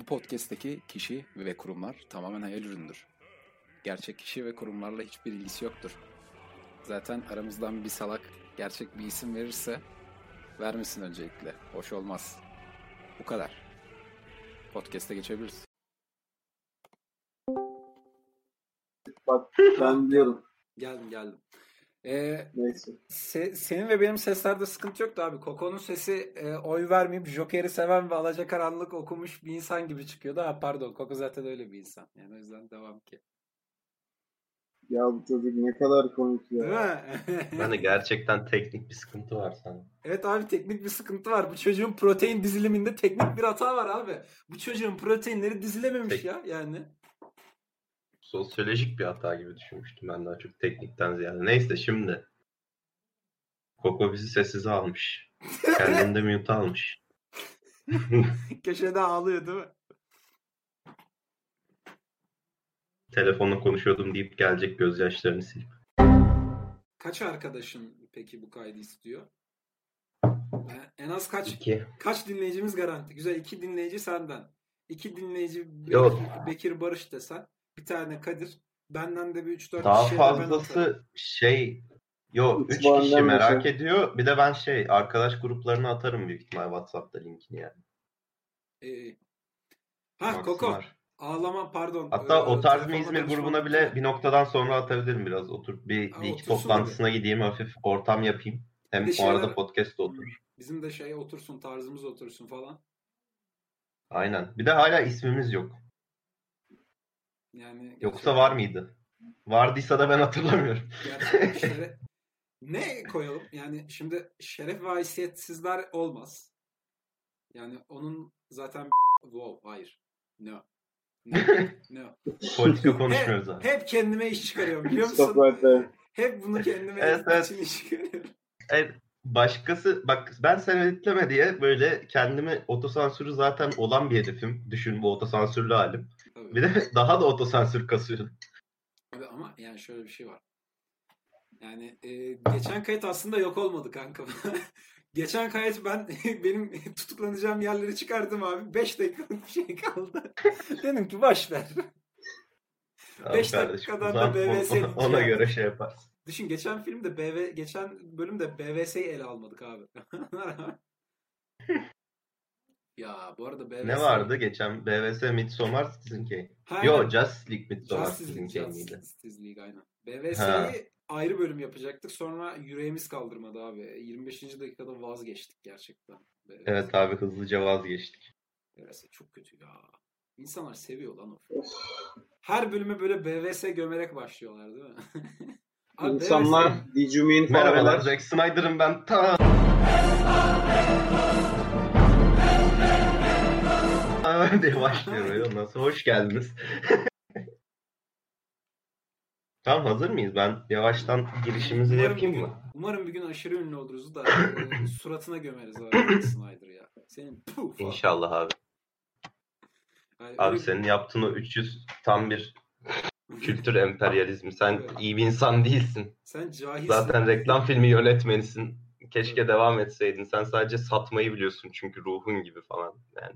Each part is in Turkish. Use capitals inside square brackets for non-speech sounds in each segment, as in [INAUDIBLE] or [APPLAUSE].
Bu podcast'teki kişi ve kurumlar tamamen hayal ürünüdür. Gerçek kişi ve kurumlarla hiçbir ilgisi yoktur. Zaten aramızdan bir salak gerçek bir isim verirse vermesin öncelikle. Hoş olmaz. Bu kadar. Podcast'e geçebiliriz. Bak ben diyorum. Geldim geldim. Ee, Neyse. se- senin ve benim seslerde sıkıntı yoktu abi. Koko'nun sesi e, oy vermeyip Joker'i seven ve alacakaranlık okumuş bir insan gibi çıkıyordu. Ha pardon Koko zaten öyle bir insan. Yani o yüzden devam ki. Ya bu çocuk ne kadar komik Değil ya. mi? [LAUGHS] [LAUGHS] Ben de gerçekten teknik bir sıkıntı var sana. Evet abi teknik bir sıkıntı var. Bu çocuğun protein diziliminde teknik bir hata var abi. Bu çocuğun proteinleri dizilememiş Tek- ya yani. Sosyolojik bir hata gibi düşünmüştüm ben daha çok teknikten ziyade. Neyse şimdi. Koko bizi sessize almış. [LAUGHS] Kendini de mute almış. [LAUGHS] Köşede ağlıyor değil mi? Telefonla konuşuyordum deyip gelecek gözyaşlarını silip. Kaç arkadaşın peki bu kaydı istiyor? En az kaç İki. kaç dinleyicimiz garanti? Güzel iki dinleyici senden. İki dinleyici Bekir, Yok. Bekir Barış desen. Bir tane Kadir. Benden de bir 3-4 Daha de ben atarım. fazlası şey Yo Üç 3 puandan kişi merak şey. ediyor. Bir de ben şey arkadaş gruplarına atarım büyük ihtimal WhatsApp'ta linkini yani. Ee, ha Koko. Ağlama pardon. Hatta Ee, o tarz mı İzmir grubuna bile bir noktadan sonra atabilirim biraz. Otur bir, Ha, bir iki toplantısına gideyim hafif ortam yapayım. Hem o arada şeyler- podcast da oturur. Bizim de şey otursun tarzımız otursun falan. Aynen. Bir de hala ismimiz yok. Yani Yoksa var mıydı? Vardıysa da ben hatırlamıyorum. [LAUGHS] Şeref... ne koyalım? Yani şimdi şeref ve haysiyetsizler olmaz. Yani onun zaten wow hayır. No. No. [LAUGHS] no. Politika konuşmuyoruz hep, abi. hep kendime iş çıkarıyorum biliyor musun? Hep bunu kendime Evet, evet. için iş çıkarıyorum. Evet, başkası bak ben sen editleme diye böyle kendimi otosansürü zaten olan bir herifim. Düşün bu otosansürlü halim. Tabii. Bir de [LAUGHS] daha da otosansür kasıyorum. Abi ama yani şöyle bir şey var. Yani e, geçen kayıt aslında yok olmadı kanka. [LAUGHS] geçen kayıt ben [LAUGHS] benim tutuklanacağım yerleri çıkardım abi. 5 dakikalık bir şey kaldı. Dedim ki boş ver. Tamam Beş kardeşim, dakikadan o zaman da BVS ona, ona göre şey yaparsın. Düşün geçen filmde BV geçen bölümde BVS'yi ele almadık abi. Ya bu arada BVS Ne vardı geçen BVS Midsommar Citizen Kane. Ha, Yo. Justice League Midsommar Justice Citizen Kane miydi? Justice League aynen. BVS'yi ayrı bölüm yapacaktık. Sonra yüreğimiz kaldırmadı abi. 25. dakikada vazgeçtik gerçekten. BVS. Evet abi hızlıca vazgeçtik. BVS çok kötü ya. İnsanlar seviyor lan o filmi. Her bölüme böyle BVS gömerek başlıyorlar değil mi? [LAUGHS] Abi İnsanlar BVS Dijumin Merhabalar. Zack Snyder'ım ben. Ta diye başlıyor böyle. Sonra hoş geldiniz. [LAUGHS] tamam hazır mıyız? Ben yavaştan girişimizi Umarım yapayım gün- mı? Umarım bir gün aşırı ünlü oluruz da e, [LAUGHS] suratına gömeriz abi Snyder ya. Senin falan. İnşallah abi. Yani Abi öyle- senin yaptığın o 300 tam bir [LAUGHS] kültür emperyalizmi. Sen Evet. iyi bir insan değilsin. Sen cahilsin. Zaten reklam filmi yönetmenisin. Keşke devam etseydin. Sen sadece satmayı biliyorsun çünkü ruhun gibi falan. Yani.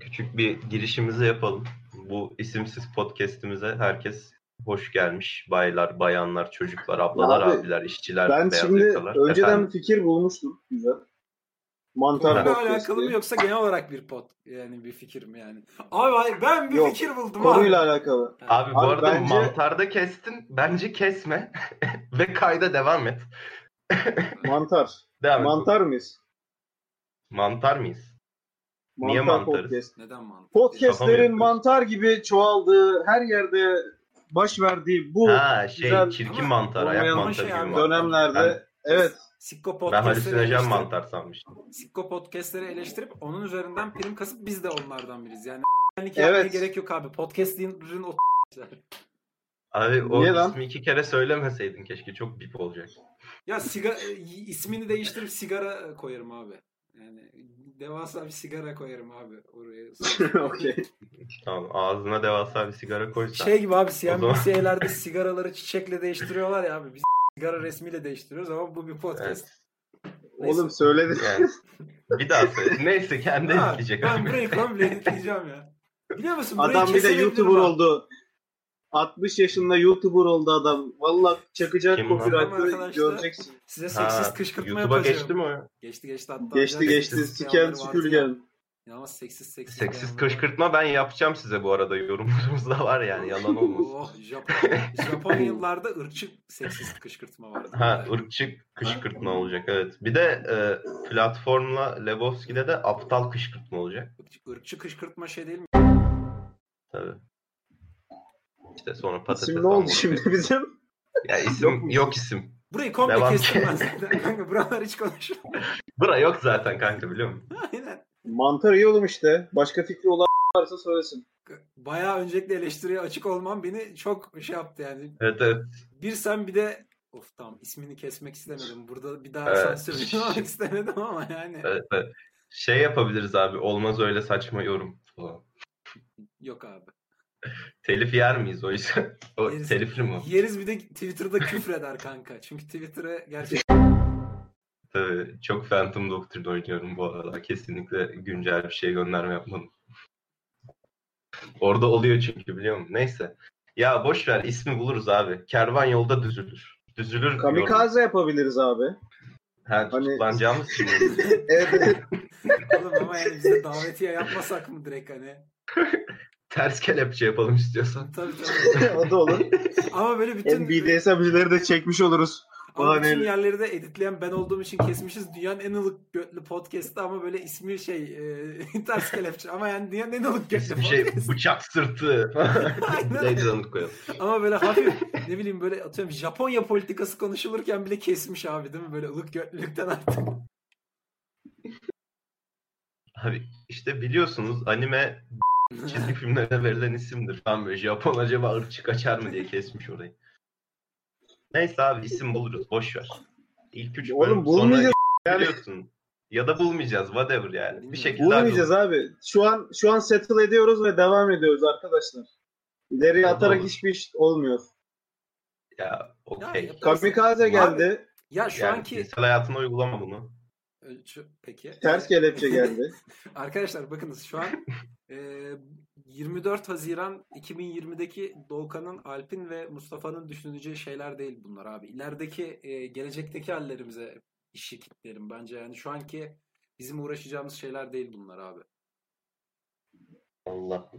Küçük bir girişimizi yapalım. Bu isimsiz podcast'imize herkes hoş gelmiş. Baylar, bayanlar, çocuklar, ablalar, Abi, abiler, işçiler, Ben beyaz şimdi yakalar. önceden Efendim? bir fikir bulmuştum. Güzel. Mantar podcast alakalı mı yoksa genel olarak bir pot yani bir fikir mi yani? Abi hayır, ben bir Yok, fikir buldum Konuyla abi. alakalı. Abi bu Abi arada bence- mantarda kestin. Bence kesme. [LAUGHS] Ve kayda devam et. Mantar. Devam et. Mantar mıyız? Mantar mıyız? Mantar Niye mantarız? podcast. Neden mantıklı? Podcastlerin mantar gibi çoğaldığı, her yerde baş verdiği bu Ha şey güzel çirkin mantar, ayak mantarı şey gibi mantar. dönemlerde evet Sikko Ben podcastleri halüsinojen eleştirip, mantar sanmıştım. Sikko podcastleri eleştirip onun üzerinden prim kasıp biz de onlardan biriz. Yani Evet. yapmaya gerek yok abi. Podcast'in o Abi o Niye lan? ismi iki kere söylemeseydin keşke. Çok bip olacak. Ya sigara ismini değiştirip sigara koyarım abi. Yani devasa bir sigara koyarım abi oraya. [LAUGHS] okey. Tamam ağzına devasa bir sigara koysan. Şey gibi abi O zaman- CNBC'lerde sigaraları çiçekle değiştiriyorlar ya abi. Biz sigara resmiyle değiştiriyoruz ama bu bir podcast. Evet. Oğlum söyledin. Yani bir daha söyle. [LAUGHS] Neyse kendi Ha, Ben abi. burayı komple editleyeceğim ya. Biliyor musun? Adam bir de YouTuber oldu. 60 yaşında YouTuber oldu adam. Vallahi çakacak copyright'ı göreceksin. Size seksist kışkırtma YouTube'a yapacağım. geçti mi o? Geçti geçti hatta. Geçti geçti. seksist Siken süpürgen. İnanılmaz seksist seksist. Seksiz yanları kışkırtma ben yapacağım size bu arada yorumlarımız da var yani [LAUGHS] yalan olmasın. Oh, Japon, Japon yıllarda ırkçı seksist kışkırtma vardı. Ha ırkçı kışkırtma olacak evet. Bir de e, platformla Lebowski'de de aptal kışkırtma olacak. Irkçı, ırkçı kışkırtma şey değil mi? Tabii. İşte sonra patates İsim ne oldu şimdi [LAUGHS] bizim? Ya isim Yok yok, isim. Burayı komple Devam. kestim ben zaten. [LAUGHS] Kanka buralar hiç konuşulmuyor. Bura yok zaten kanka biliyor musun? [LAUGHS] Aynen. Mantar iyi oğlum işte. Başka fikri olan varsa söylesin. Bayağı öncelikle eleştiriye açık olmam beni çok şey yaptı yani. Evet evet. Bir sen bir de of tamam ismini kesmek istemedim. Burada bir daha Evet. sansürlemek istemedim ama yani. evet, evet. Şey yapabiliriz abi olmaz öyle saçma yorum falan. Yok abi. [LAUGHS] Telif yer miyiz o yüzden? O Yeriz. telifli mi? o? Yeriz bir de Twitter'da küfreder kanka. Çünkü Twitter'a gerçekten Tabii çok Phantom Doctrine oynuyorum bu aralar. Kesinlikle güncel bir şey gönderme yapmadım. Orada oluyor çünkü biliyor musun? Neyse. Ya boş ver ismi buluruz abi. Kervan yolda düzülür. Düzülür. Kamikaze yapabiliriz abi. Ha, Hani- tutuklanacağımız için. [LAUGHS] evet. oğlum ama yani bize davetiye yapmasak mı direkt hani? [LAUGHS] Ters kelepçe yapalım istiyorsan. Tabii tabii. [LAUGHS] o da olur. Ama böyle bütün Hem BDSM'cileri de çekmiş oluruz. ama bütün yerleri de editleyen ben olduğum için kesmişiz. Dünyanın en ılık götlü podcast'ı ama böyle ismi şey e, [LAUGHS] ters kelepçe ama yani dünyanın en ılık götlü Bir şey podcast. bıçak sırtı. [LAUGHS] Aynen. Neydi onu koyalım. Ama böyle hafif ne bileyim böyle atıyorum Japonya politikası konuşulurken bile kesmiş abi değil mi? Böyle ılık götlülükten artık. Abi işte biliyorsunuz anime çizgi filmlerine verilen isimdir. Tam böyle Japon acaba ırkçı kaçar mı diye kesmiş orayı. Neyse abi isim buluruz. Boş ver. İlk üç Oğlum bölüm bulmayacağız sonra biliyorsun. Ya da bulmayacağız. Whatever yani. Bir şekilde Bulmayacağız hallolur. abi. Şu an şu an settle ediyoruz ve devam ediyoruz arkadaşlar. İleriye Tamam. atarak hiçbir iş olmuyor. Ya Ya, okey. Kamikaze Abi, geldi. Ya şu Yani anki cinsel hayatına uygulama bunu. Peki. Ters kelepçe [LAUGHS] geldi. Arkadaşlar bakınız şu an e, 24 Haziran 2020'deki Doğukan'ın, Alp'in ve Mustafa'nın düşüneceği şeyler değil bunlar abi. İlerideki e, gelecekteki hallerimize işi kitlerim bence yani şu anki bizim uğraşacağımız şeyler değil bunlar abi. Allah.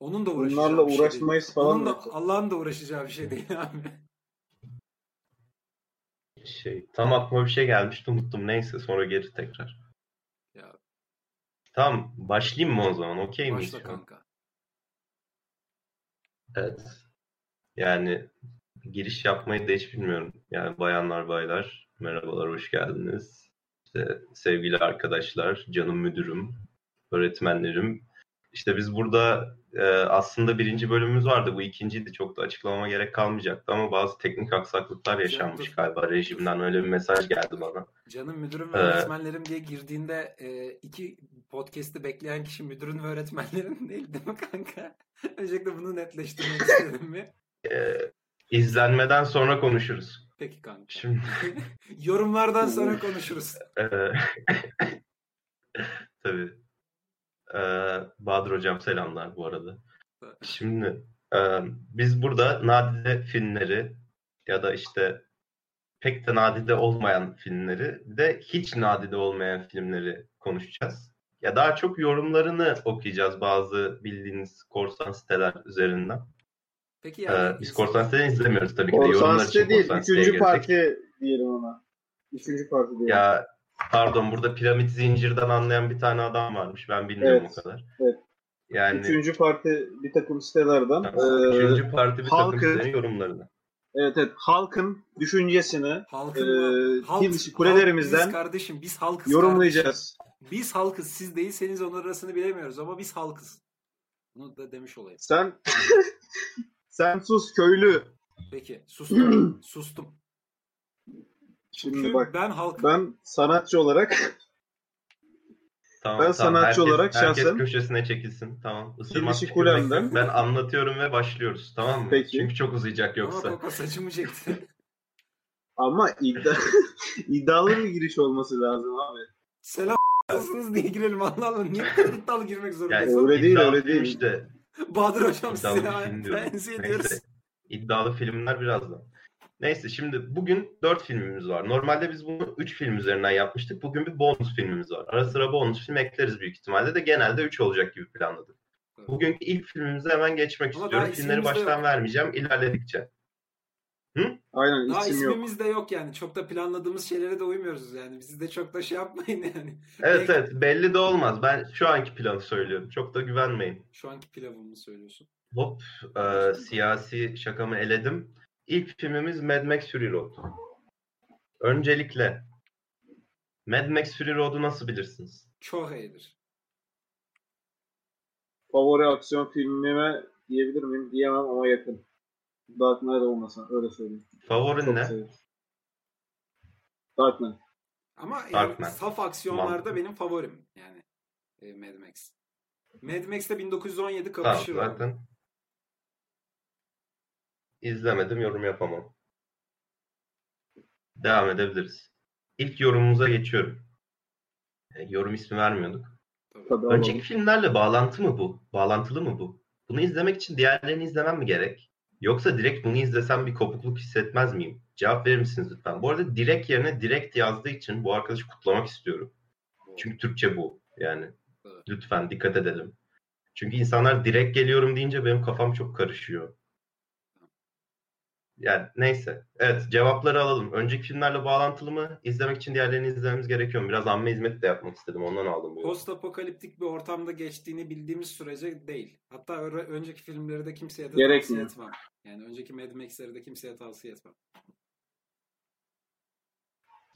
Onun da uğraşacağı Bunlarla şey uğraşmayız falan. Onun da. Allah'ın da uğraşacağı bir şey değil [LAUGHS] abi. Şey, tam aklıma bir şey gelmişti unuttum. Neyse sonra geri tekrar. Ya Tamam başlayayım mı o zaman? Okey miyiz? başla kanka. Evet. Yani giriş yapmayı da hiç bilmiyorum. Yani bayanlar baylar merhabalar hoş geldiniz. İşte sevgili arkadaşlar, canım müdürüm, öğretmenlerim. İşte biz burada e, aslında birinci bölümümüz vardı. Bu ikinciydi. Çok da açıklamama gerek kalmayacaktı ama bazı teknik aksaklıklar yaşanmış dur. galiba. Rejimden öyle bir mesaj geldi bana. Canım müdürüm ve Ee, öğretmenlerim diye girdiğinde e, iki podcast'i bekleyen kişi müdürün ve öğretmenlerin [LAUGHS] değil değil mi kanka? Öncelikle bunu netleştirmek istedim mi? E, izlenmeden sonra konuşuruz. Peki kanka. Şimdi [LAUGHS] Yorumlardan sonra [LAUGHS] konuşuruz. Ee, Tabii. Ee, Bahadır Hocam selamlar bu arada. Şimdi e, biz burada nadide filmleri ya da işte pek de nadide olmayan filmleri bir de hiç nadide olmayan filmleri konuşacağız. Ya daha çok yorumlarını okuyacağız bazı bildiğiniz korsan siteler üzerinden. Peki Ee, yani biz korsan siteleri izlemiyoruz tabii ki de Korsan yorumlar için site değil. Üçüncü parti diyelim ona. Üçüncü parti diyelim. Ya pardon burada piramit zincirden anlayan bir tane adam varmış. Ben bilmiyorum Evet, o kadar. evet. Yani Üçüncü parti bir takım sitelerden. Eee, üçüncü parti bir takım halkı- sitelerin yorumlarını. evet evet halkın düşüncesini halkın Ee, halk, biz kulelerimizden halk biziz kardeşim biz halkız yorumlayacağız. kardeşim. Biz halkız siz değilseniz onun arasını bilemiyoruz ama biz halkız. Bunu da demiş olayım. Sen [LAUGHS] sen sus köylü. Peki sustum. [CLEARS THROAT] sustum. Şimdi Çünkü bak ben halkım. ben sanatçı olarak Tamam, Ben tamam. sanatçı herkes, olarak herkes şahsen- köşesine çekilsin. Tamam. Isırmak tükürmek kulemden-. Ben anlatıyorum ve başlıyoruz. Tamam mı? Peki. Çünkü çok uzayacak Ama yoksa. Koko saçımı çekti. [LAUGHS] Ama iddia, [LAUGHS] iddialı bir giriş olması lazım abi. Selam nasılsınız [LAUGHS] diye girelim Allah Allah. Niye iddialı girmek Yani zorundayız? öyle değil, öyle değil. Işte Bahadır hocam iddialı size tenzih ediyoruz. İddialı filmler birazdan. Neyse şimdi bugün 4 filmimiz var. Normalde biz bunu 3 film üzerinden yapmıştık. Bugün bir bonus filmimiz var. Ara sıra bonus film ekleriz büyük ihtimalle de genelde 3 olacak gibi planladık. Evet. Bugünkü ilk filmimize hemen geçmek Ama istiyorum. Filmleri baştan yok. vermeyeceğim ilerledikçe. Aynen Daha isim yok. ismimiz de yok yani. Çok da planladığımız şeylere de uymuyoruz yani. Bizi de çok da şey yapmayın yani. [LAUGHS] Evet evet belli de olmaz. Ben şu anki planı söylüyorum. Çok da güvenmeyin. Şu anki pilavımı söylüyorsun. Hop e, siyasi şakamı eledim. İlk filmimiz Mad Max Fury Road. Öncelikle Mad Max Fury Road'u nasıl bilirsiniz? Çok iyidir. Favori aksiyon filmime diyebilir miyim? Diyemem ama yakın. Dark Knight olmasa öyle söyleyeyim. Favorin Çok ne? severim. Dark Knight. Ama yani Darkman. saf aksiyonlarda Mantıklı. benim favorim yani e, Mad Max. Mad Max'te 1917 Tamam kapışır abi. zaten izlemedim yorum yapamam. Devam edebiliriz. İlk yorumumuza geçiyorum. E, yorum ismi vermiyorduk. Tabii. Önceki alalım. filmlerle bağlantı mı bu? Bağlantılı mı bu? Bunu izlemek için diğerlerini izlemem mi gerek? Yoksa direkt bunu izlesem bir kopukluk hissetmez miyim? Cevap verir misiniz lütfen? Bu arada direkt yerine direkt yazdığı için bu arkadaşı kutlamak istiyorum. Çünkü Türkçe bu. Yani lütfen dikkat edelim. Çünkü insanlar direkt geliyorum deyince benim kafam çok karışıyor. Yani neyse. Evet cevapları alalım. Önceki filmlerle bağlantılı mı? İzlemek için diğerlerini izlememiz gerekiyor mu? Biraz amme hizmeti de yapmak istedim. Ondan aldım bu. yorumu. Post apokaliptik bir ortamda geçtiğini bildiğimiz sürece değil. Hatta ö- önceki filmleri de kimseye de Gerekmiyor. tavsiye etmem. Yani önceki Mad Max'leri de kimseye tavsiye etmem.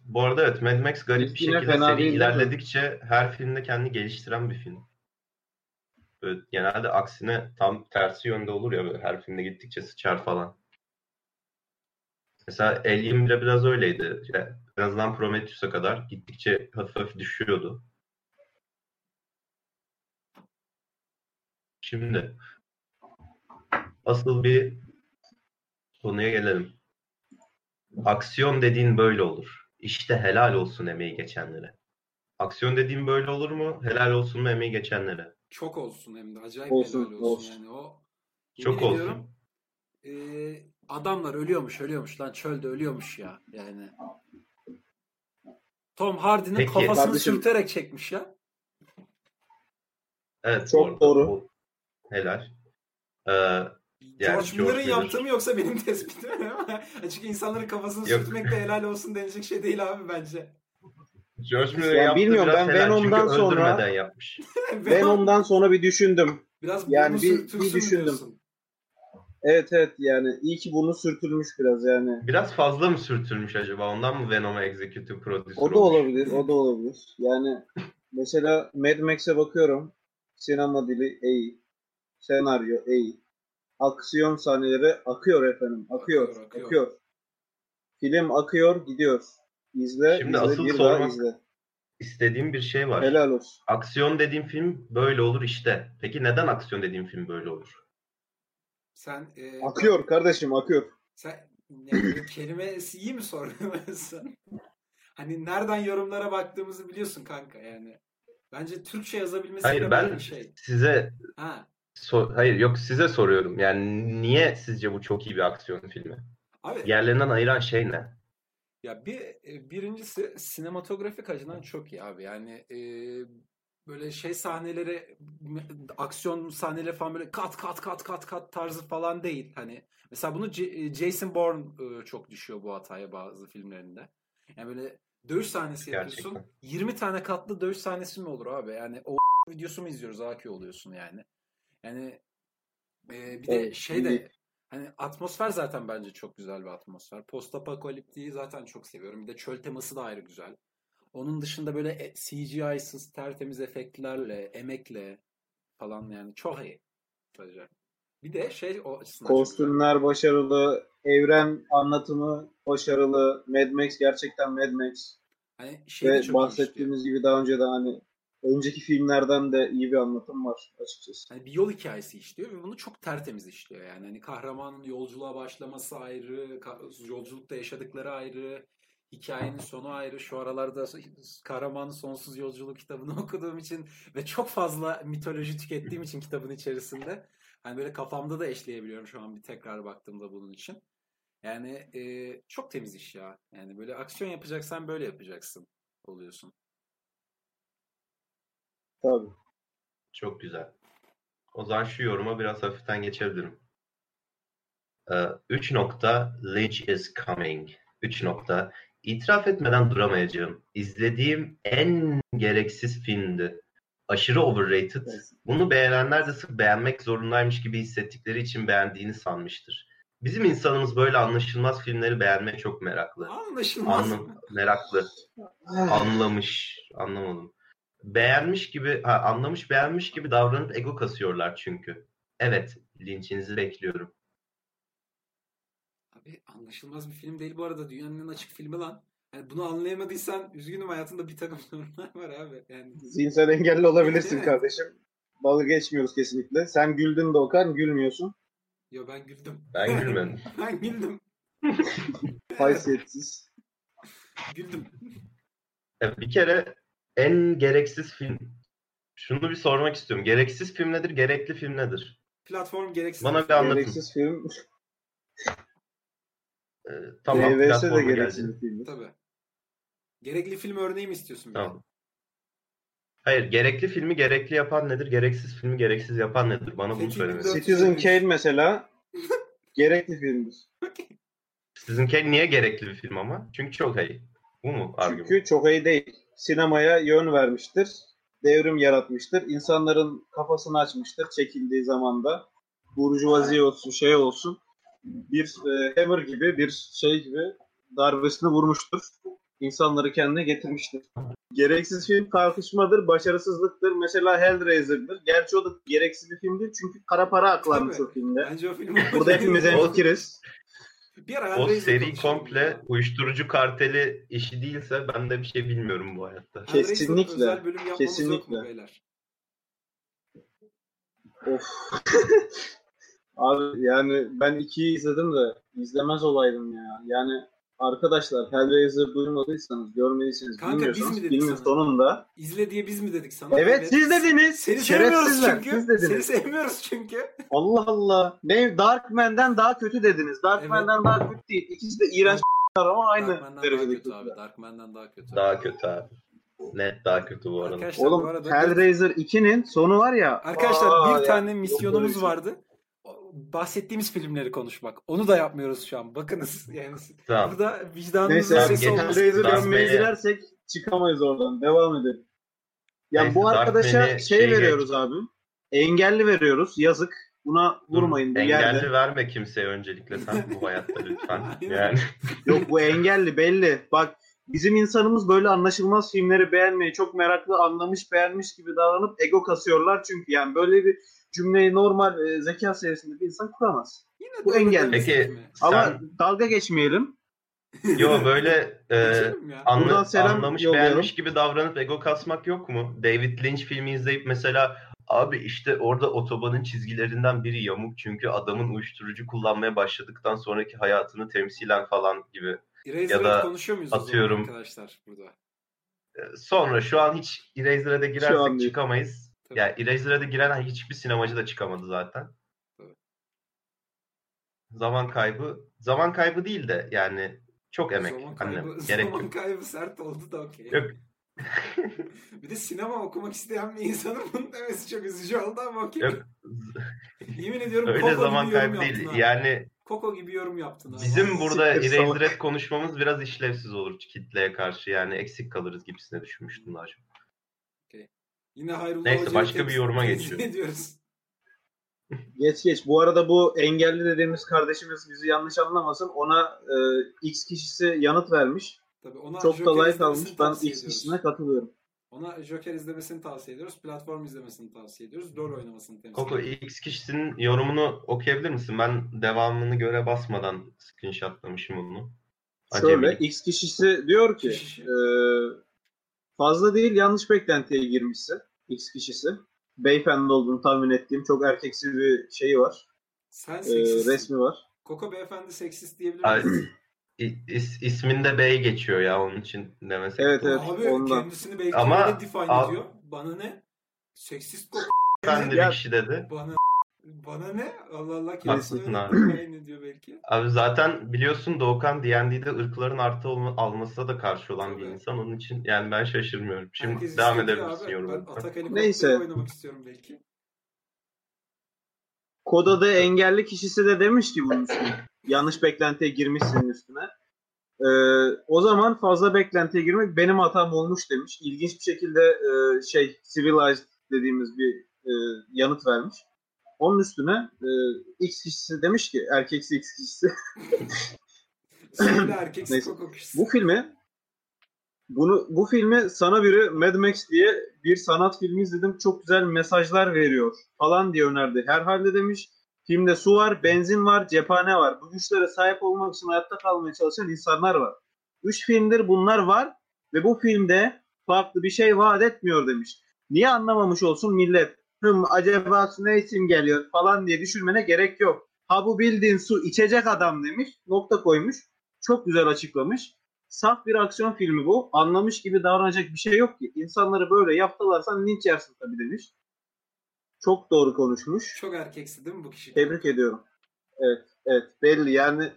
Bu arada evet Mad Max garip bir Yine şekilde seri mi? ilerledikçe her filmde kendini geliştiren bir film. Böyle genelde aksine tam tersi yönde olur ya böyle her filmde gittikçe sıçar falan. Mesela Alien bile biraz öyleydi. İşte en azından Prometheus'a kadar gittikçe hafif hafif düşüyordu. Şimdi asıl bir konuya gelelim. Aksiyon dediğin böyle olur. İşte helal olsun emeği geçenlere. Aksiyon dediğin böyle olur mu? Helal olsun mu emeği geçenlere? Çok olsun hem de acayip Olsun, helal olsun, olsun. yani o. Çok olsun. ediyorum, e, adamlar ölüyormuş ölüyormuş lan çölde ölüyormuş ya yani. Tom Hardy'nin Peki. kafasını Kardeşim- sürterek çekmiş ya. Evet. Çok doğru. Helal. Ee, George George Miller'ın Miller. yaptığı mı yoksa benim [LAUGHS] tespitim mi? Çünkü insanların kafasını Yok. sürtmek de helal olsun denecek şey değil abi bence. George Miller'ın Ya bilmiyorum, ben. Venom'dan sonra- yapmış. [LAUGHS] Ben ondan sonra bir düşündüm. Biraz yani bir- bir düşündüm. diyorsun. Evet evet yani iyi ki bunu sürtülmüş biraz yani. Biraz fazla mı sürtülmüş acaba? Ondan mı Venom'a executive producer O da olmuş? olabilir, o da olabilir. Yani mesela Mad Max'e bakıyorum. Sinema dili iyi. Senaryo iyi. Aksiyon sahneleri akıyor efendim. Akıyor, Akıyor, akıyor. akıyor. Film akıyor, gidiyor. İzle, Şimdi izle, asıl bir daha sormak- izle. İstediğim bir şey var. Helal olsun. Aksiyon dediğim film böyle olur işte. Peki neden aksiyon dediğim film böyle olur? Sen e, Akıyor kardeşim, akıyor. Sen yani [CLEARS THROAT] kelimesi iyi mi soruyorsun? [LAUGHS] hani nereden yorumlara baktığımızı biliyorsun kanka yani. Bence Türkçe yazabilmesi Hayır ben bir şey. size Ha. so- hayır yok size soruyorum. Yani niye sizce bu çok iyi bir aksiyon filmi? Abi Diğerlerinden ayıran şey ne? ya bir e, birincisi sinematografik açıdan çok iyi abi. Yani e, böyle şey sahneleri m- aksiyon sahneleri falan böyle kat kat kat kat kat tarzı falan değil. Hani mesela bunu J- e, Jason Bourne e, çok düşüyor bu hataya bazı filmlerinde. Yani böyle dövüş sahnesi yapıyorsun. Gerçekten. 20 tane katlı dövüş sahnesi mi olur abi? Yani o [LAUGHS] videosu mu izliyoruz Aki oluyorsun yani. Yani e, bir de Evet, şey de hani atmosfer zaten bence çok güzel bir atmosfer. Post apokaliptiği zaten çok seviyorum. Bir de çöl teması da ayrı güzel. Onun dışında böyle e- CGI'sız tertemiz efektlerle, emekle falan yani çok iyi. Sadece. Bir de şey o açısından. Kostümler başarılı, evren anlatımı başarılı. Mad Max gerçekten Mad Max. Hani şey Ve çok bahsettiğimiz gibi daha önce de hani önceki filmlerden de iyi bir anlatım var açıkçası. Hani bir yol hikayesi işliyor ve bunu çok tertemiz işliyor. Yani hani kahramanın yolculuğa başlaması ayrı, yolculukta yaşadıkları ayrı, hikayenin sonu ayrı. Şu aralarda kahramanın sonsuz yolculuk kitabını [LAUGHS] okuduğum için ve çok fazla mitoloji tükettiğim için kitabın içerisinde hani böyle kafamda da eşleyebiliyorum şu an bir tekrar baktığımda bunun için. Yani e, çok temiz iş ya. Yani böyle aksiyon yapacaksan böyle yapacaksın oluyorsun. Tabii. Çok güzel. O zaman şu yoruma biraz hafiften geçebilirim. 3 nokta Lynch is coming. 3 nokta İtiraf etmeden duramayacağım. İzlediğim en gereksiz filmdi. Aşırı overrated. Bunu beğenenler de sırf beğenmek zorundaymış gibi hissettikleri için beğendiğini sanmıştır. Bizim insanımız böyle anlaşılmaz filmleri beğenmeye çok meraklı. Anlaşılmaz. Anlam meraklı. Anlamış. Anlamadım. Beğenmiş gibi, ha, anlamış beğenmiş gibi davranıp ego kasıyorlar çünkü. Evet, linçinizi bekliyorum. Abi anlaşılmaz bir film değil bu arada. Dünyanın en açık filmi lan. Yani bunu anlayamadıysan üzgünüm hayatında bir takım [LAUGHS] sorunlar var abi. Yani Zihinsel engelli olabilirsin Evet. kardeşim. Dalga geçmiyoruz kesinlikle. Sen güldün de Okan, gülmüyorsun. yo ben güldüm. Ben gülmedim. [LAUGHS] ben güldüm. [LAUGHS] Haysiyetsiz. Güldüm. Evet, bir kere en gereksiz film. Şunu bir sormak istiyorum. Gereksiz film nedir? Gerekli film nedir? Platform gereksiz. Bana bir anlatın. Gereksiz film. Ee, tamam. TVS de bir filmdir. Tabii. Gerekli film örneği mi istiyorsun? Tamam. Hayır, gerekli filmi gerekli yapan nedir? Gereksiz filmi gereksiz yapan nedir? Bana bunu dört- Citizen Kane mesela [LAUGHS] gerekli filmdir. Sizin Kane niye gerekli bir film ama? Çünkü çok iyi. Bu mu argüman? Çünkü çok iyi değil. Sinemaya yön vermiştir. Devrim yaratmıştır. İnsanların kafasını açmıştır çekildiği zamanda. Burjuvazi olsun, şey olsun. Bir e, hammer gibi, bir şey gibi darbesini vurmuştur. İnsanları kendine getirmiştir. Gereksiz film tartışmadır, başarısızlıktır. Mesela Hellraiser'dır. Gerçi o da gereksiz bir film değil çünkü kara para aklanmış o filmde. Bence o film Burada hepimiz hemfikiriz. bir ara O seri komple ya. uyuşturucu karteli işi değilse ben de bir şey bilmiyorum bu hayatta. Kesinlikle, özel bölüm yapmamız yok mu kesinlikle. beyler? Of. [LAUGHS] Abi yani ben ikiyi izledim de izlemez olaydım ya. Yani arkadaşlar Hellraiser duymadıysanız, görmediyseniz, Kanka, biz bilmiyorsanız mi dedik filmin sana? sonunda. İzle diye biz mi dedik sana? Evet, siz dediniz. Seni sevmiyoruz Şerefsizler, çünkü. siz dediniz. Seni sevmiyoruz çünkü. Allah Allah. Ne Darkman'den daha kötü dediniz. Darkman'den daha kötü değil. İkisi de iğrenç [LAUGHS] ama aynı Darkman'dan daha derecede kötü abi. kötüler. Darkman'dan daha kötü. Daha kötü abi. Net daha kötü bu arada. Arkadaşlar bu Oğlum arada Hellraiser 2'nin sonu var ya. Arkadaşlar aa, bir ya, tane yok misyonumuz böyle bir şey. vardı. Bahsettiğimiz filmleri konuşmak. Onu da yapmıyoruz şu an. Bakınız [LAUGHS] yani Tamam. burada vicdanınızın Neyse Tamam, sesi gömmeye Man'e- girersek çıkamayız oradan. Devam edelim. Ya Neyse, bu arkadaşa şey, şey veriyoruz abi. Engelli veriyoruz. Yazık. Buna vurmayın bu Engelli yerde. verme kimseye öncelikle sen bu hayatta lütfen. [LAUGHS] Yani [LAUGHS] Yok bu engelli belli. Bak bizim insanımız böyle anlaşılmaz filmleri beğenmeyi çok meraklı anlamış beğenmiş gibi davranıp ego kasıyorlar. Çünkü yani böyle bir cümleyi normal e, zeka seviyesinde bir insan kuramaz. Yine Bu de engelli. Peki? Ama Sen- dalga geçmeyelim. yo böyle e, ya. anla- selam anlamış yollayalım. beğenmiş gibi davranıp ego kasmak yok mu? David Lynch filmi izleyip mesela abi işte orada otobanın çizgilerinden biri yamuk çünkü adamın uyuşturucu kullanmaya başladıktan sonraki hayatını temsilen falan gibi. Eraser'ı da konuşuyor muyuz atıyorum- arkadaşlar burada? E, Sonra şu an hiç Eraser'a da an girersek değil. çıkamayız. Tabii. Yani Eraser'a da giren hiçbir sinemacı da çıkamadı zaten. Tabii. Zaman kaybı. Zaman kaybı değil de yani çok emek. Zaman Annem. kaybı, [LAUGHS] Gerek zaman yok. kaybı sert oldu da okey. Yok. [LAUGHS] bir de sinema okumak isteyen bir insanın bunu demesi çok üzücü oldu ama okey. Yok. [LAUGHS] Yemin ediyorum Öyle Coco zaman gibi kaybı değil. ha. Yani Coco gibi yorum yaptın ha. bizim burada. Eraser'e konuşmamız biraz işlevsiz olur kitleye karşı. Yani eksik kalırız gibisine düşünmüştüm daha çok. Yine Hayrullah Neyse, Hoca'yı başka bir yoruma [LAUGHS] geçiyorum. ediyoruz. Geç geç. Bu arada bu engelli dediğimiz kardeşimiz bizi yanlış anlamasın. Ona e, X kişisi yanıt vermiş. Tabii ona Çok Joker da like izlemesini almış. Ben tavsiye X ediyoruz. kişisine katılıyorum. Ona Joker izlemesini tavsiye ediyoruz. Platform izlemesini tavsiye ediyoruz. LoL oynamasını temsil Koko. X kişisinin yorumunu okuyabilir misin? Ben devamını göre basmadan screenshotlamışım onu. Şöyle. X kişisi diyor ki Kişi. e, Fazla değil yanlış beklentiye girmişsin X kişisi. Beyefendi olduğunu tahmin ettiğim çok erkeksi bir şeyi var. Sen Ee, seksist. resmi var. Koko beyefendi seksist diyebilir miyiz? İs, isminde bey geçiyor ya onun için demesek. Evet, evet. Abi ondan. kendisini belki Ama- define ediyor. Bana ne? Seksist koko. Ben de bir kişi dedi. Bana bana ne? Allah Allah abi. öyle ediyor belki. Abi zaten biliyorsun Doğukan D&D'de ırkların artı olma, almasına da karşı olan bir Tabii. insan. Onun için yani ben şaşırmıyorum. Şimdi Herkes devam abi. yorumuna. Ben atak helikopteri Neyse. oynamak istiyorum belki. Kod adı engelli kişisi de demiş ki bunun üstüne. Yanlış beklentiye girmişsin üstüne. Ee, o zaman fazla beklentiye girmek benim hatam olmuş demiş. İlginç bir şekilde e, şey civilized dediğimiz bir e, yanıt vermiş. Onun üstüne e, X kişisi demiş ki erkeksi X kişisi [LAUGHS] Neyse. koko kişisi. bu filmi bunu bu filmi sana biri Mad Max diye bir sanat filmi izledim. Çok güzel mesajlar veriyor falan diye önerdi. Herhalde demiş filmde su var, benzin var, cephane var. Bu güçlere sahip olmak için hayatta kalmaya çalışan insanlar var. Üç filmdir bunlar var ve bu filmde farklı bir şey vaat etmiyor demiş. Niye anlamamış olsun millet? Hım acaba su ne için geliyor falan diye düşünmene gerek yok. Ha bu bildiğin su içecek adam demiş. Nokta koymuş. Çok güzel açıklamış. Saf bir aksiyon filmi bu. Anlamış gibi davranacak bir şey yok ki. İnsanları böyle yaptılarsan linç yersin tabii demiş. Çok doğru konuşmuş. Çok erkeksi değil mi bu kişi? Tebrik ediyorum. Evet, evet belli yani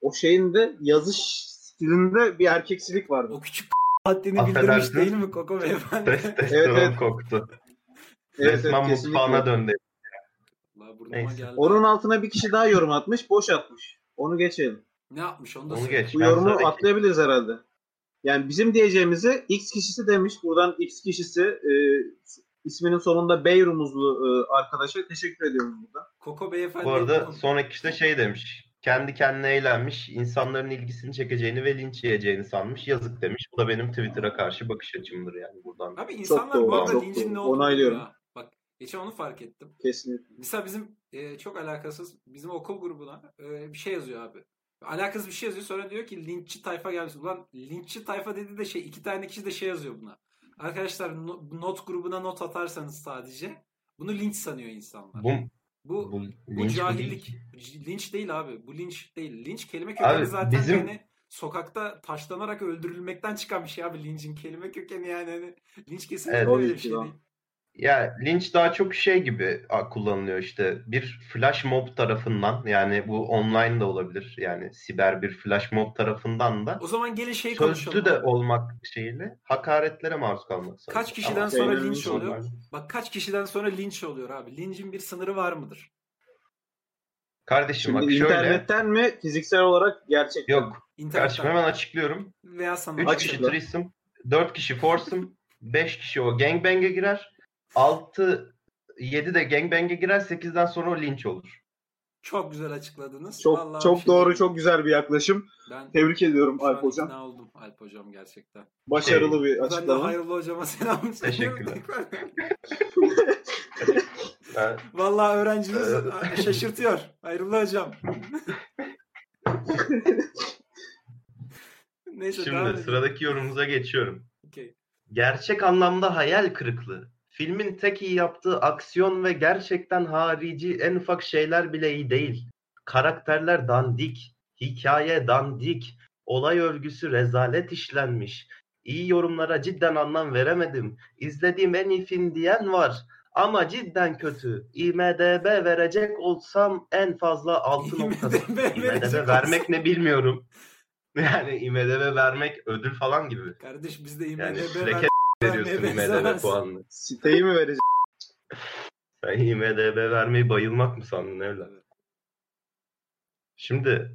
o şeyin de yazış stilinde bir erkeksilik vardı. O küçük [LAUGHS] haddini bildirmiş Affedersiniz. değil mi Koko beyefendi? Testosteron Evet, evet. koktu. Evet, Resmen evet, mutfağına döndü. Onun altına bir kişi daha yorum atmış, boş atmış. Onu geçelim. Ne yapmış onu da Onu geç. Bu Ben yorumu sıradaki- atlayabiliriz herhalde. Yani bizim diyeceğimizi X kişisi demiş. Buradan X kişisi e, isminin sonunda Bey rumuzlu e, arkadaşa teşekkür ediyorum burada. Koko beyefendi. Bu arada sonraki kişi de şey demiş. Kendi kendine eğlenmiş, insanların ilgisini çekeceğini ve linç yiyeceğini sanmış. Yazık demiş. Bu da benim Twitter'a karşı bakış açımdır yani buradan. Abi insanlar doğru, bu arada çok lincin doğru. ne olduğunu Onaylıyorum. Geçen onu fark ettim. Kesinlikle. Mesela bizim e, çok alakasız bizim okul grubuna e, bir şey yazıyor abi. Alakasız bir şey yazıyor sonra diyor ki linççi tayfa gelmiş. Ulan linççi tayfa dedi de şey iki tane kişi de şey yazıyor buna. Arkadaşlar no- not grubuna not atarsanız sadece bunu linç sanıyor insanlar. Bu, Bu, bu, bu linç cahillik. değil? Linç değil abi. Bu linç değil. Linç kelime kökeni zaten bizim- yani sokakta taşlanarak öldürülmekten çıkan bir şey abi lincin kelime kökeni yani hani linç kesinlikle Evet. öyle bir şey değil. Ya linç daha çok şey gibi a, kullanılıyor işte. Bir flash mob tarafından yani bu online de olabilir. Yani siber bir flash mob tarafından da O zaman gelin şey konuşalım. sözlü de olmak şeyle hakaretlere maruz kalmak. Kaç sanırım. kişiden Ama sonra linç normal. oluyor? Bak kaç kişiden sonra linç oluyor abi. Lincin bir sınırı var mıdır? Kardeşim Şimdi bak şöyle. internetten mi fiziksel olarak gerçekten? Yok. Kardeşim İnternetten hemen açıklıyorum. veya sana. 3 Açıkla. kişi threesome, 4 kişi foursome, 5 kişi o gangbang'e girer. 6 7 de gangbang'e girer. 8'den sonra o linç olur. Çok güzel açıkladınız. Çok Vallahi çok şey doğru, çok güzel bir yaklaşım. Ben Tebrik ediyorum Alp hocam. ikna oldum Alp hocam gerçekten. Başarılı bir Ben de açıklama. hayırlı hocama selam [LAUGHS] söylüyorum. Teşekkürler. [LAUGHS] Ben- Vallahi öğrencimiz [LAUGHS] şaşırtıyor. Hayırlı hocam. Neyse Şimdi sıradaki yorumumuza geçiyorum. Okey. Gerçek anlamda hayal kırıklığı. Filmin tek iyi yaptığı aksiyon ve gerçekten harici en ufak şeyler bile iyi değil. Karakterler dandik, hikaye dandik, olay örgüsü rezalet işlenmiş. İyi yorumlara cidden anlam veremedim. İzlediğim en iyi film diyen var. Ama cidden kötü. IMDB verecek olsam en fazla 6 [LAUGHS] noktası. IMDb IMDB vermek ne bilmiyorum. [LAUGHS] Yani IMDB vermek ödül falan gibi. Kardeş biz de IMDB Yani ver- veriyorsun IMDB puanını. Siteyi mi verecek? Sen IMDB vermeyi bayılmak mı sandın evlat? Şimdi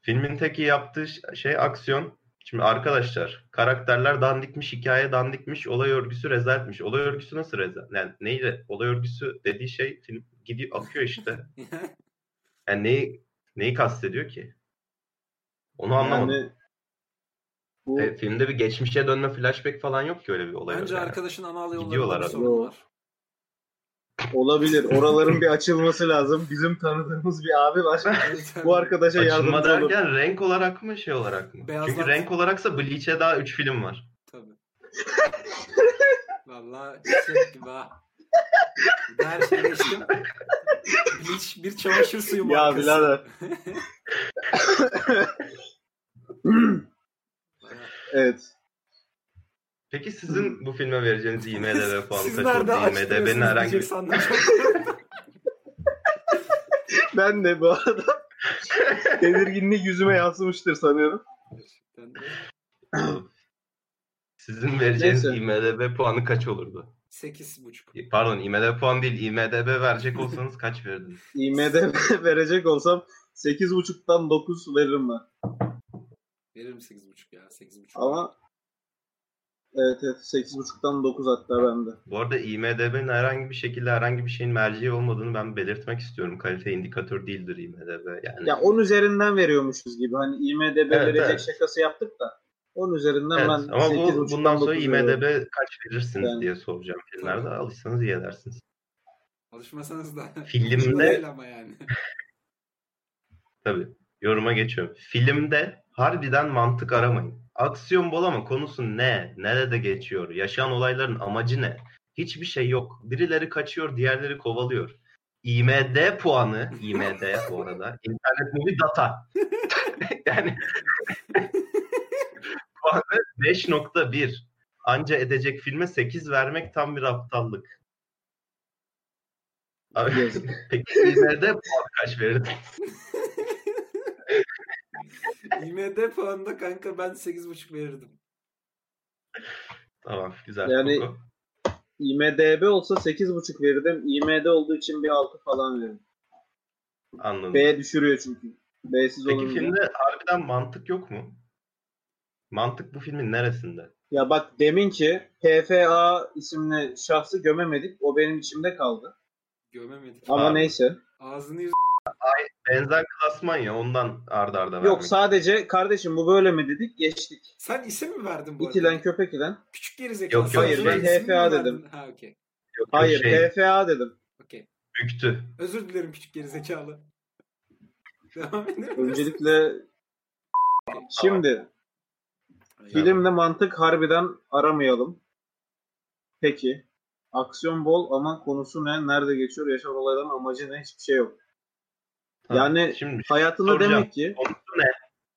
filmin tek iyi yaptığı şey aksiyon. Şimdi arkadaşlar karakterler dandikmiş, hikaye dandikmiş, olay örgüsü rezaletmiş. Olay örgüsü nasıl rezal? Yani neyle? Olay örgüsü dediği şey film gidiyor akıyor işte. [LAUGHS] Yani neyi neyi kastediyor ki? Onu anlamadım. Yani bu E, filmde bir geçmişe dönme flashback falan yok ki öyle bir olay. Bence yani. arkadaşın anal Gidiyorlar yollarında sorun var. olabilir. Oraların bir açılması lazım. Bizim tanıdığımız bir abi var. [LAUGHS] Bu arkadaşa Açılma yardımcı olur. derken renk olarak mı şey olarak mı? Beyazlar- Çünkü renk olaraksa Bleach'e daha 3 film var. Tabii. Vallahi çiçek gibi ha. Her şeyi geçtim. Hiç bir çamaşır suyu Ya markası. birader. [LAUGHS] evet. Peki sizin bu filme vereceğiniz IMDB puanı Siz kaç nerede oldu? IMDB'nin herhangi bir. Ben de bu arada tedirginlik yüzüme yansımıştır sanıyorum. Sizin vereceğiniz Neyse. IMDB puanı kaç olurdu? Sekiz buçuk. Pardon IMDB puan değil IMDB verecek olsanız kaç verirdiniz? [LAUGHS] IMDB verecek olsam 8.5'tan 9 veririm ben. Veririm sekiz buçuk ya. Sekiz buçuk. Ama evet evet 8.5'tan 9 hatta bende. Bu arada IMDB'nin herhangi bir şekilde herhangi bir şeyin merceği olmadığını ben belirtmek istiyorum. Kalite indikatör değildir IMDB. Yani Ya 10 üzerinden veriyormuşuz gibi. Hani IMDB Evet, verecek evet. şakası yaptık da. 10 üzerinden Evet, ben ama bu 8.5'tan bundan sonra 9 IMDB veriyorum. kaç verirsiniz Yani. diye soracağım filmlerde. Alışsanız iyi edersiniz. Alışmasanız da. [LAUGHS] Filmde- ama yani. [LAUGHS] Tabii. Yoruma geçiyorum. Filmde harbiden mantık aramayın. Aksiyon bol ama konusu ne? Nerede geçiyor? Yaşanan olayların amacı ne? Hiçbir şey yok. Birileri kaçıyor, diğerleri kovalıyor. IMD puanı, IMD bu arada, internet movie data. [LAUGHS] yani [LAUGHS] puanı 5.1. Anca edecek filme 8 vermek tam bir aptallık. Abi, peki IMD puanı kaç verirdin? [LAUGHS] [LAUGHS] IMD puanında kanka ben sekiz buçuk verirdim. Tamam, güzel. Yani- Koku. IMDB olsa 8.5 verirdim. IMD olduğu için bir 6 falan veririm. Anladım. B düşürüyor çünkü. B'siz Peki olunca. filmde harbiden mantık yok mu? Mantık bu filmin neresinde? Ya bak demin ki PFA isimli şahsı gömemedik. O benim içimde kaldı. Gömemedik. Ama Abi. neyse. Ağzını yüz... Benzer klasman ya ondan arda arda Yok vermek. sadece kardeşim bu böyle mi dedik geçtik. Sen isim mi verdin bu İtilen arada? köpek ilen. Küçük gerizekalı. Yok, yok, Hayır, ben mi HFA dedim. Ha okey. Yok, yok, Hayır şey, PFA dedim. Okey. büktü. Özür dilerim küçük gerizekalı. [LAUGHS] Devam edelim. Öncelikle şimdi filmde mantık harbiden aramayalım. Peki. Aksiyon bol ama konusu ne? Nerede geçiyor? Yaşanan olayların amacı ne? Hiçbir şey yok. Yani şimdi Hayatında soracağım. demek ki konusu ne?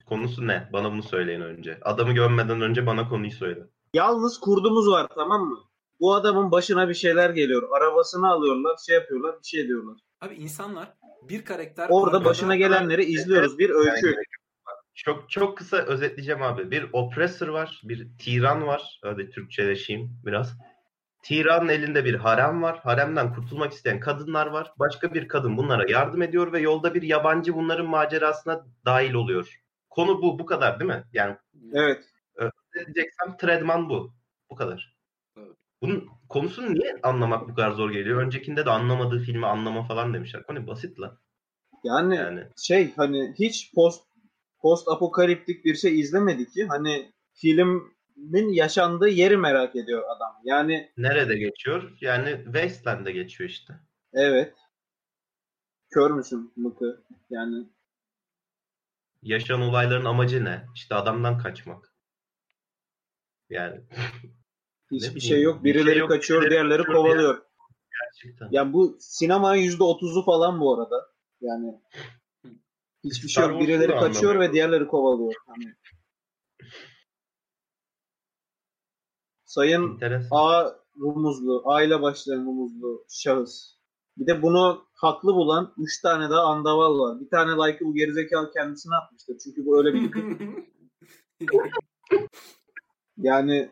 Konusu ne? Bana bunu söyleyin önce. Adamı gömmeden önce bana konuyu söyle. yalnız kurdumuz var tamam mı? Bu adamın başına bir şeyler geliyor. Arabasını alıyorlar, şey yapıyorlar, bir şey diyorlar. Abi insanlar bir karakter Orada başına gelenleri izliyoruz. Bir öykü. Çok çok kısa özetleyeceğim abi. Bir oppressor var, bir tiran var. Hadi Türkçeleşeyim biraz. Tiranın elinde bir harem var. Haremden kurtulmak isteyen kadınlar var. Başka bir kadın bunlara yardım ediyor ve yolda bir yabancı bunların macerasına dahil oluyor. Konu bu, bu kadar değil mi? Yani Evet. diyeceksem Tredman bu. Bu kadar. Evet. Bunun konusunu niye anlamak bu kadar zor geliyor? Öncekinde de anlamadığı filmi anlama falan demişler. Konu basit lan. Yani Yani şey hani hiç post post apokaliptik bir şey izlemedi ki. Hani filmin yaşandığı yeri merak ediyor adam. Yani nerede geçiyor? Yani Wasteland'de geçiyor işte. evet. Kör müsün mıkı? Yani Yaşanan olayların amacı ne? İşte adamdan kaçmak. Yani [LAUGHS] hiçbir şey yok. bir şey Birileri yok, kaçıyor, birileri diğerleri kaçıyor kovalıyor. gerçekten. Yani bu sinemanın yüzde otuzu falan bu arada. Yani hiçbir şey Star yok. Wars'u Birileri kaçıyor ve diğerleri kovalıyor. Hani. Sayın Enteresan. A rumuzlu, A ile başlayan rumuzlu şahıs. Bir de bunu haklı bulan 3 tane daha andaval var. Bir tane like'ı bu gerizekalı kendisine atmıştır. Çünkü bu öyle bir [LAUGHS] yani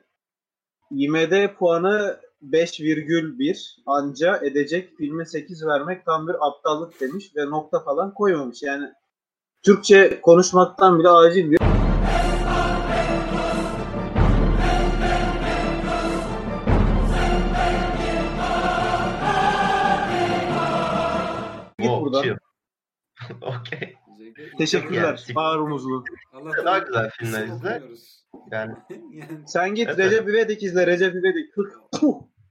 IMD puanı 5,1 anca edecek filme 8 vermek tam bir aptallık demiş ve nokta falan koymamış. Yani Türkçe konuşmaktan bile acil bir [LAUGHS] Okey. Teşekkürler. Yani- rumuzlu. Allah'tan Daha güzel filmler izle. Yani [LAUGHS] yani, Sen git Evet. Recep İvedik izle. Recep İvedik.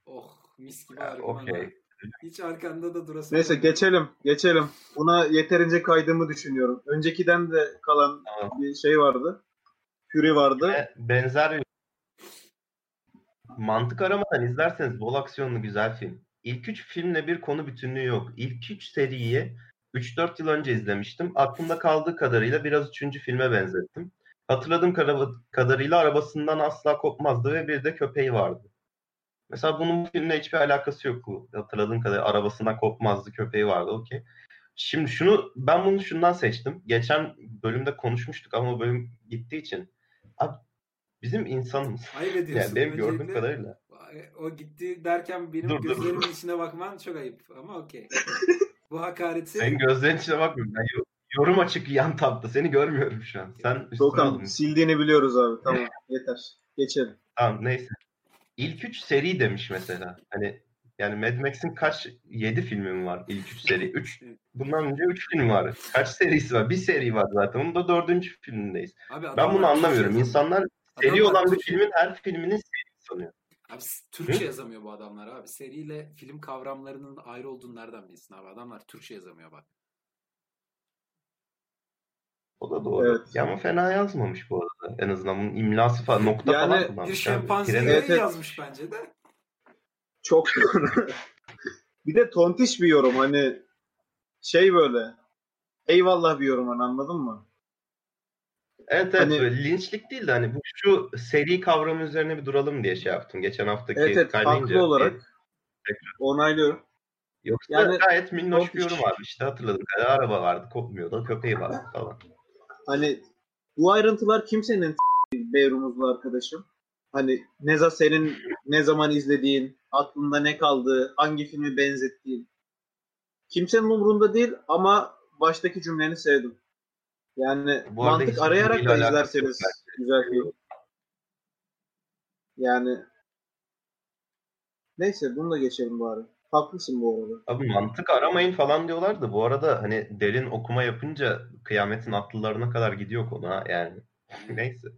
Oh mis gibi argüman. okey. Hiç arkanda da durasın. Neyse geçelim. Geçelim. Buna yeterince kaydığımı düşünüyorum. Öncekiden de kalan Tamam. bir şey vardı. Fury vardı. Ve benzer mantık aramadan izlerseniz bol aksiyonlu güzel film. İlk üç filmle bir konu bütünlüğü yok. İlk üç seriyi 3-4 yıl önce izlemiştim. Aklımda kaldığı kadarıyla biraz üçüncü filme benzettim. Hatırladığım kadarıyla arabasından asla kopmazdı ve bir de köpeği vardı. Mesela bunun bu filmle hiçbir alakası yok. Hatırladığım kadarıyla arabasından kopmazdı, köpeği vardı. Okey. Şimdi şunu ben bunu şundan seçtim. Geçen bölümde konuşmuştuk ama bölüm gittiği için. Abi bizim insanımız. Ayıp ediyorsun. Yani benim gördüğüm kadarıyla. O gitti derken benim dur, gözlerimin dur. içine bakman çok ayıp ama okey. [LAUGHS] Bu hakareti... Senin gözlerin içine bakmıyorum. Ben yorum açık yan tabda. Seni görmüyorum şu an. Sen Dokan sildiğini biliyoruz abi. Tamam yeter. Geçelim. Tamam neyse. İlk üç seri demiş mesela. Hani yani Mad Max'in kaç? 7 filmi mi var ilk 3 seri? 3 bundan önce 3 film var. Kaç serisi var? Bir seri var zaten. Onun da dördüncü filmindeyiz. Abi ben bunu anlamıyorum. İnsanlar seri olan bir filmin her filminin seri sanıyor. Abi Türkçe Hı? yazamıyor bu adamlar abi. Seriyle film kavramlarının ayrı olduğunu nereden bilsin abi? Adamlar Türkçe yazamıyor bak. O da doğru. Evet. Ya ama fena yazmamış bu arada. En azından bunun imlası falan nokta yani, falan kullanmış. Bir şempanzeyi evet, yazmış bence de. Çok [LAUGHS] doğru. bir de tontiş bir yorum hani şey böyle eyvallah bir yorum hani anladın mı? Evet evet hani, linçlik değil de hani bu şu seri kavramı üzerine bir duralım diye şey yaptım. Geçen haftaki evet, evet, haklı olarak onaylıyorum. Yoksa yani, gayet minnoş bir yorum vardı işte hatırladım. Yani araba vardı kopmuyordu köpeği vardı [LAUGHS] falan. Hani bu ayrıntılar kimsenin [LAUGHS] Beyrumuzlu arkadaşım. Hani ne zaman senin ne zaman izlediğin, aklında ne kaldı, hangi filmi benzettiğin. Kimsenin umurunda değil ama baştaki cümleni sevdim. Yani bu mantık arayarak da izlerseniz güzel film. Yani neyse bunu da geçelim bari. Haklısın bu arada. Abi mantık aramayın falan diyorlar da bu arada hani derin okuma yapınca kıyametin atlılarına kadar gidiyor konu ha yani. [LAUGHS] Neyse.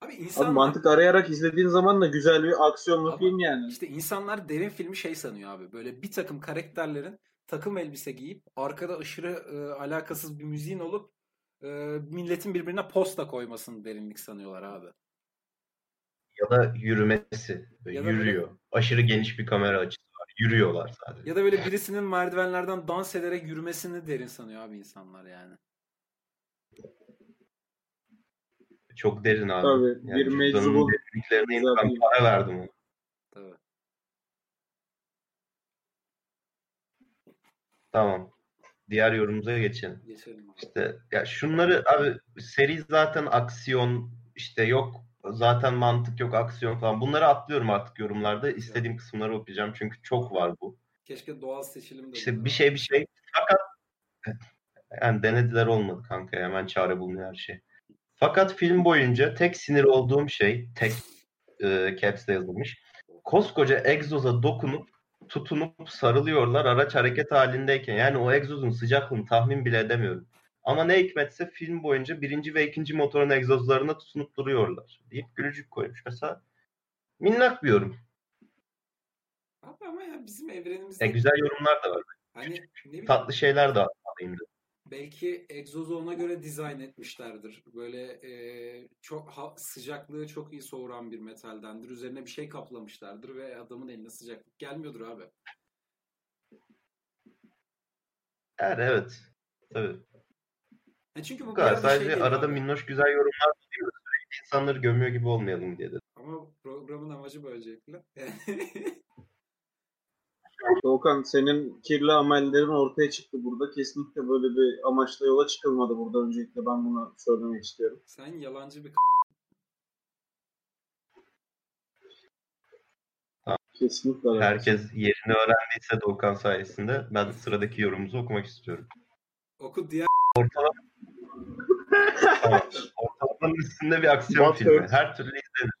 Abi, insanlar... abi mantık arayarak izlediğin zaman da güzel bir aksiyonlu film yani. İşte insanlar derin filmi şey sanıyor abi. Böyle bir takım karakterlerin takım elbise giyip arkada aşırı e, alakasız bir müziğin olup e, milletin birbirine posta koymasını derinlik sanıyorlar abi. Ya da yürümesi. Ya da yürüyor. Böyle... Aşırı geniş bir kamera açısı var. Yürüyorlar sadece. Ya da böyle birisinin merdivenlerden dans ederek yürümesini derin sanıyor abi insanlar yani. Çok derin abi. Tabii. Yani bir meczubun derinliklerine insan para verdim. Tabii. Tamam. Diğer yorumumuza geçelim. Geçelim. İşte ya şunları abi seri zaten aksiyon işte yok zaten mantık yok aksiyon falan. Bunları atlıyorum artık yorumlarda. İstediğim evet. kısımları okuyacağım çünkü çok var bu. Keşke doğal seçilim de. İşte bir şey bir şey. Fakat [LAUGHS] yani denediler olmadı kanka. Hemen çare bulunuyor her şey. Fakat film boyunca tek sinir olduğum şey, tek e, caps'te yazılmış. Koskoca egzoza dokunup tutunup sarılıyorlar araç hareket halindeyken. Yani o egzozun sıcaklığını tahmin bile edemiyorum. Ama ne hikmetse film boyunca birinci ve ikinci motorun egzozlarına tutunup duruyorlar. Deyip gülücük koymuş. Mesela minnak bir yorum. Abi ama ya bizim evrenimizde... E, güzel yorumlar da var. Hani, ne Tatlı şeyler de var belki egzozu ona göre dizayn etmişlerdir. Böyle e, çok ha, sıcaklığı çok iyi soğuran bir metaldendir. Üzerine bir şey kaplamışlardır ve adamın eline sıcaklık gelmiyordur abi. Yani evet. Tabii. Yani çünkü bu, bu kadar. Sadece şey arada abi. minnoş güzel yorumlar diyoruz. İnsanları gömüyor gibi olmayalım diye dedim. Ama programın amacı böylelikle. [LAUGHS] Doğukan senin kirli amellerin ortaya çıktı burada. Kesinlikle böyle bir amaçla yola çıkılmadı burada öncelikle ben bunu söylemek istiyorum. Sen yalancı bir Kesinlikle. Evet. Herkes yerini öğrendiyse Doğukan sayesinde ben sıradaki yorumumuzu okumak istiyorum. Oku diğer Ortalama tamam. [LAUGHS] Ortalamanın üstünde bir aksiyon filmi. Her türlü izlenir.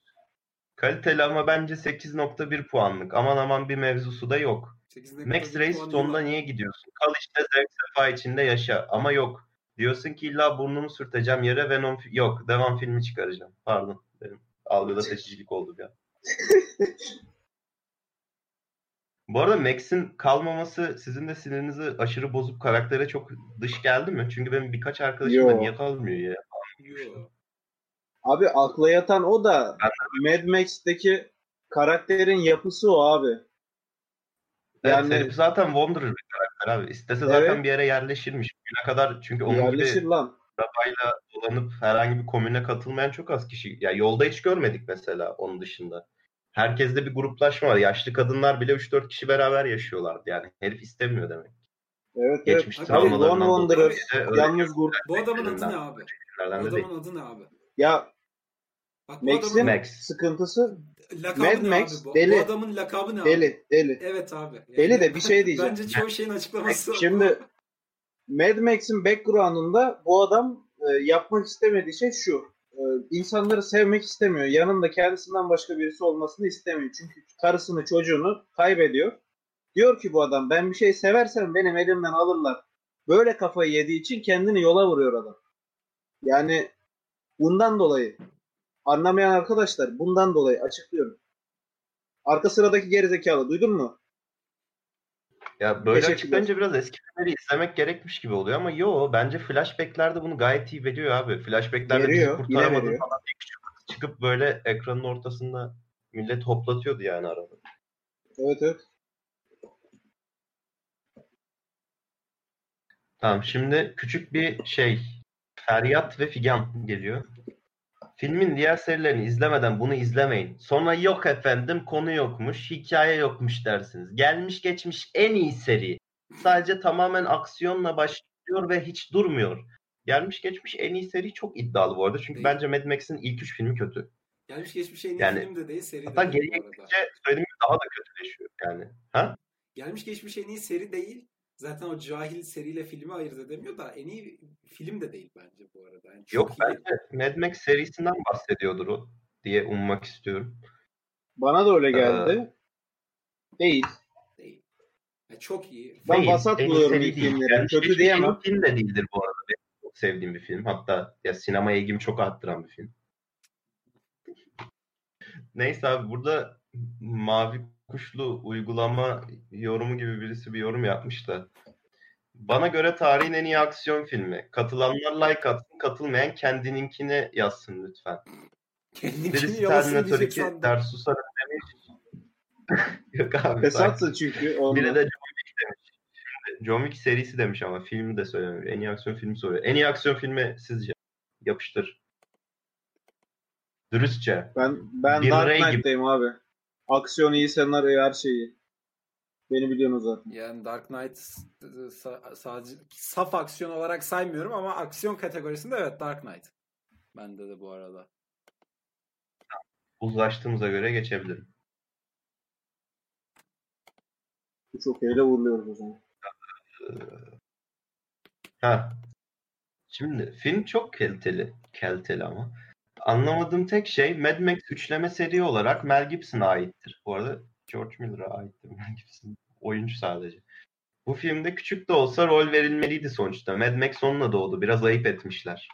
Kaliteli ama bence 8.1 puanlık. Aman aman bir mevzusu da yok. Max Reis sonunda niye gidiyorsun? Kal işte zevk sefa içinde yaşa. Ama yok. Diyorsun ki illa burnumu sürteceğim yere Venom yok. Devam filmi çıkaracağım. Pardon. Benim algıda seçicilik oldu ya. Bu arada Max'in kalmaması sizin de sinirinizi aşırı bozup karaktere çok dış geldi mi? Çünkü benim birkaç arkadaşım da niye kalmıyor ya? Yok. Abi akla yatan o da Mad Max'teki karakterin yapısı o abi. Evet, Yani- herif zaten Wanderer bir karakter abi. İstese zaten Evet. bir yere yerleşirmiş. Bugüne kadar çünkü onun Yerleşir gibi lan. arabayla dolanıp herhangi bir komüne katılmayan çok az kişi. Ya yolda hiç görmedik mesela onun dışında. Herkeste bir gruplaşma var. Yaşlı kadınlar bile 3-4 kişi beraber yaşıyorlardı. Yani herif istemiyor demek. Evet Geçmiş evet. dolayı Wanderer, yalnız grup. Bu adamın adı ne abi? Bu adamın adı ne abi? Ya Bak Max'in Max. sıkıntısı lakabı Mad ne Max, abi bu? deli. Bu adamın lakabı ne abi? deli deli. Evet abi. Yani Deli de bir şey [LAUGHS] diyeceğim. Bence çoğu şeyin açıklaması. Şimdi Mad Max'in background'unda bu adam e, yapmak istemediği şey şu. E, insanları sevmek istemiyor. Yanında kendisinden başka birisi olmasını istemiyor. Çünkü karısını çocuğunu kaybediyor. Diyor ki bu adam ben bir şey seversem benim elimden alırlar. Böyle kafayı yediği için kendini yola vuruyor adam. Yani bundan dolayı anlamayan arkadaşlar bundan dolayı açıklıyorum. Arka sıradaki gerizekalı duydun mu? Ya böyle Teşekkürler. açıklayınca biraz eski filmleri izlemek gerekmiş gibi oluyor ama yo bence flashbacklerde bunu gayet iyi veriyor abi. Flashbacklerde bizi Veriyor, yine kurtaramadın falan diye küçük çıkıp böyle ekranın ortasında millet hoplatıyordu yani arada. Evet evet. Tamam şimdi küçük bir şey Feryat ve Figan geliyor. Filmin diğer serilerini izlemeden bunu izlemeyin. Sonra yok efendim konu yokmuş, hikaye yokmuş dersiniz. Gelmiş geçmiş en iyi seri. Sadece tamamen aksiyonla başlıyor ve hiç durmuyor. Gelmiş geçmiş en iyi seri çok iddialı bu arada. Çünkü bence Mad Max'in ilk üç filmi kötü. Gelmiş geçmiş en iyi Yani- film de değil, seri Hatta de değil geriye gidince söylediğim daha da kötüleşiyor yani. Ha? Gelmiş geçmiş en iyi seri değil. Zaten o cahil seriyle filmi ayırt edemiyor da en iyi film de değil bence bu arada. Yani Yok iyi. bence Mad Max serisinden bahsediyordur o diye ummak istiyorum. Bana da öyle geldi. Değil. değil. Yani çok iyi. Ben Değil, vasat buluyorum seri filmleri. Yani Kötü diyemem. film de değildir bu arada. Benim çok sevdiğim bir film. Hatta ya sinemaya ilgimi çok arttıran bir film. Neyse abi burada mavi kuşlu uygulama yorumu gibi birisi bir yorum yapmış da. Bana göre tarihin en iyi aksiyon filmi. Katılanlar like atsın, katılmayan kendininkini yazsın lütfen. Kendini Birisi yalasın Terminator diyecek 2 sandım. ders susarım demiş. [LAUGHS] Yok abi. Fesatsın çünkü. Ondan. Biri de John Wick demiş. John Wick serisi demiş ama filmi de söylemiyor. En iyi aksiyon filmi soruyor. En iyi aksiyon filmi sizce? Yapıştır. Dürüstçe. Ben ben Bir Dark. Knight'tayım abi. Aksiyon iyi, senaryo her şeyi. Beni biliyorsunuz zaten. Yani Dark Knight sa- sadece saf aksiyon olarak saymıyorum ama aksiyon kategorisinde evet Dark Knight. Bende de bu arada. Uzlaştığımıza göre geçebilirim. Çok eyle vuruluyoruz o zaman. Ha. Şimdi film çok kaliteli. Kaliteli ama. Anlamadığım tek şey Mad Max üçleme seri olarak Mel Gibson'a aittir. Bu arada George Miller'a aittir [LAUGHS] Mel Gibson. Oyuncu sadece. Bu filmde küçük de olsa rol verilmeliydi sonuçta. Mad Max onunla doğdu. Biraz ayıp etmişler.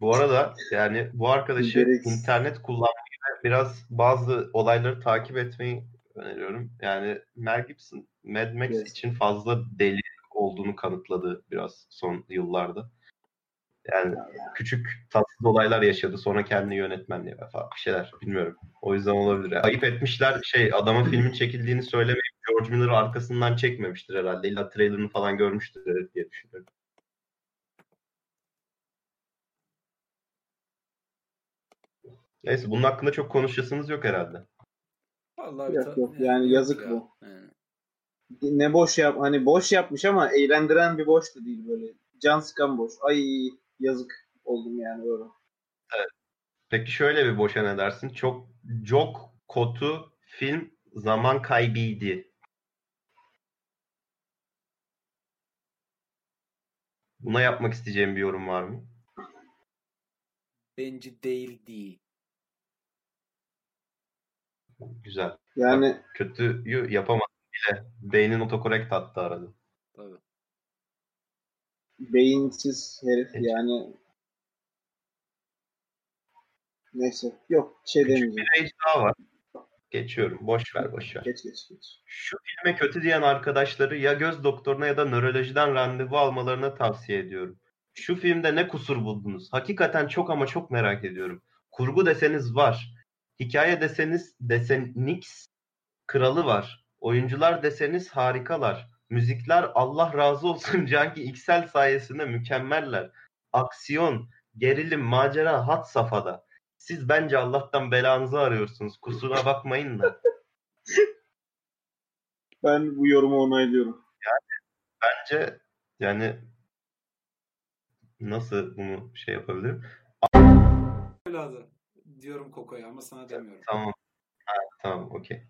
Bu arada yani bu arkadaşı internet kullanmayı biraz bazı olayları takip etmeyi öneriyorum. Yani Mel Gibson Mad Max Yes. için fazla deli olduğunu kanıtladı biraz son yıllarda. Yani küçük tatsız olaylar yaşadı. Sonra kendi yönetmenliğe falan bir şeyler bilmiyorum. O yüzden olabilir. Yani ayıp etmişler. Şey adamın filmin çekildiğini söylemeyip George Miller arkasından çekmemiştir herhalde. İlla trailerını falan görmüştür diye düşünüyorum. Neyse bunun hakkında çok konuşasınız yok herhalde. Vallahi Yok, yok. Yani yazık ya. bu. Yani. Ne boş yap hani boş yapmış ama eğlendiren bir boş da değil böyle. Can sıkan boş. Ay yazık oldum yani böyle. Peki şöyle bir boşa ne dersin? Çok çok kotu film zaman kaybıydı. Buna yapmak isteyeceğim bir yorum var mı? Bence değil değil. Güzel. Yani Kötüyü yapamadım bile. Beynin otokorekt attı arada. Tabii. Beyinsiz herif yani neyse yok şey Küçük demeyeceğim. bir daha var. Geçiyorum. Boş ver, boş ver. Geç geç geç. Şu filme kötü diyen arkadaşları ya göz doktoruna ya da nörolojiden randevu almalarını tavsiye ediyorum. Şu filmde ne kusur buldunuz? Hakikaten çok ama çok merak ediyorum. Kurgu deseniz var. Hikaye deseniz desenix kralı var. Oyuncular deseniz harikalar. Müzikler Allah razı olsun [LAUGHS] Canki XL sayesinde mükemmeller. Aksiyon, gerilim, macera hat safhada. Siz bence Allah'tan belanızı arıyorsunuz. Kusura bakmayın da. Ben bu yorumu onaylıyorum. Bence yani nasıl bunu şey yapabilirim? Evladı diyorum Koko'ya ama sana demiyorum. Tamam. Ha, tamam okey.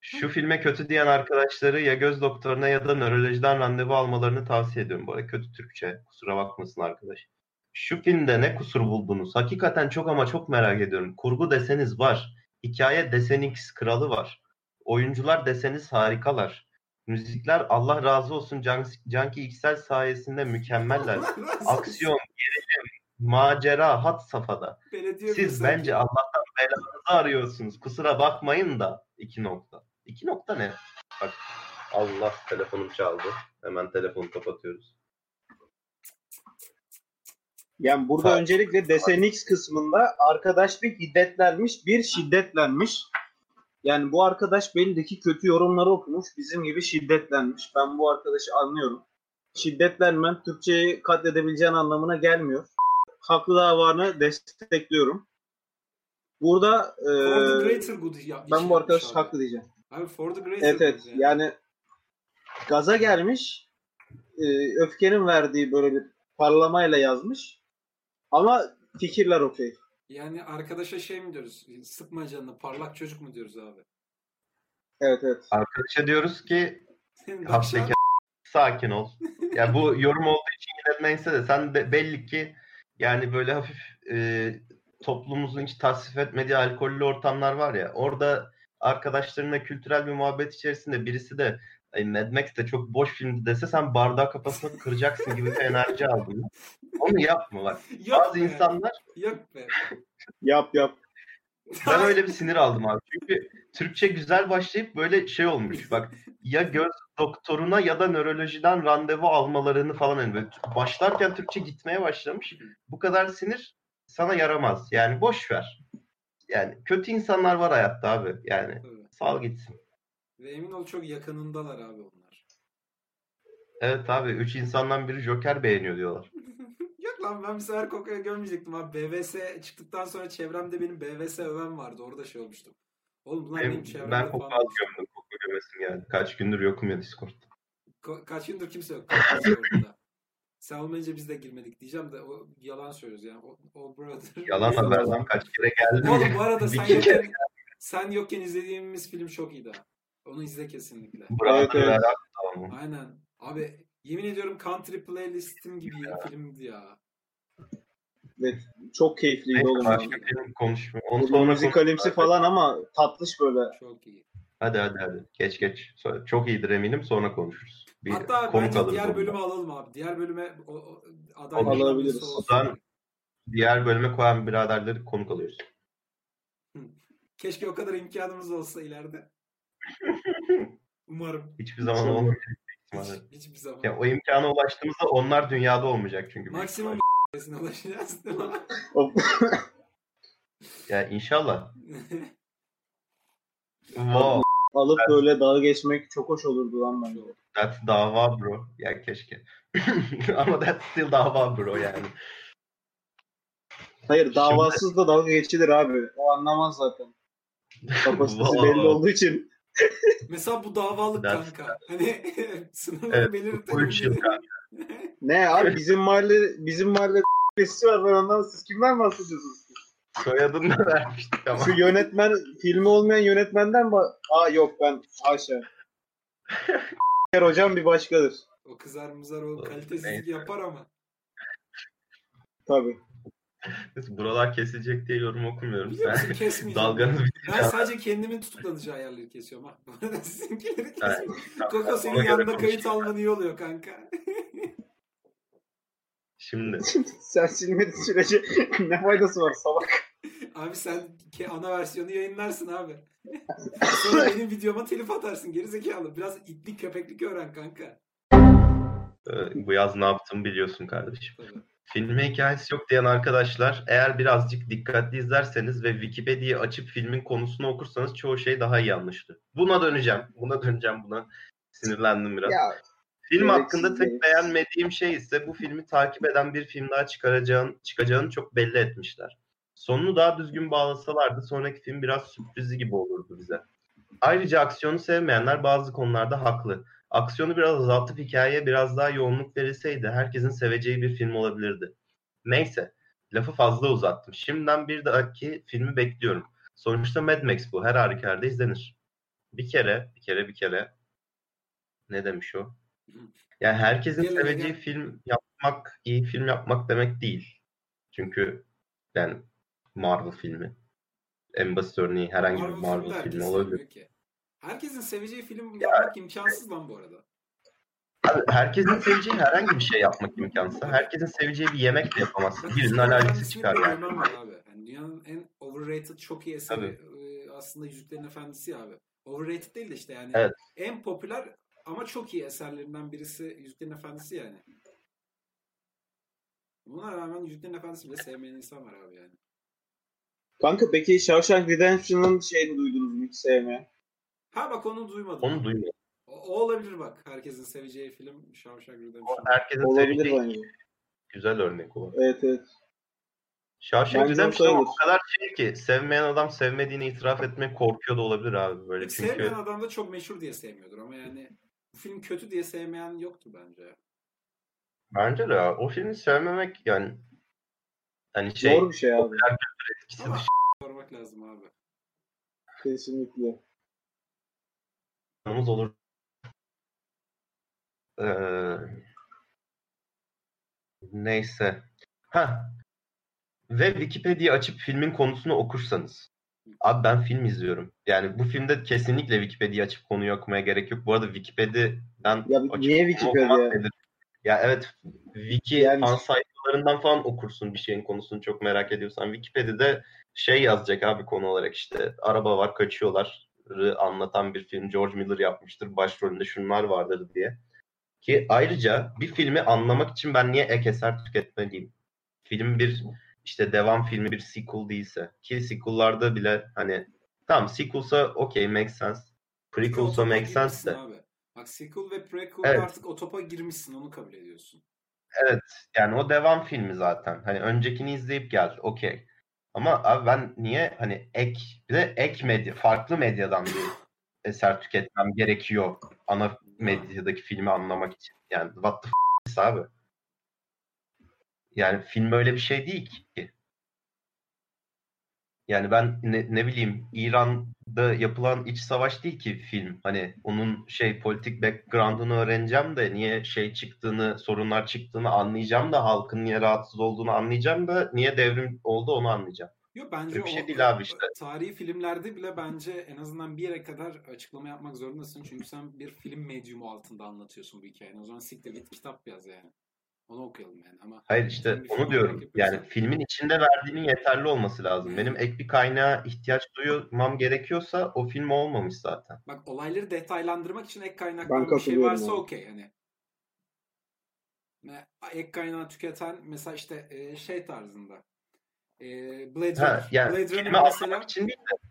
Şu filme kötü diyen arkadaşları ya göz doktoruna ya da nörolojiden randevu almalarını tavsiye ediyorum. Bu arada kötü Türkçe. Kusura bakmasın arkadaş. Şu filmde ne kusur buldunuz? Hakikaten çok ama çok merak ediyorum. Kurgu deseniz var. Hikaye desenix kralı var. Oyuncular deseniz harikalar. Müzikler Allah razı olsun Can Canki XL sayesinde mükemmeller. [LAUGHS] Aksiyon, gerilim, macera hat safhada. Belediye Siz bence Allah'tan belanızı arıyorsunuz. Kusura bakmayın da. iki nokta. İki nokta ne? Bak Allah telefonum çaldı. Hemen telefonu kapatıyoruz. Yani burada Ha. öncelikle desen X kısmında arkadaş bir hiddetlenmiş, bir şiddetlenmiş. Yani bu arkadaş belli ki kötü yorumları okumuş. Bizim gibi şiddetlenmiş. Ben bu arkadaşı anlıyorum. Şiddetlenmen Türkçeyi katledebileceğin anlamına gelmiyor. Haklı davanı destekliyorum. Burada e, ben bu arkadaş haklı diyeceğim. Abi for the greater Evet evet. yani. Yani gaza gelmiş. e, öfkenin verdiği böyle bir parlamayla yazmış. Ama fikirler okey. Yani arkadaşa şey mi diyoruz? Sıkma canını parlak çocuk mu diyoruz abi? Evet evet. Arkadaşa diyoruz ki Senin de Hafta akşam- sakin ol. Ya bu [LAUGHS] yorum olduğu için yine neyse de sen de belli ki yani böyle hafif e, toplumumuzun hiç tasvip etmediği alkollü ortamlar var ya orada arkadaşlarınla kültürel bir muhabbet içerisinde birisi de Ay Mad Max de çok boş filmdi dese sen bardağı kafasına kıracaksın gibi bir enerji aldın. Onu yapma bak. [LAUGHS] Yok Bazı be, insanlar Yok be. [LAUGHS] Yap yap. ben öyle bir sinir aldım abi. Çünkü Türkçe güzel başlayıp böyle şey olmuş. Bak ya göz doktoruna ya da nörolojiden randevu almalarını falan yani böyle başlarken Türkçe gitmeye başlamış. Bu kadar sinir sana yaramaz. Yani boş ver. Yani kötü insanlar var hayatta abi. Yani Tabii. sal gitsin. Ve emin ol çok yakınındalar abi onlar. Evet abi üç insandan biri Joker beğeniyor diyorlar. [LAUGHS] Yok lan ben bir sefer Koko'ya görmeyecektim abi. BVS çıktıktan sonra çevremde benim BVS öven vardı. Orada şey olmuştum. Oğlum bunlar benim Benim, çevremde ben az gömdüm. Koku gömesim yani. Kaç gündür yokum ya Discord'da. Ko- kaç gündür kimse yok. Discord'da. Sen olmayınca biz de girmedik diyeceğim de o yalan söylüyoruz yani. O, o brother. Yalan [LAUGHS] haber lan kaç kere geldim. Oğlum bu arada sen kere yokken, sen yokken izlediğimiz film çok iyiydi. Onu izle kesinlikle. Bravo. Evet, evet. Aynen. Abi yemin ediyorum country playlistim gibi filmdi ya. Evet. Çok keyifliydi Neyse, oğlum. başka film konuşma. Onu sonra müzikalimsi falan ama tatlış böyle. Çok iyi. Hadi hadi hadi. Geç geç. Sonra- Çok iyidir eminim sonra konuşuruz. Bir Hatta konuk bence diğer bölümü alalım abi. Diğer bölüme o, o, aday. Alabiliriz. birisi olsun. O zaman- Diğer bölüme koyan biraderleri konuk alıyoruz. Keşke o kadar imkanımız olsa ileride. [LAUGHS] Umarım. Hiçbir zaman olmayacak. Hiç, hiçbir zaman. Ya, o imkana ulaştığımızda onlar dünyada olmayacak çünkü. Maksimum ihtimalle. [LAUGHS] ulaşacağız değil mi? O- Ya inşallah. [LAUGHS] Wow. Alıp böyle dağa geçmek çok hoş olurdu lan bence. That's dava bro. Ya keşke. [LAUGHS] Ama that's still dava bro yani. Hayır davasız da dalga geçilir abi. O anlamaz zaten. Kapasitesi [LAUGHS] belli olduğu için. [LAUGHS] Mesela bu davalık That's- kanka. Hani sınırları Evet, belirtelim. Kanka. Ne abi bizim mahalle bizim mahalle sesi var ben ondan siz kimden bahsediyorsunuz? Soyadını da vermiştik ama. Şu yönetmen filmi olmayan yönetmenden ba- Aa yok ben haşa. [LAUGHS] hocam bir başkadır. O kızar mızar o kalitesizlik yapar ama. Tabii. Buralar kesilecek diye yorum okumuyorum. Biliyor musun Sen kesmeyeceğim. dalganızı Ben bitireceğim. sadece kendimin tutuklanacağı yerleri kesiyorum ha. Bu arada sizinkileri kesmiyorum. Koko senin yanında kayıt alman iyi oluyor kanka. [LAUGHS] Şimdi [LAUGHS] Sen silmediğin sürece ne faydası var salak. Abi sen ana versiyonu yayınlarsın abi. [LAUGHS] Sonra benim videoma telif atarsın geri zekalı. Biraz itlik köpeklik öğren kanka. e, bu yaz ne yaptım biliyorsun kardeşim. Tabii. Filme hikayesi yok diyen arkadaşlar eğer birazcık dikkatli izlerseniz ve Wikipedia'yı açıp filmin konusunu okursanız çoğu şey daha iyi anlaşılır. Buna döneceğim. Buna döneceğim buna. Sinirlendim biraz. Ya Film hakkında tek beğenmediğim şey ise bu filmi takip eden bir film daha çıkaracağın, çıkacağını çok belli etmişler. Sonunu daha düzgün bağlasalardı sonraki film biraz sürprizi gibi olurdu bize. Ayrıca aksiyonu sevmeyenler bazı konularda haklı. Aksiyonu biraz azaltıp hikayeye biraz daha yoğunluk verilseydi herkesin seveceği bir film olabilirdi. Neyse, lafı fazla uzattım. Şimdiden bir dahaki filmi bekliyorum. Sonuçta Mad Max bu. Her halükarda izlenir. Bir kere, bir kere, bir kere. Ne demiş o? Yani herkesin Gel seveceği gel. film yapmak, iyi film yapmak demek değil. Çünkü yani Marvel filmi. En basit örneği herhangi bir Marvel Marvel filmi olabilir. ki. Herkesin seveceği film yapmak imkansız lan bu arada. Abi, herkesin seveceği herhangi bir şey yapmak imkansız. Herkesin seveceği bir yemek de yapamazsın. Birinin alerjisi çıkar yani. abi. Yani dünyanın en overrated çok iyi eseri e, aslında Yüzüklerin Efendisi abi. Overrated değil de işte yani Evet. en popüler ama çok iyi eserlerinden birisi Yüzüklerin Efendisi yani. Buna rağmen Yüzüklerin Efendisi bile sevmeyen insan var abi yani. Kanka peki Shawshank Redemption'ın şeyini duydunuz mu hiç sevmeyen? Ha bak onu duymadım. Onu duymuyor. O, o olabilir bak. Herkesin seveceği film Shawshank Redemption. Herkesin Olabilir seveceği bence. güzel örnek o. Evet evet. Shawshank Redemption o kadar şey ki sevmeyen adam sevmediğini itiraf etmek korkuyor da olabilir abi böyle Peki çünkü sevmeyen adam da çok meşhur diye sevmiyordur ama yani bu film kötü diye sevmeyen yoktur bence. bence de ya, o filmi sevmemek yani hani şey Zor bir şey abi. etkisi Ama dışı [LAUGHS] sormak lazım abi. Kesinlikle. anımız olur. Ee, neyse. Ha. Ve Wikipedia açıp filmin konusunu okursanız. Abi ben film izliyorum. Yani bu filmde kesinlikle Wikipedia açıp konuyu okumaya gerek yok. Bu arada Wikipedia'dan Ya açıp niye Wikipedia? Ya evet wiki Yani- fan sayfalarından falan okursun bir şeyin konusunu çok merak ediyorsan. Wikipedia'da şey yazacak abi konu olarak işte araba var kaçıyorlar anlatan bir film George Miller yapmıştır. Başrolünde şunlar vardır diye. Ki ayrıca bir filmi anlamak için ben niye ek eser tüketmeliyim? Film bir işte devam filmi bir sequel değilse ki sequel'larda bile hani tamam sequel'sa okey make sense. Prequel'sa make sense de. Abi. Bak sequel ve prequel Evet. artık o topa girmişsin onu kabul ediyorsun. Evet yani o devam filmi zaten. Hani öncekini izleyip gel okey. Ama abi ben niye hani ek bir de ek medya farklı medyadan bir eser tüketmem gerekiyor ana medyadaki filmi anlamak için. Yani what the f- abi. Yani film öyle bir şey değil ki. Yani ben ne, ne bileyim İran'da yapılan iç savaş değil ki film. Hani onun şey politik background'unu öğreneceğim de niye şey çıktığını, sorunlar çıktığını anlayacağım da halkın niye rahatsız olduğunu anlayacağım da niye devrim oldu onu anlayacağım. Yok bence Öyle bir şey o- değil abi işte. Tarihi filmlerde bile bence en azından bir yere kadar açıklama yapmak zorundasın. Çünkü sen bir film medyumu altında anlatıyorsun bu hikayeyi. O zaman siktir git kitap yaz yani. Onu okuyalım yani ama. Hayır işte onu diyorum. yapıyorsan- Yani filmin içinde verdiğinin yeterli olması lazım. Benim ek bir kaynağa ihtiyaç duymam gerekiyorsa o film olmamış zaten. Bak olayları detaylandırmak için ek Ben kaynaklar bir şey varsa okey. Ne- Ek kaynağı tüketen mesela işte şey tarzında. Blade Runner. Ha, yani Blade filmi Runner mesela için değil de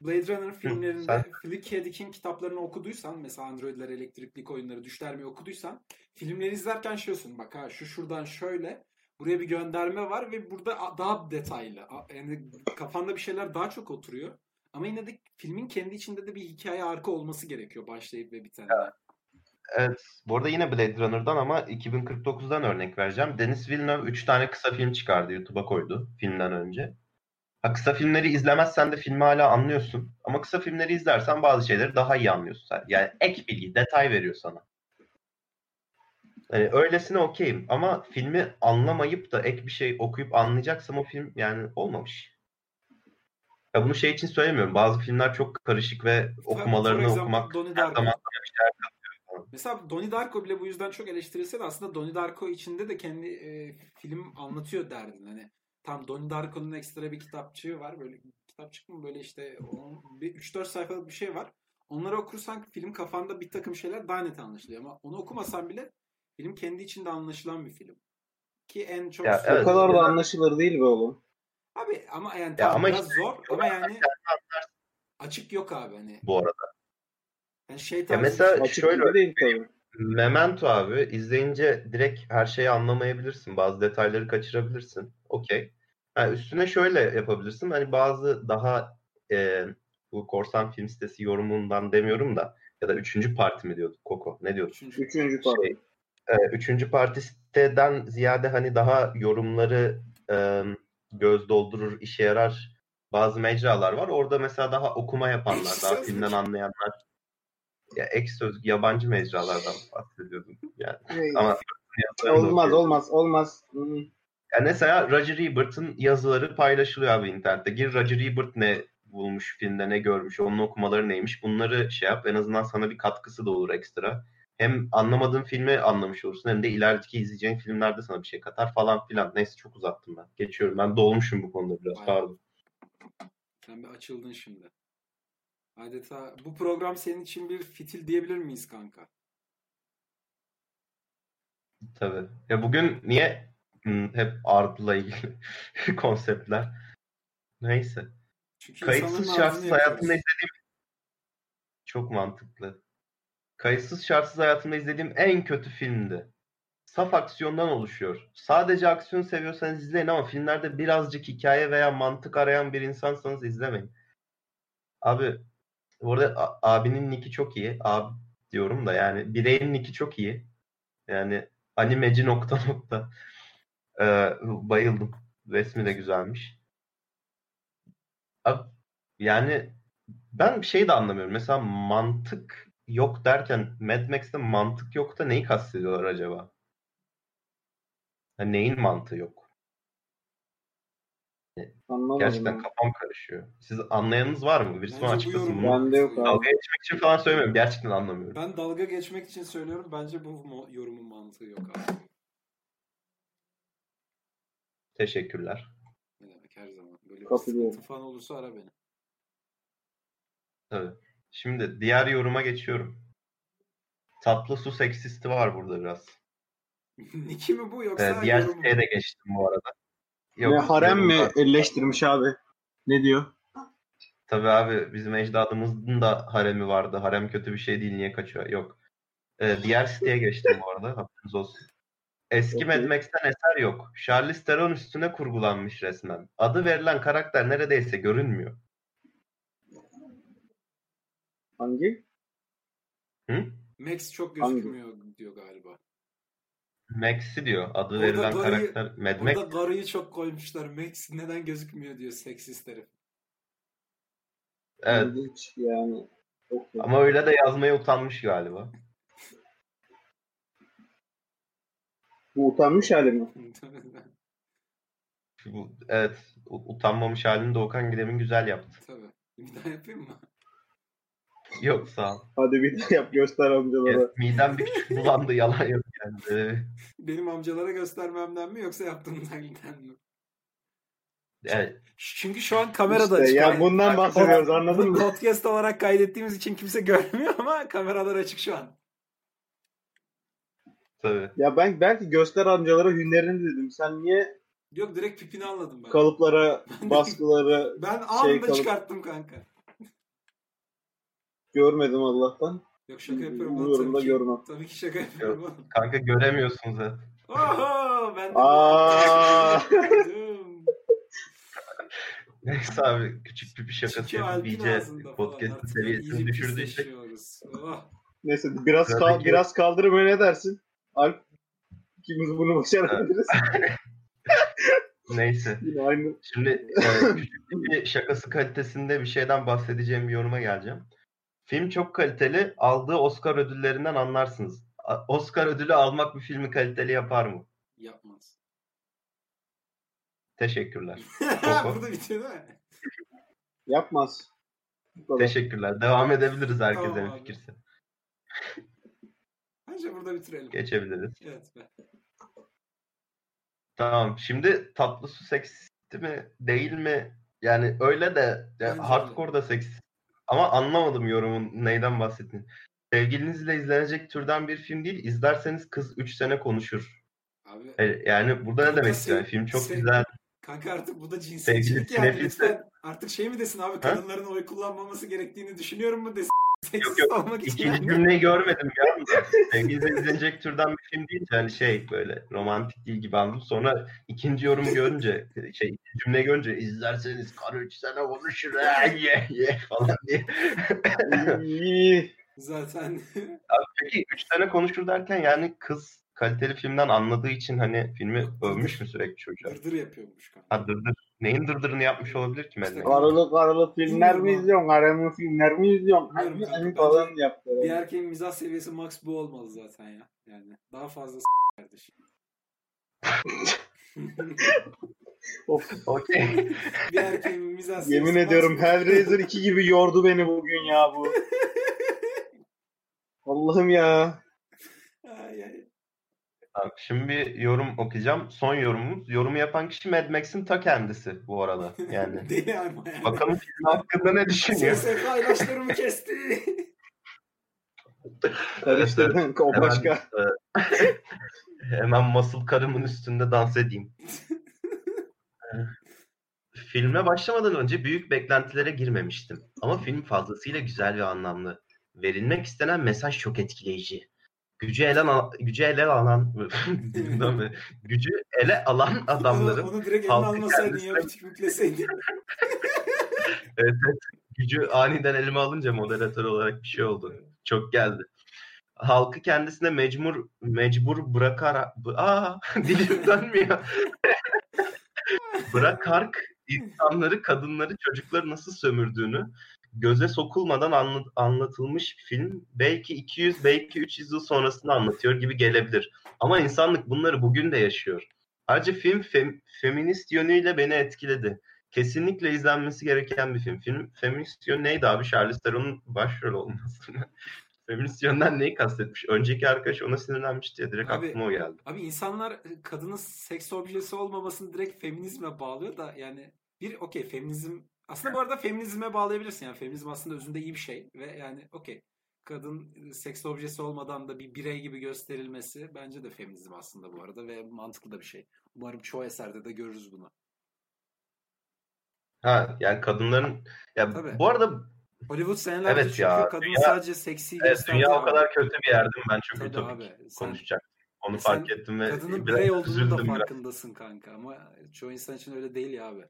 Blade Runner filmlerinde sen- Philip K. Dick'in kitaplarını okuduysan mesela Androidler, elektrikli oyunları, düşler mi okuduysan filmleri izlerken olsun bak ha şu şuradan şöyle buraya bir gönderme var ve burada daha detaylı. Yani kafanda bir şeyler daha çok oturuyor. Ama yine de filmin kendi içinde de bir hikaye arka olması gerekiyor başlayıp ve biten. Evet. Bu arada yine Blade Runner'dan ama 2049'dan örnek vereceğim. Denis Villeneuve 3 tane kısa film çıkardı. YouTube'a koydu filmden önce. Ha, kısa filmleri izlemezsen de filmi hala anlıyorsun. Ama kısa filmleri izlersen bazı şeyleri daha iyi anlıyorsun. Yani ek bilgi, detay veriyor sana. Yani öylesine okeyim. Ama filmi anlamayıp da ek bir şey okuyup anlayacaksam o film yani olmamış. Ya bunu şey için söylemiyorum. Bazı filmler çok karışık ve okumalarını example, okumak Donnie her zaman Mesela Donnie Darko bile bu yüzden çok eleştirilse de aslında Donnie Darko içinde de kendi e, film anlatıyor derdin. Hani tam Donnie Darko'nun ekstra bir kitapçığı var. Böyle kitapçık mı böyle işte onun bir 3-4 sayfalık bir şey var. Onları okursan film kafanda bir takım şeyler daha net anlaşılıyor. Ama onu okumasan bile film kendi içinde anlaşılan bir film. Ki en çok Ya, O Evet. kadar da Ya- anlaşılır değil be oğlum. Abi ama yani Ya tamam ama biraz işte- zor ama yani açık yok abi hani. bu arada. Yani şey Ya mesela şey. Açık şöyle değil tabii. Memento abi izleyince direkt her şeyi anlamayabilirsin. Bazı detayları kaçırabilirsin. Okey. Ha, üstüne şöyle yapabilirsin. Hani bazı daha e, bu korsan film sitesi yorumundan demiyorum da ya da üçüncü parti mi diyorduk Koko? Ne diyorduk? Üçüncü. Üçüncü parti. Şey, e, üçüncü parti siteden ziyade hani daha yorumları e, göz doldurur, işe yarar bazı mecralar var. Orada mesela daha okuma yapanlar, daha filmden anlayanlar ya ek söz yabancı mecralardan bahsediyordum yani. Ama Olmaz okuyorum. olmaz olmaz. Yani mesela Roger Ebert'ın yazıları paylaşılıyor abi internette. Gir Roger Ebert ne bulmuş filmde ne görmüş, onun okumaları neymiş. Bunları şey yap en azından sana bir katkısı da olur ekstra. Hem anlamadığın filmi anlamış olursun hem de ilerideki izleyeceğin filmlerde sana bir şey katar falan filan. Neyse çok uzattım ben. Geçiyorum. Ben dolmuşum bu konuda biraz. Bayağı. Pardon. Sen bir açıldın şimdi. Adeta bu program senin için bir fitil diyebilir miyiz kanka? Tabii. Ya bugün niye hep Arda'la ilgili [LAUGHS] konseptler? Neyse. Çünkü Kayıtsız şartsız hayatımda izlediğim çok mantıklı. Kayıtsız şartsız hayatımda izlediğim en kötü filmdi. Saf aksiyondan oluşuyor. Sadece aksiyon seviyorsanız izleyin ama filmlerde birazcık hikaye veya mantık arayan bir insansanız izlemeyin. Abi bu arada abinin niki çok iyi. Abi diyorum da yani bireyin niki çok iyi. Yani animeci nokta nokta. Ee, bayıldım. Resmi de güzelmiş. Abi, yani ben bir şey de anlamıyorum. Mesela mantık yok derken Mad Max'te mantık yok da neyi kastediyorlar acaba? Ha, neyin mantığı yok? Anlamadım. Gerçekten ben. kafam karışıyor. Siz anlayanınız var mı? Birisi bana açıklasın bunu. Bende yok abi. Dalga geçmek için falan söylemiyorum. Gerçekten anlamıyorum. Ben dalga geçmek için söylüyorum. Bence bu yorumun mantığı yok abi. Teşekkürler. Ne demek her zaman. Böyle bir Katılıyorum. sıkıntı falan olursa ara beni. Tabii. Şimdi diğer yoruma geçiyorum. Tatlı su seksisti var burada biraz. [LAUGHS] Niki mi bu yoksa Ee, diğer yorum mu? siteye de geçtim bu arada. ne harem mi var. elleştirmiş abi? Ne diyor? Tabii abi bizim ecdadımızın da haremi vardı. Harem kötü bir şey değil niye kaçıyor? Yok. Ee, diğer siteye geçtim bu arada. Haberiniz olsun. Eski Mad. Max'ten eser yok. Charlize Theron üstüne kurgulanmış resmen. Adı verilen karakter neredeyse görünmüyor. Hangi? Hı? Max çok Hangi? gözükmüyor diyor galiba. Max'i diyor. Adı Orada verilen garıyı- karakter. Mad Max. Orada garıyı çok koymuşlar. Max neden gözükmüyor diyor seksist herif. Evet. Yani. Ama öyle de yazmaya utanmış galiba. Bu utanmış hali mi? Bu, evet. Utanmamış halini Doğukan Gidem'in güzel yaptı. Tabii. Bir daha yapayım mı? Yok sağ ol. Hadi bir daha yap göster amcalara. Evet, midem bir küçük bulandı yalan yok yani. Benim amcalara göstermemden mi yoksa yaptığımdan mi? Evet. Çünkü şu an kamerada İşte açık. ya Yani bundan bahsediyoruz anladın mı? Podcast olarak kaydettiğimiz için kimse görmüyor ama kameralar açık şu an. Tabii. Ya ben belki göster amcalara hünerini dedim. Sen niye Yok direkt pipini anladım ben. kalıplara, baskıları [LAUGHS] Ben [LAUGHS] anında şey kalıp- çıkarttım kanka. görmedim Allah'tan. Yok şaka yapıyorum. Bu lan yorumda tabii ki. görmem. Tabii ki şaka yapıyorum. oğlum. Kanka göremiyorsun zaten. Oho ben de Aa! [LAUGHS] Neyse abi küçük pipi şakası Çünkü yapıp Alp'in iyice ağzında falan. podcast'in Artık seviyesini iyice düşürdüysek pisleşiyoruz. Oh. Neyse biraz kal, Sıradaki- biraz kaldırmaya ne dersin? Alp ikimiz bunu başarabiliriz. [LAUGHS] neyse. Yine aynı. Şimdi e, küçük pipi şakası kalitesinde bir şeyden bahsedeceğim bir yoruma geleceğim. Film çok kaliteli. Aldığı Oscar ödüllerinden anlarsınız. Oscar ödülü almak bir filmi kaliteli yapar mı? Yapmaz. Teşekkürler. Burada bitiyor değil mi? Yapmaz. Teşekkürler. Devam edebiliriz herkes Tamam fikirse. Bence burada bitirelim. Geçebiliriz. Evet be. Tamam. Şimdi tatlı su seksisti mi değil mi? Yani öyle de ya, Bence hardcore da seksist. Ama anlamadım yorumun neyden bahsettiğini. Sevgilinizle izlenecek türden bir film değil. İzlerseniz kız 3 sene konuşur. Abi E, Yani burada ne demek istiyor? Film çok sen- güzel. kanka artık bu da cinsiyetçilik yani lütfen. Artık şey mi desin abi kadınların oy kullanmaması gerektiğini düşünüyorum mu desin. Seksist Yok, yok. olmak için. İkinci cümleyi görmedim ya. Sevgili izlenecek türden bir film değil. Yani şey böyle romantik değil gibi anladım. Sonra ikinci yorumu görünce şey ikinci cümleyi görünce izlerseniz karı üç sene konuşur ha, ye ye falan diye. Zaten [LAUGHS] Peki üç sene konuşur derken yani kız kaliteli filmden anladığı için hani filmi övmüş mü sürekli çocuğa? dırdır yapıyormuş kanka. Ha dırdır. Neyin dırdırını yapmış olabilir ki Max? Karılı karılı filmler mi izliyorsun? Karımı filmler mi izliyorsun? Bilmiyorum Hani hani falan yaptı. Bir erkeğin mizah seviyesi max bu olmalı zaten ya. Yani daha fazla s- kardeşim. [LAUGHS] Okey. [LAUGHS] bir erkeğin mizah seviyesi yemin ediyorum. Hellraiser 2 gibi yordu beni bugün ya bu. [LAUGHS] Allah'ım ya. Ay, ay. Tamam, Şimdi bir yorum okuyacağım. Son yorumumuz. Yorumu yapan kişi Mad Max'in ta kendisi bu arada. Yani [LAUGHS] Deli ama yani. bakalım film hakkında ne düşünüyor? SSK ilaçlarımı kesti. Karıştırdın o başka. e, hemen masıl karımın üstünde dans edeyim. [LAUGHS] Filme başlamadan önce büyük beklentilere girmemiştim. Ama film fazlasıyla güzel ve anlamlı. Verilmek istenen mesaj çok etkileyici. Gücü ele, al- gücü ele alan [LAUGHS] [LAUGHS] gücü ele alan adamların onu, onu direkt eline almasaydın ya kendisine- bir tık yükleseydin. [LAUGHS] Evet, evet. Gücü aniden elime alınca moderatör olarak bir şey oldu. Çok geldi. Halkı kendisine mecbur mecbur bırakar aa dilim dönmüyor. Bırakark insanları, kadınları, çocukları nasıl sömürdüğünü göze sokulmadan anla- anlatılmış film belki 200 belki 300 yıl sonrasını anlatıyor gibi gelebilir. Ama insanlık bunları bugün de yaşıyor. Ayrıca film fem- feminist yönüyle beni etkiledi kesinlikle izlenmesi gereken bir film. Film feminist yön neydi abi? Charlize Theron'un başrol olması. [LAUGHS] feminist yönden neyi kastetmiş? Önceki arkadaş ona sinirlenmişti ya direkt Abi- aklıma o geldi. Abi insanlar e, kadının seks objesi olmamasını direkt feminizme bağlıyor da yani bir okey feminizm aslında bu arada feminizme bağlayabilirsin yani feminizm aslında özünde iyi bir şey ve yani okey kadın e, seks objesi olmadan da bir birey gibi gösterilmesi bence de feminizm aslında bu arada ve mantıklı da bir şey. Umarım çoğu eserde de görürüz bunu. Ha yani kadınların ya Tabii. bu arada Hollywood senelerce Evet ya, kadını dünya- sadece seksi evet, dünya o abi. kadar kötü bir yerde mi? Ben çünkü Tabii ütopik abi, sen- konuşacak. Onu sen fark ettim ve Kadının birey olduğunun da üzüldüm biraz. farkındasın kanka ama çoğu insan için öyle değil ya abi.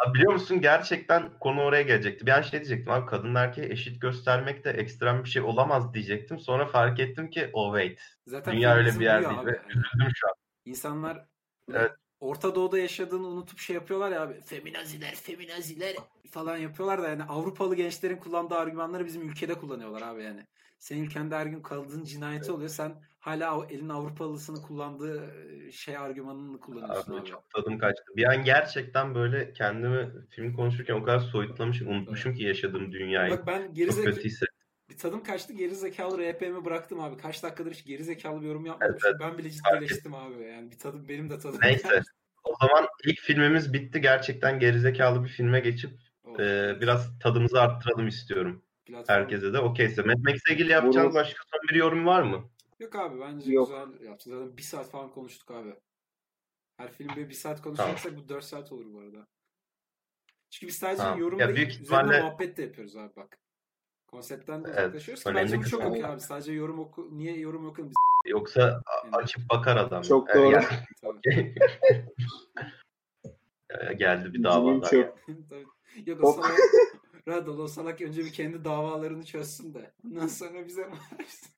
Abi biliyor musun gerçekten konu oraya gelecekti. Bir an şey diyecektim abi kadın erkeği eşit göstermek de ekstrem bir şey olamaz diyecektim. Sonra fark ettim ki oh wait. Zaten Dünya öyle bir yer değil abi. ve üzüldüm şu an. İnsanlar Evet. Orta Doğu'da yaşadığını unutup şey yapıyorlar ya abi. Feminaziler, feminaziler falan yapıyorlar da yani Avrupalı gençlerin kullandığı argümanları bizim ülkede kullanıyorlar abi yani. Senin ülkende her gün kadın cinayeti oluyor. Sen hala o elin Avrupalısını kullandığı şey argümanını kullanıyorsun abi. Abi çok tadım kaçtı. Bir an gerçekten böyle kendimi film konuşurken o kadar soyutlamışım, unutmuşum ki yaşadığım dünyayı. Bak ben Çok gerizek kötü hissettim. bir tadım kaçtı geri zekalı RP'mi bıraktım abi. Kaç dakikadır hiç geri zekalı bir yorum yapmamışım. Evet, Ben bile ciddileştim abi. Yani bir tadım benim de tadım. Neyse. O zaman ilk filmimiz bitti. Gerçekten gerizekalı bir filme geçip e, biraz tadımızı arttıralım istiyorum. Platform- Herkese de okeyse. Mad Max'le ilgili yapacağınız Olur. başka son bir yorum var mı? Yok abi bence Yok. güzel yaptık. Zaten bir saat falan konuştuk abi. Her filmde bir saat konuşacaksak bu dört saat olur bu arada. Çünkü biz sadece Tamam. yorum Ya değil, büyük ihtimalle- muhabbet de yapıyoruz abi bak. Konseptten de Evet, uzaklaşıyoruz ki bence bu çok okey abi. Sadece yorum oku, niye yorum okuyun biz Yoksa Yani. açıp bakar adam. Çok doğru. yani- [LAUGHS] tabii. [LAUGHS] E, geldi bir dava daha. [LAUGHS] Tabii. Yok o Çok- salak, Radol o salak önce bir kendi davalarını çözsün de. Ondan sonra bize varsın.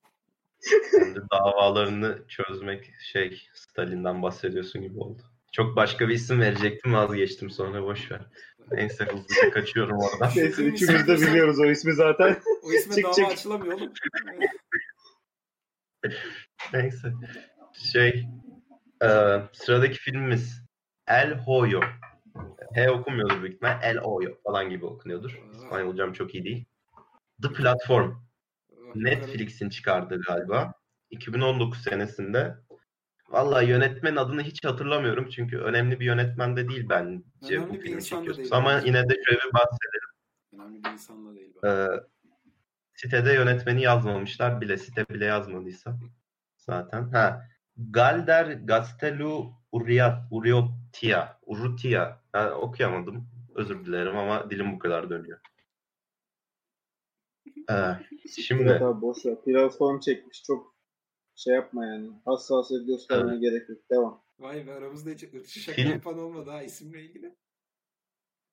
Kendi davalarını çözmek şey Stalin'den bahsediyorsun gibi oldu. Çok başka bir isim verecektim vazgeçtim sonra boş ver. Neyse hızlıca kaçıyorum oradan. Neyse üçümüz de biliyoruz o ismi zaten. O isme Çık, dava çık. açılamıyor oğlum. Neyse. Şey e, sıradaki filmimiz El Hoyo. H okunmuyordur büyük ihtimal. El Hoyo falan gibi okunuyordur. İspanyolcam çok iyi değil. The Platform. Netflix'in çıkardığı galiba. 2019 senesinde. Vallahi yönetmenin adını hiç hatırlamıyorum çünkü önemli bir yönetmen de değil bence Önemli bu filmi insan da çekiyoruz. Ama bence. yine de şöyle bir bahsedelim. Önemli bir insanla değil. bak. Ee, sitede yönetmeni yazmamışlar bile. Site bile yazmadıysa zaten. Ha, Galder Gastelu Uriat, Uriotia, Urrutia. Ben okuyamadım. Özür dilerim ama dilim bu kadar dönüyor. Ee, [LAUGHS] şimdi Evet abi boş ver. Platform çekmiş. Çok şey yapma yani. Hassasiyet göstermeye gerek yok. Devam. Vay be aramızda hiç ırkçı şaka Film- yapan olmadı ha isimle ilgili.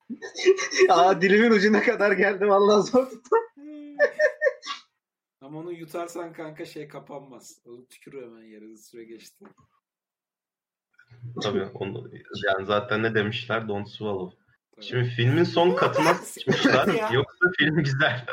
[LAUGHS] Aa dilimin ucuna kadar geldi. Vallahi zor tuttum. Ama onu yutarsan kanka şey kapanmaz. Onu tükür hemen yere süre geçti. Tabii onu, yani zaten ne demişler? Don't swallow. Tabii. Şimdi filmin son katına [LAUGHS] sıçmışlar. Yoksa film güzel.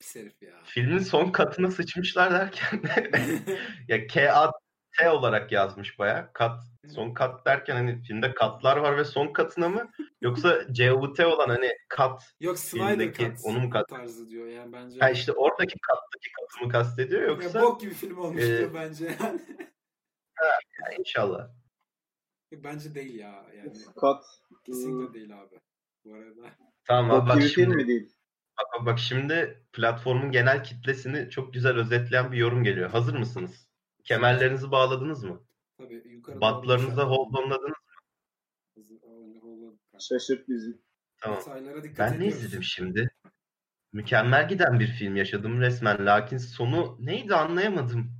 Pis herif ya. Filmin son katına sıçmışlar derken [LAUGHS] ya K A T olarak yazmış baya. Kat son kat derken hani filmde katlar var ve son katına mı yoksa [LAUGHS] C U T olan hani kat Yok Snyder Filmdeki Cut onu mu kat- tarzı diyor yani bence. ha işte oradaki kattaki katı mı kastediyor Ya yoksa bok gibi film olmuş e, diyor bence yani. Ya inşallah. bence değil ya yani. Kat. Kesinlikle değil abi. Bu arada. Tamam abi bak şimdi mi değil? bak, bak şimdi platformun genel kitlesini çok güzel özetleyen bir yorum geliyor. Hazır mısınız? Kemerlerinizi bağladınız mı? Tabii yukarı Batlarınıza hold-onladınız Şaşırt bizi. Tamam. Detaylara dikkat Ben ne izledim şimdi? Mükemmel giden bir film yaşadım resmen. Lakin sonu neydi anlayamadım.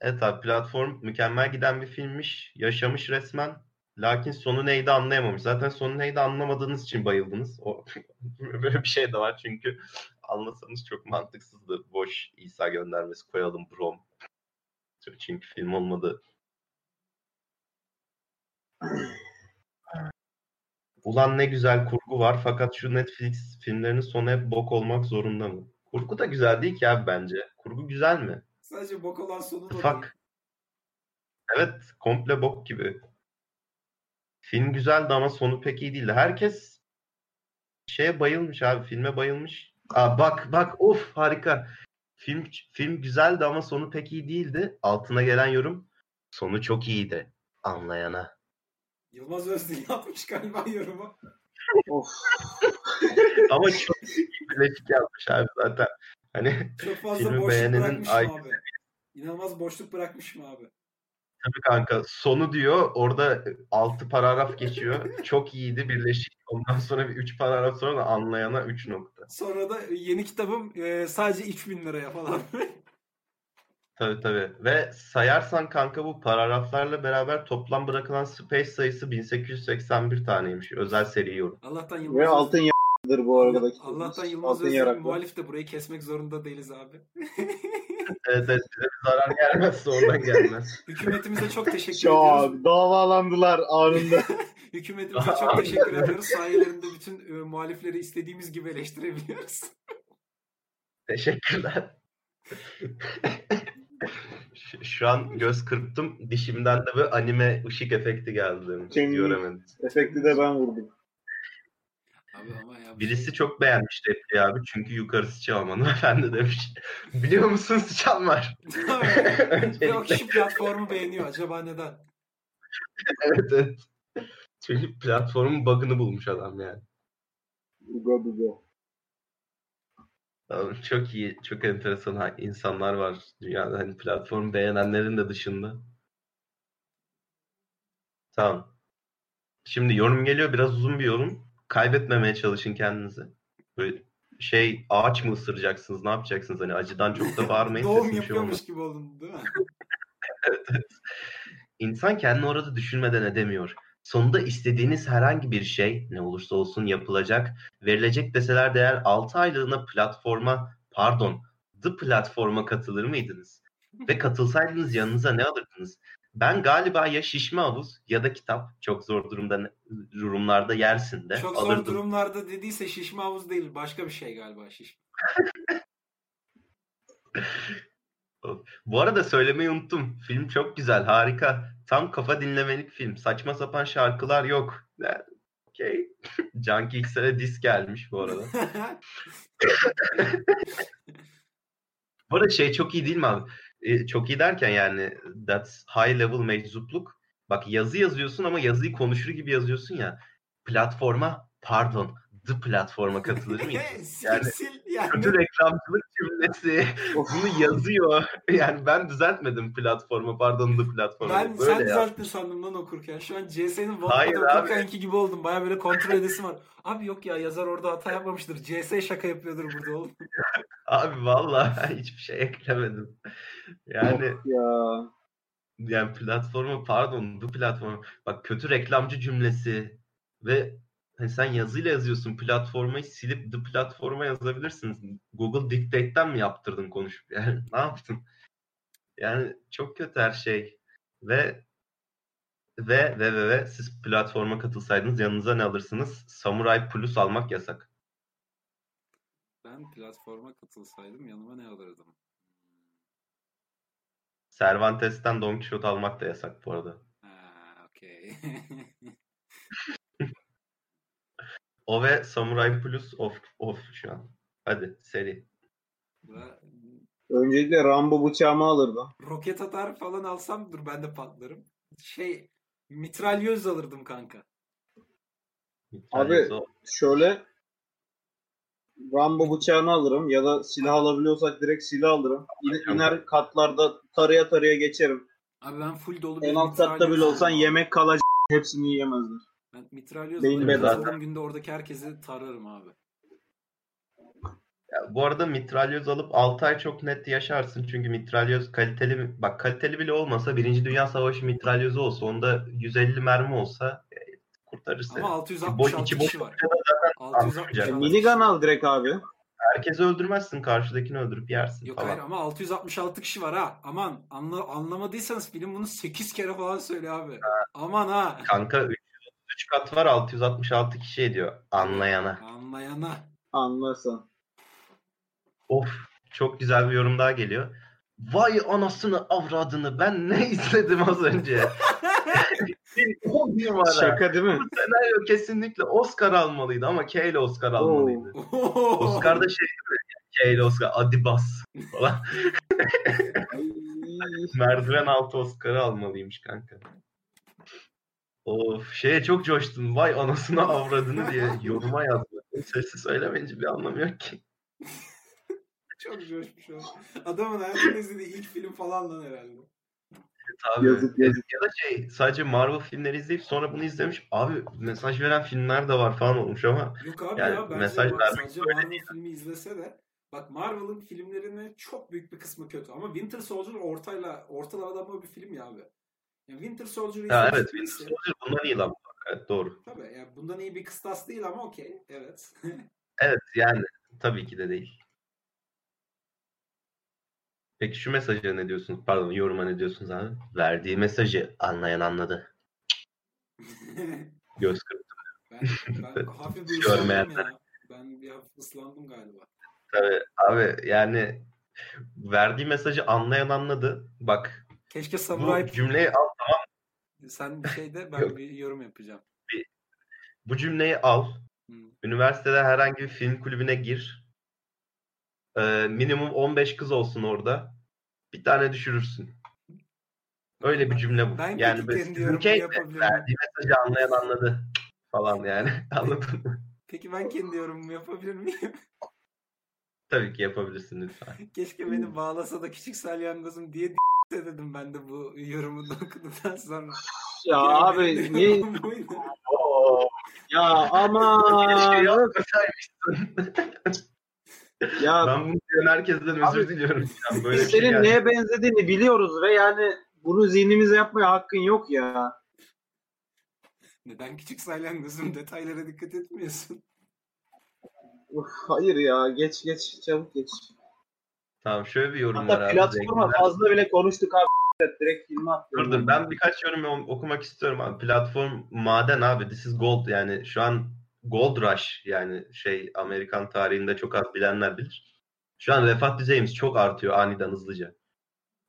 Evet abi platform mükemmel giden bir filmmiş. Yaşamış resmen. Lakin sonu neydi anlayamamış. Zaten sonu neydi anlamadığınız için bayıldınız. O [LAUGHS] böyle bir şey de var çünkü anlasanız çok mantıksızdı. Boş İsa göndermesi koyalım Brom. Çünkü film olmadı. Ulan ne güzel kurgu var fakat şu Netflix filmlerinin sonu hep bok olmak zorunda mı? Kurgu da güzel değil ki abi bence. Kurgu güzel mi? Sadece bok olan sonu da. Fuck. Evet, komple bok gibi. Film güzeldi ama sonu pek iyi değildi. Herkes şeye bayılmış abi, filme bayılmış. Aa, bak bak of harika. Film film güzeldi ama sonu pek iyi değildi. Altına gelen yorum sonu çok iyiydi anlayana. Yılmaz Özdil [LAUGHS] yapmış galiba yorumu. Of. Ama çok iyi birleşik yazmış abi zaten. Hani Çok fazla Filmi boşluk beğenenin bırakmış mı ay- abi? İnanılmaz boşluk bırakmış mı abi? Tabii kanka sonu diyor orada 6 paragraf geçiyor. [LAUGHS] Çok iyiydi birleşik. Ondan sonra bir 3 paragraf sonra da anlayana 3 nokta. Sonra da yeni kitabım e, sadece 3000 liraya falan. [LAUGHS] Tabii tabii. Ve sayarsan kanka bu paragraflarla beraber toplam bırakılan space sayısı 1881 taneymiş. Özel seri yorum. Allah'tan Yılmaz Ve altın y***dır bu arada. Allah'tan Yılmaz yaraklı. muhalif de burayı kesmek zorunda değiliz abi. [LAUGHS] Evet, evet bize zarar gelmezse oradan gelmez. Hükümetimize çok teşekkür ediyoruz. Çok davalandılar anında. [LAUGHS] Hükümetimize çok teşekkür ediyoruz. Sayelerinde bütün e, muhalifleri istediğimiz gibi eleştirebiliyoruz. [LAUGHS] Teşekkürler. Şu- Şu an göz kırptım. Dişimden de bir anime ışık efekti geldi. Göremedim. Efekti de ben vurdum. Abi ama ya. Birisi şey- çok beğenmiş Repli abi çünkü yukarı sıçan hanımefendi [LAUGHS] demiş. Biliyor musun sıçan var. O kişi [LAUGHS] platformu beğeniyor. Acaba neden? evet evet. Platformun bug'ını bulmuş adam yani. Uga buga. Abi Çok iyi, çok enteresan ha- insanlar var dünyada hani platformu beğenenlerin de dışında. Tamam. Şimdi yorum geliyor biraz uzun bir yorum. Kaybetmemeye çalışın kendinizi. Böyle şey ağaç mı ısıracaksınız ne yapacaksınız hani acıdan çok da bağırmayın Doğum şey yapıyormuş gibi oldun değil mi? [LAUGHS] İnsan kendini orada düşünmeden edemiyor. Sonunda istediğiniz herhangi bir şey ne olursa olsun yapılacak, verilecek deseler değer 6 aylığına platforma, pardon, The platforma katılır mıydınız? [LAUGHS] Ve katılsaydınız yanınıza ne alırdınız? Ben galiba ya şişme havuz ya da kitap çok zor durumda durumlarda yersin de Çok zor alırdım. durumlarda dediyse şişme havuz değil. Başka bir şey galiba şişme. [LAUGHS] Bu arada söylemeyi unuttum. Film çok güzel, harika. Tam kafa dinlemelik film. Saçma sapan şarkılar yok. Yani, Okey. [LAUGHS] Junkie XL'e disk gelmiş bu arada. [LAUGHS] Bu arada şey çok iyi değil mi abi? Ee, çok iyi derken yani that's high level meczupluk. Bak yazı yazıyorsun ama yazıyı konuşur gibi yazıyorsun ya. Platforma pardon platforma katılır mıyız? [LAUGHS] sil Yani- sil Yani Kötü reklamcılık cümlesi. [LAUGHS] Bunu yazıyor. [LAUGHS] Yani ben düzeltmedim platformu. Pardon da platformu. ben Böyle sen ya. düzelttin sandım lan okurken. Şu an CS'nin abi. okurkenki gibi oldum. Baya böyle kontrol edesim var. Abi yok ya yazar orada hata yapmamıştır. CS şaka yapıyordur burada oğlum. Abi vallahi hiçbir şey eklemedim. Yani Ya. yani platformu pardon bu platform bak kötü reklamcı cümlesi ve hani sen yazıyla yazıyorsun platformayı silip the platforma yazabilirsin. Google Dictate'ten mi yaptırdın konuşup [LAUGHS] yani ne yaptın? Yani çok kötü her şey ve ve ve ve, ve siz platforma katılsaydınız yanınıza ne alırsınız? Samurai Plus almak yasak. Ben platforma katılsaydım yanıma ne alırdım? Cervantes'ten Don Quixote almak da yasak bu arada. Ha, okey. [LAUGHS] O ve Samurai Plus off, off şu an. Hadi seri. Öncelikle Rambo bıçağımı alırdım. roket atar falan alsam dur ben de patlarım. Şey mitralyöz alırdım kanka. Abi- Şöyle Rambo bıçağını alırım ya da silah alabiliyorsak direkt silah alırım. İn- iner katlarda taraya taraya geçerim. Abi ben full dolu bir En alt katta bile olsan yemek kalacak hepsini yiyemezler. Ben bedava. Katıldığım günde oradaki herkesi tararım abi. Ya bu arada mitralyöz alıp 6 ay çok net yaşarsın. Çünkü mitralyöz kaliteli bak kaliteli bile olmasa Birinci Dünya Savaşı mitralyözü olsa onda 150 mermi olsa e, kurtarır seni. Ama Boy- 666 içi kişi boş var. anlamayacak. 666 minigun al direkt abi. Herkesi öldürmezsin. Karşıdakini öldürüp yersin Yok falan. hayır ama 666 kişi var ha. Aman anla, anlamadıysanız film bunu 8 kere falan söylüyor abi. Aman ha. Kanka 3 kat var 666 kişi ediyor. Anlayana. Anlayana. Anlarsan. Of çok güzel bir yorum daha geliyor. Vay anasını avradını ben ne [LAUGHS] izledim az önce. [LAUGHS] Şaka değil mi? Senaryo kesinlikle Oscar almalıydı ama K ile Oscar almalıydı. Oscar'da şey değil mi? K ile Oscar Adibas falan. Merdiven altı Oscar'ı almalıymış kanka. Of şeye çok coştum. Vay anasını avradını diye yoruma yazdım. Sesi söylemeyince bir anlamı yok ki. [LAUGHS] Çok coşmuş o. Adamın hayatında izlediği ilk film falan lan herhalde. Abi, Yazık, yazık. Ya da şey sadece Marvel filmleri izleyip sonra bunu izlemiş. Abi mesaj veren filmler de var falan olmuş ama Yok abi Yani ya bence mesaj bak, vermek sadece Marvel filmi izlese de bak Marvel'ın filmlerinin çok büyük bir kısmı kötü ama Winter Soldier ortayla ortalama bir film ya abi. Yani Winter ya izlemiş evet Winter Soldier bundan iyi lan. Evet doğru. Tabii yani bundan iyi bir kıstas değil ama okey. Evet. [LAUGHS] Evet yani tabii ki de değil. Peki şu mesaja ne diyorsunuz? Pardon yoruma ne diyorsunuz abi? Verdiği mesajı anlayan anladı. [LAUGHS] Göz kırptı. ben, ben [LAUGHS] hafif bir ıslandım ya. Ben bir hafif ıslandım galiba. Tabii abi yani verdiği mesajı anlayan anladı. Bak Keşke bu Samurai cümleyi al, sen bir şey de ben [LAUGHS] Yok. bir yorum yapacağım. bu cümleyi al. Hı. Üniversitede herhangi bir film kulübüne gir. Ee, minimum 15 kız olsun orada. Bir tane düşürürsün. Öyle bir cümle bu. Ben yani yapabilir miyim? verdiği mesajı anlayan anladı falan yani. [LAUGHS] Anladın mı? Peki ben kendi yorumumu yapabilir miyim? Tabii ki yapabilirsin lütfen. [LAUGHS] Keşke beni bağlasa da küçük salyangozum diye de dedim ben de bu yorumu da okuduktan sonra. Ya Yani abi niye? Ya [LAUGHS] yapmasaymışsın. Ya ben bunu diyen herkesten özür Abi, diliyorum. Ya. Böyle şey senin geldi. neye benzediğini biliyoruz ve yani bunu zihnimize yapmaya hakkın yok ya. Neden küçük salyangozum detaylara dikkat etmiyorsun? Hayır ya geç geç çabuk geç. Tamam şöyle bir yorum var Hatta abi. platforma Zenginler- fazla bile konuştuk abi. Direkt filme atlıyorum. Dur dur ben birkaç yorum okumak istiyorum abi. Platform maden abi. This is gold yani şu an gold rush yani şey Amerikan tarihinde çok az bilenler bilir. Şu an refah düzeyimiz çok artıyor aniden hızlıca.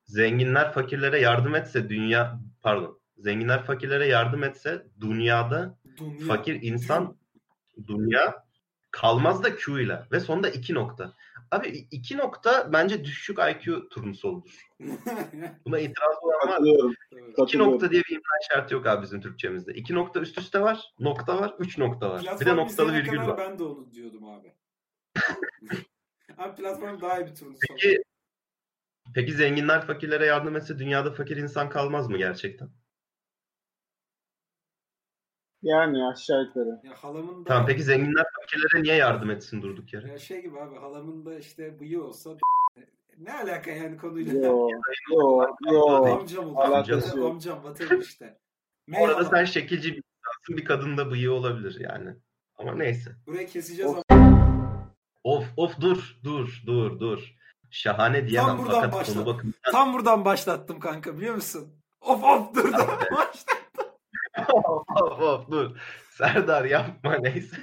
Zenginler fakirlere yardım etse dünya pardon. Zenginler fakirlere yardım etse dünyada Dünya. fakir insan dünya kalmaz da Q ile ve sonunda iki nokta. Abi iki nokta bence düşük IQ turnusoludur. Buna itiraz olan var. İki nokta diye bir imla işareti yok abi bizim Türkçemizde. İki nokta üst üste var, nokta var, üç nokta var. bir de Platform noktalı virgül var. Ben de onu diyordum abi. [LAUGHS] Abi platform daha iyi bir turnus. Peki, peki zenginler fakirlere yardım etse dünyada fakir insan kalmaz mı gerçekten? Yani aşağı yukarı. Ya halamın da Tamam peki zenginler fakirlere niye yardım etsin durduk yere? ya şey gibi abi halamın da işte bıyığı olsa ne alaka yani konuyla? Yo, [LAUGHS] yo, yo. Amcam oldu. Alakası Amcam, yok. amcam batırdı işte. Bu arada Meyhalam. sen şekilci bir insansın bir kadın da bıyığı olabilir yani. Ama neyse. Burayı keseceğiz Of. ama Of of dur dur dur dur. Şahane diyemem buradan fakat başla. konu bakımından tam buradan başlattım kanka biliyor musun? Of of dur dur. [LAUGHS] Başla. Of of of dur. Serdar yapma neyse.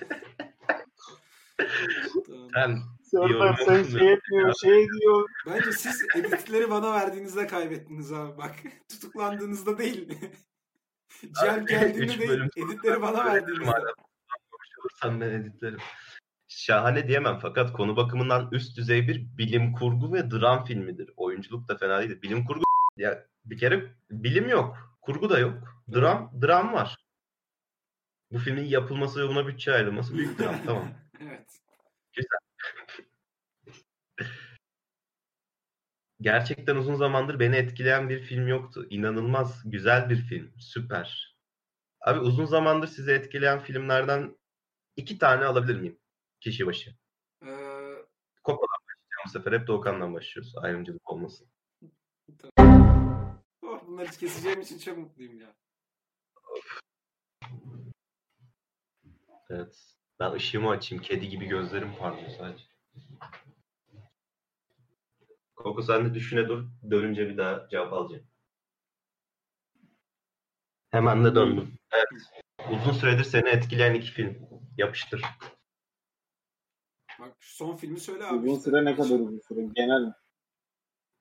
Sen Serdar sen şey etmiyor, şey diyor. Bence siz editleri bana verdiğinizde kaybettiniz abi bak. [LAUGHS] Tutuklandığınızda değil. Cem geldiğinde değil. bölüm Editleri bana verdiğinizde. Konuşulursan ben editlerim. Şahane diyemem fakat konu bakımından üst düzey bir bilim kurgu ve dram filmidir. Oyunculuk da fena değil. Bilim kurgu ya bir kere bilim yok. Kurgu da yok. Dram dram var. Bu filmin yapılması ve buna bütçe ayrılması büyük dram. tamam. [LAUGHS] evet. Gerçekten uzun zamandır beni etkileyen bir film yoktu. İnanılmaz güzel bir film. Süper. Abi uzun zamandır sizi etkileyen filmlerden iki tane alabilir miyim? Kişi başı. Ee, Coco'dan başlayacağım bu sefer. Hep Doğukan'dan başlıyoruz. Ayrımcılık olmasın. bunları keseceğim için çok mutluyum ya. Evet. Ben ışığımı açayım. Kedi gibi gözlerim parlıyor sadece. Koko sen de düşüne dur. Dönünce bir daha cevap alacağım. Hemen de döndüm. Evet. Uzun süredir seni etkileyen iki film. Yapıştır. Bak şu son filmi söyle abi. Uzun işte. süre ne kadar uzun süre? Genel mi?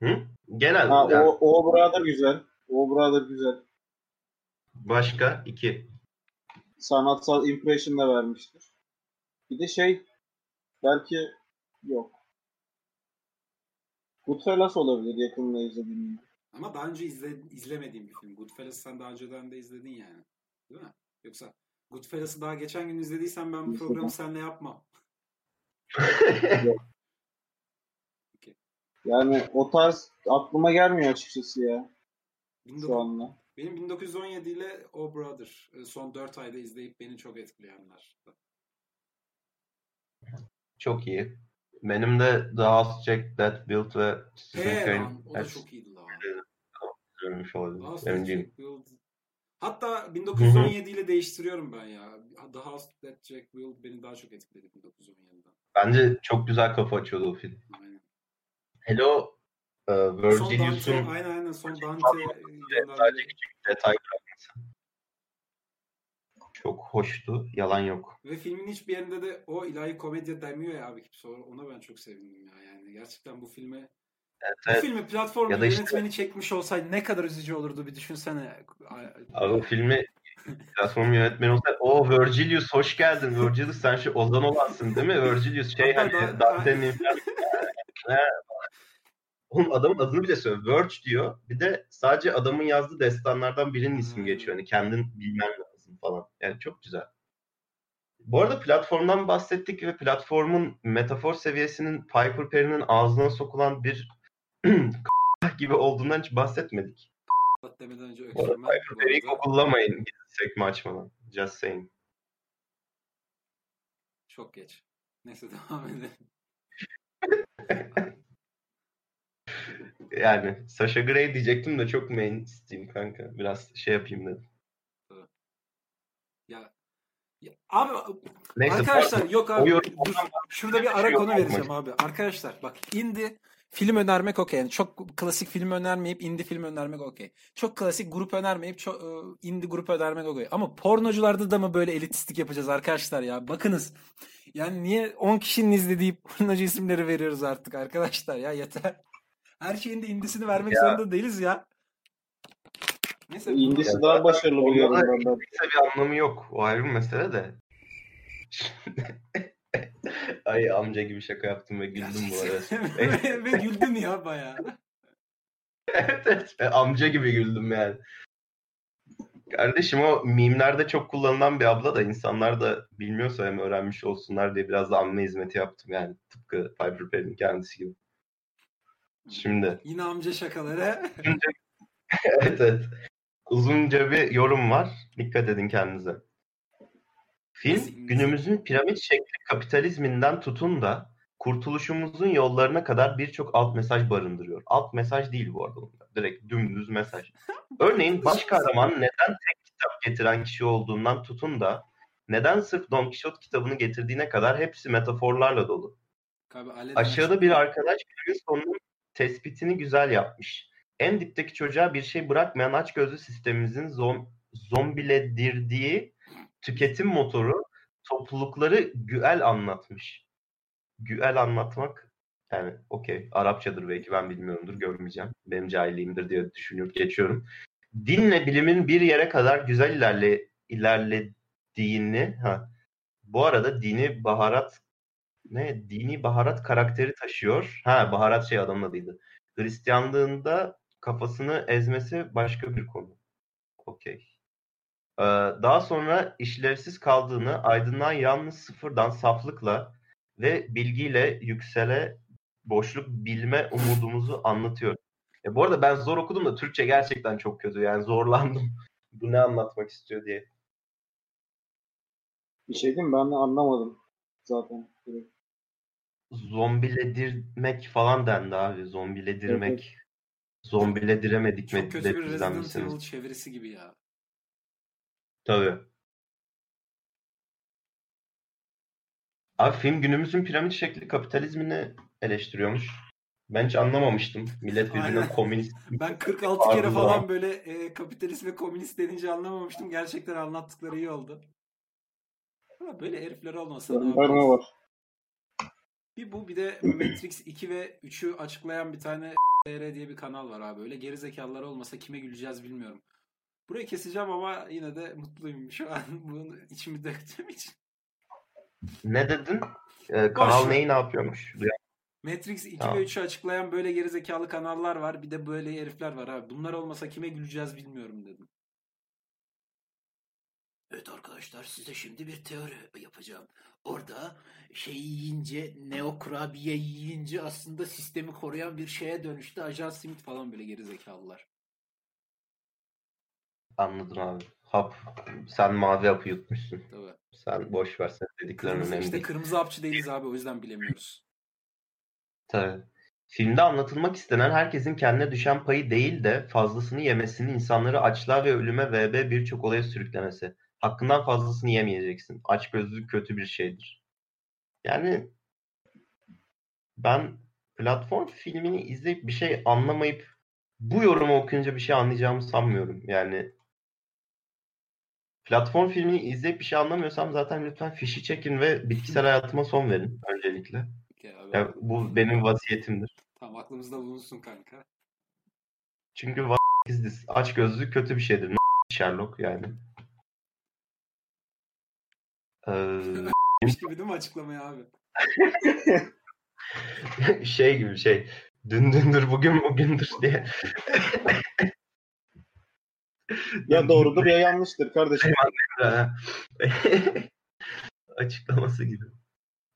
Hı? Genel. Ha, yani o, o Brother güzel. O Brother güzel. Başka iki. Sanatsal impression da vermiştir. Bir de şey belki yok. Goodfellas olabilir yakında izlediğim. Ama daha önce izle, izlemediğim bir film. Goodfellas'ı sen daha önceden de izledin yani. Değil mi? Yoksa Goodfellas'ı daha geçen gün izlediysen ben bu programı seninle yapmam. [LAUGHS] Yani o tarz aklıma gelmiyor açıkçası ya şu 19 anda. Benim 1917 ile O Brother e, son 4 ayda izleyip beni çok etkileyenler. Çok iyi. Benim de The House Jack That Built ve Kane lan o da çok iyiydi lan. görmüş Emin Build. Hatta 1917 ile değiştiriyorum ben ya. The House That Jack Built beni daha çok etkiledi 1917'den. Bence çok güzel kafa açıyordu o film. Aynen. Hello e, Dante, Virgilius'un aynen aynen son Dante sadece küçük detay bırakması. Çok hoştu. Yalan yok. Ve filmin hiçbir yerinde de o ilahi komedya demiyor ya abi. Sonra ona ben çok sevindim ya. Yani gerçekten bu filme Evet, bu evet. filmi platformun Ya da işte- yönetmeni çekmiş olsaydı ne kadar üzücü olurdu bir düşünsene. Abi o filmi [LAUGHS] platform yönetmeni olsa o Virgilius hoş geldin. Virgilius sen şu Ozan olansın değil mi? Virgilius şey hani da- Dante'nin [LAUGHS] Oğlum adamın adını bile söyle. Verge diyor. Bir de sadece adamın yazdığı destanlardan birinin ismi Hmm. geçiyor. Hani kendin bilmen lazım falan. Yani çok güzel. Bu arada platformdan bahsettik ve platformun metafor seviyesinin Piper Perry'nin ağzına sokulan bir [CLEARS THROAT] gibi olduğundan hiç bahsetmedik. demeden önce öksürmem. Piper Perry'i gizli sekme açmadan. Just saying. Çok geç. Neyse [LAUGHS] devam edelim. [LAUGHS] Yani Sasha Grey diyecektim de çok mainstream kanka. Biraz şey yapayım dedim. Ya, ya abi Neyse, arkadaşlar yok abi dur. Şurada bir ara Şey konu vereceğim abi. Arkadaşlar bak indie film önermek okey. Yani çok klasik film önermeyip indie film önermek okey. Çok klasik grup önermeyip çok e, indie grup önermek okey. Ama pornocularda da mı böyle elitistlik yapacağız arkadaşlar ya? Bakınız. Yani niye 10 kişinin izlediği pornocu isimleri veriyoruz artık arkadaşlar ya yeter. Her şeyin de indisini vermek Ya. zorunda değiliz ya. Neyse. İndisi daha başarılı buluyorum ben. ben. Bir anlamı yok. O ayrı bir mesele de. [LAUGHS] Ay amca gibi şaka yaptım ve güldüm bu arada. [LAUGHS] ve, ve güldün ya bayağı. [LAUGHS] evet evet. E, Amca gibi güldüm yani. Kardeşim o mimlerde çok kullanılan bir abla da insanlar da bilmiyorsa hem öğrenmiş olsunlar diye biraz da amme hizmeti yaptım yani. Tıpkı Piper Perry'nin kendisi gibi. Şimdi Yine amca şakaları. [LAUGHS] evet evet. Uzunca bir yorum var. Dikkat edin kendinize. Film günümüzün piramit şekli kapitalizminden tutun da kurtuluşumuzun yollarına kadar birçok alt mesaj barındırıyor. Alt mesaj değil bu arada bunlar. Direkt dümdüz mesaj. [LAUGHS] Örneğin baş kahraman neden tek kitap getiren kişi olduğundan tutun da neden sırf Don Quixote kitabını getirdiğine kadar hepsi metaforlarla dolu. Abi, Aşağıda bir arkadaş filmin sonunun tespitini güzel yapmış. En dipteki çocuğa bir şey bırakmayan açgözlü sistemimizin zom zombiledirdiği tüketim motoru toplulukları güel anlatmış. Güel anlatmak yani okey Arapçadır belki ben bilmiyorumdur görmeyeceğim. Benim cahilliğimdir diye düşünüp geçiyorum. Dinle bilimin bir yere kadar güzel ilerle ilerlediğini ha bu arada dini baharat ne dini baharat karakteri taşıyor. Ha baharat şey adamın adıydı. Hristiyanlığında kafasını ezmesi başka bir konu. Okey. Ee, daha sonra işlevsiz kaldığını aydınlığa yalnız sıfırdan saflıkla ve bilgiyle yüksele boşluk bilme umudumuzu anlatıyor. E, bu arada ben zor okudum da Türkçe gerçekten çok kötü. Yani zorlandım. [LAUGHS] Bu ne anlatmak istiyor diye. Bir şey diyeyim ben de anlamadım zaten. Zombiledirmek falan dendi abi. Zombiledirmek. Zombilediremedik mi? Çok kötü bir Resident? Evil çevirisi gibi ya. Tabii. Abi film günümüzün piramit şekli kapitalizmini eleştiriyormuş. Ben hiç anlamamıştım. Millet birbirine Aynen. komünist. [LAUGHS] Ben 46 kere falan böyle e, kapitalist ve komünist denince anlamamıştım. Gerçekten anlattıkları iyi oldu. Ama böyle herifler olmasa yaparız? var. Bir bu bir de [CLEARS THROAT] Matrix 2 ve 3'ü açıklayan bir tane TR diye bir kanal var abi. Öyle gerizekalılar olmasa kime güleceğiz bilmiyorum. Burayı keseceğim ama yine de mutluyum şu an [LAUGHS] bunu içimi döktüğüm için. Ne dedin? Ee, kanal neyi ne yapıyormuş? Matrix 2 Tamam. ve 3'ü açıklayan böyle gerizekalı kanallar var. Bir de böyle herifler var abi. Bunlar olmasa kime güleceğiz bilmiyorum dedim. Evet arkadaşlar size şimdi bir teori yapacağım. Orada şey yiyince, neo kurabiye yiyince aslında sistemi koruyan bir şeye dönüştü. Ajan Smith falan böyle gerizekalılar. Anladın abi. Hap. Sen mavi hapı yutmuşsun. Tabii. Sen boş ver sen dediklerin Kırmızı, önemli işte değil. kırmızı hapçı değiliz abi o yüzden bilemiyoruz. Tabii. Filmde anlatılmak istenen herkesin kendine düşen payı değil de fazlasını yemesini insanları açlığa ve ölüme VB birçok olaya sürüklemesi. Hakkından fazlasını yemeyeceksin. Açgözlülük kötü bir şeydir. Yani ben platform filmini izleyip bir şey anlamayıp bu yorumu okuyunca bir şey anlayacağımı sanmıyorum. Yani platform filmini izleyip bir şey anlamıyorsam zaten lütfen fişi çekin ve bitkisel hayatıma son verin öncelikle. Abi. Ya, bu benim vasiyetimdir. Tamam aklımızda bulunsun kanka. Çünkü? Aç gözlük kötü bir şeydir. Sherlock yani. Ee, gibi değil mi açıklamaya abi? [LAUGHS] şey gibi şey. Dün dündür bugün bugündür diye. [LAUGHS] Ya doğrudur ya yanlıştır kardeşim. [LAUGHS] Açıklaması gibi.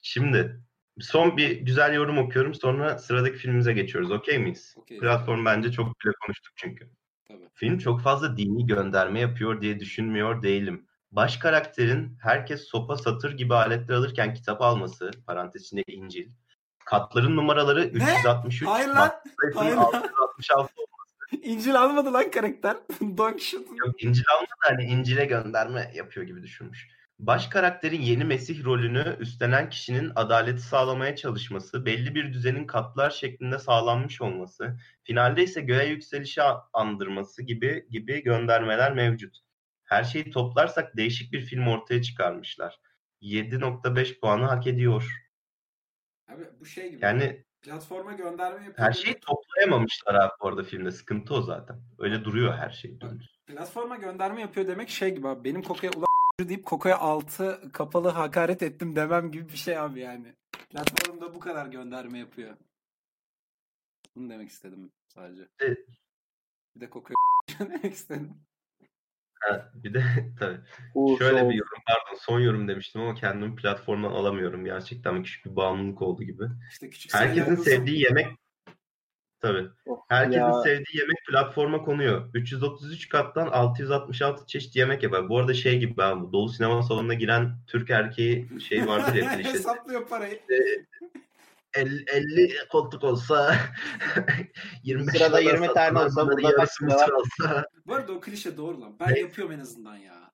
Şimdi son bir güzel yorum okuyorum. Sonra sıradaki filmimize geçiyoruz. Okey miyiz? Okey. Platform bence çok bile konuştuk çünkü. Tabii. Film çok fazla dini gönderme yapıyor diye düşünmüyor değilim. Baş karakterin herkes sopa satır gibi aletler alırken kitap alması, parantez içinde İncil, katların numaraları 363, Hayır lan. Hayır lan. 666 İncil almadı lan karakter. [LAUGHS] Don Quixote'un. Yok İncil almadı hani İncil'e gönderme yapıyor gibi düşünmüş. Baş karakterin yeni Mesih rolünü üstlenen kişinin adaleti sağlamaya çalışması, belli bir düzenin katlar şeklinde sağlanmış olması, finalde ise göğe yükselişi andırması gibi gibi göndermeler mevcut. Her şeyi toplarsak değişik bir film ortaya çıkarmışlar. 7.5 puanı hak ediyor. Abi bu şey gibi. Yani platforma gönderme yapıyor. her şeyi toplayamamışlar abi bu arada filmde. Sıkıntı o zaten. Öyle duruyor her şey. dümdüz. Platforma gönderme yapıyor demek şey gibi abi. Benim Koko'ya ulan deyip Koko'ya altı kapalı hakaret ettim demem gibi bir şey abi yani. Platformda bu kadar gönderme yapıyor. Bunu demek istedim sadece. Evet. Bir de Koko'ya [LAUGHS] demek istedim. Ha, bir de [LAUGHS] tabii. Bu Şöyle sol- bir yorum pardon son yorum demiştim ama kendimi platformdan alamıyorum. Gerçekten küçük bir bağımlılık oldu gibi. İşte küçük Herkesin sevdiği yemek tabii. Oh, Herkesin ya. sevdiği yemek platforma konuyor. 333 kattan 666 çeşit yemek yapar. Bu arada şey gibi ben bu dolu sinema salonuna giren Türk erkeği şey vardır ya. [LAUGHS] Hesaplıyor parayı. 50, 50 koltuk olsa [LAUGHS] 25 Sırada lira 20 tane olsa burada kaç var? olsa. Bu arada o klişe doğru lan. Ben Ne? yapıyorum en azından ya.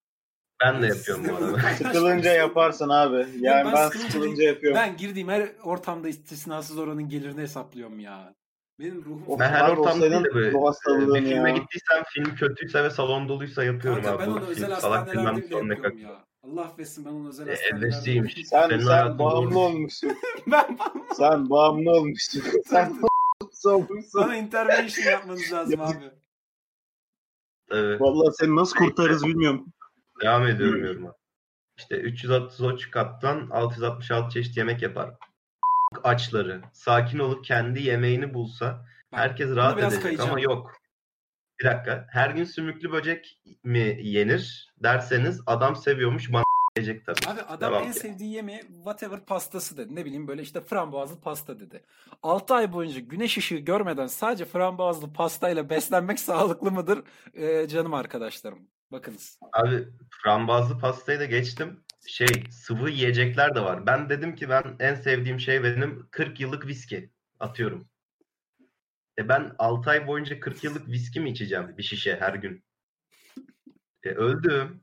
Ben de yapıyorum bu arada. [LAUGHS] Sıkılınca yaparsın abi. Yani ben ben, sıkılınca yapıyorum. Ben girdiğim her ortamda istisnasız oranın gelirini hesaplıyorum ya. Benim ruhum... Of, Ben her ortamda değil de böyle hastalığın bir filme ya. gittiysem film kötüyse ve salon doluysa yapıyorum Kanka abi. ben Bu onu özel hastanelerde bile yapıyorum ya. Allah affetsin ben onu özel E, hastanelerde. Sen, sen hayatın [LAUGHS] bağımlı olmuşsun. ben [LAUGHS] Sen bağımlı olmuşsun. sen bağımlı olmuşsun. bana intervention yapmanız lazım abi. Evet. Vallahi seni nasıl kurtarırız bilmiyorum. Devam ediyorum yoruma. İşte 333 kattan 666 çeşit yemek yapar. Açları sakin olup kendi yemeğini bulsa herkes rahat edecek ama yok. Bir dakika. Her gün sümüklü böcek mi yenir derseniz adam seviyormuş bana gelecek tabii. Abi adam Devam en ki. sevdiği yemeği whatever pastası dedi. Ne bileyim böyle işte frambuazlı pasta dedi. 6 ay boyunca güneş ışığı görmeden sadece frambuazlı pastayla beslenmek [LAUGHS] sağlıklı mıdır? Ee, canım arkadaşlarım. Bakınız. Abi frambuazlı pastayı da geçtim. Şey sıvı yiyecekler de var. Ben dedim ki ben en sevdiğim şey benim 40 yıllık viski atıyorum. E ben 6 ay boyunca 40 yıllık viski mi içeceğim bir şişe her gün? E öldüm.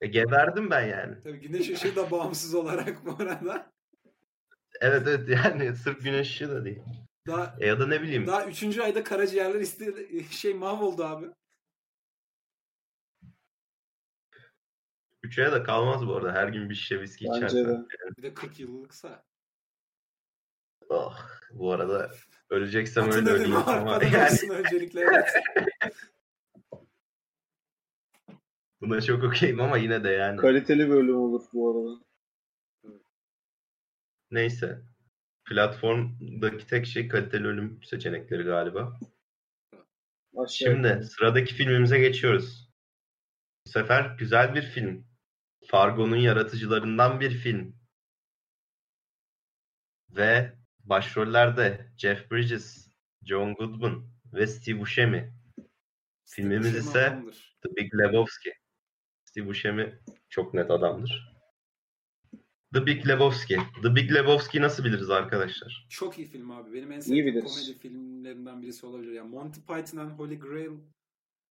E geberdim ben yani. Tabii güneş ışığı da bağımsız olarak bu arada. Evet evet yani sırf güneş ışığı da değil. Daha E ya da ne bileyim. daha 3. ayda karaciğerler iste şey mahvoldu abi. 3 aya da kalmaz bu arada. Her gün bir şişe viski Bence içersen. de. Bir de 40 yıllıksa. Oh, bu arada öleceksem Atın öyle öleyim ama yani öncelikle. Evet. [LAUGHS] buna çok okeyim ama yine de yani. Kaliteli bölüm olur bu arada. Neyse. Platformdaki tek şey kaliteli ölüm seçenekleri galiba. Aşağı Şimdi sıradaki filmimize geçiyoruz. Bu sefer güzel bir film. Fargo'nun yaratıcılarından bir film. Ve başrollerde Jeff Bridges, John Goodman ve Steve Buscemi. Filmimiz Steve ise adamdır. The Big Lebowski. Steve Buscemi çok net adamdır. The Big Lebowski. The Big Lebowski nasıl biliriz arkadaşlar? Çok iyi film abi. Benim en sevdiğim komedi filmlerinden birisi olabilir. Yani Monty Python and Holy Grail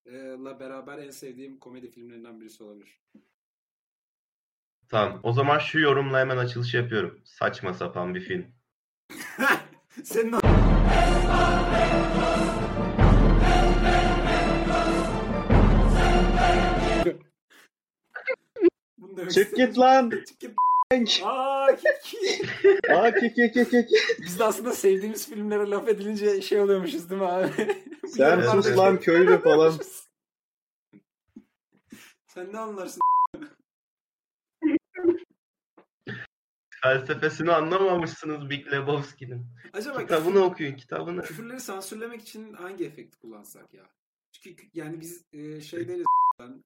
e, beraber en sevdiğim komedi filmlerinden birisi olabilir. Tamam. O zaman şu yorumla hemen açılışı yapıyorum. Saçma sapan bir film. Senin Çık git lan. Çık git. Aa, Aa ki ki ki ki. ki. Biz de aslında sevdiğimiz filmlere laf edilince şey oluyormuşuz değil mi abi? [LAUGHS] Sen sus lan köylü falan. [LAUGHS] Sen ne anlarsın? Felsefesini anlamamışsınız Big Lebowski'nin. Acaba Kitabını okuyun kitabını. küfürleri sansürlemek için hangi efekti kullansak ya? Çünkü kü- yani biz e, şey deriz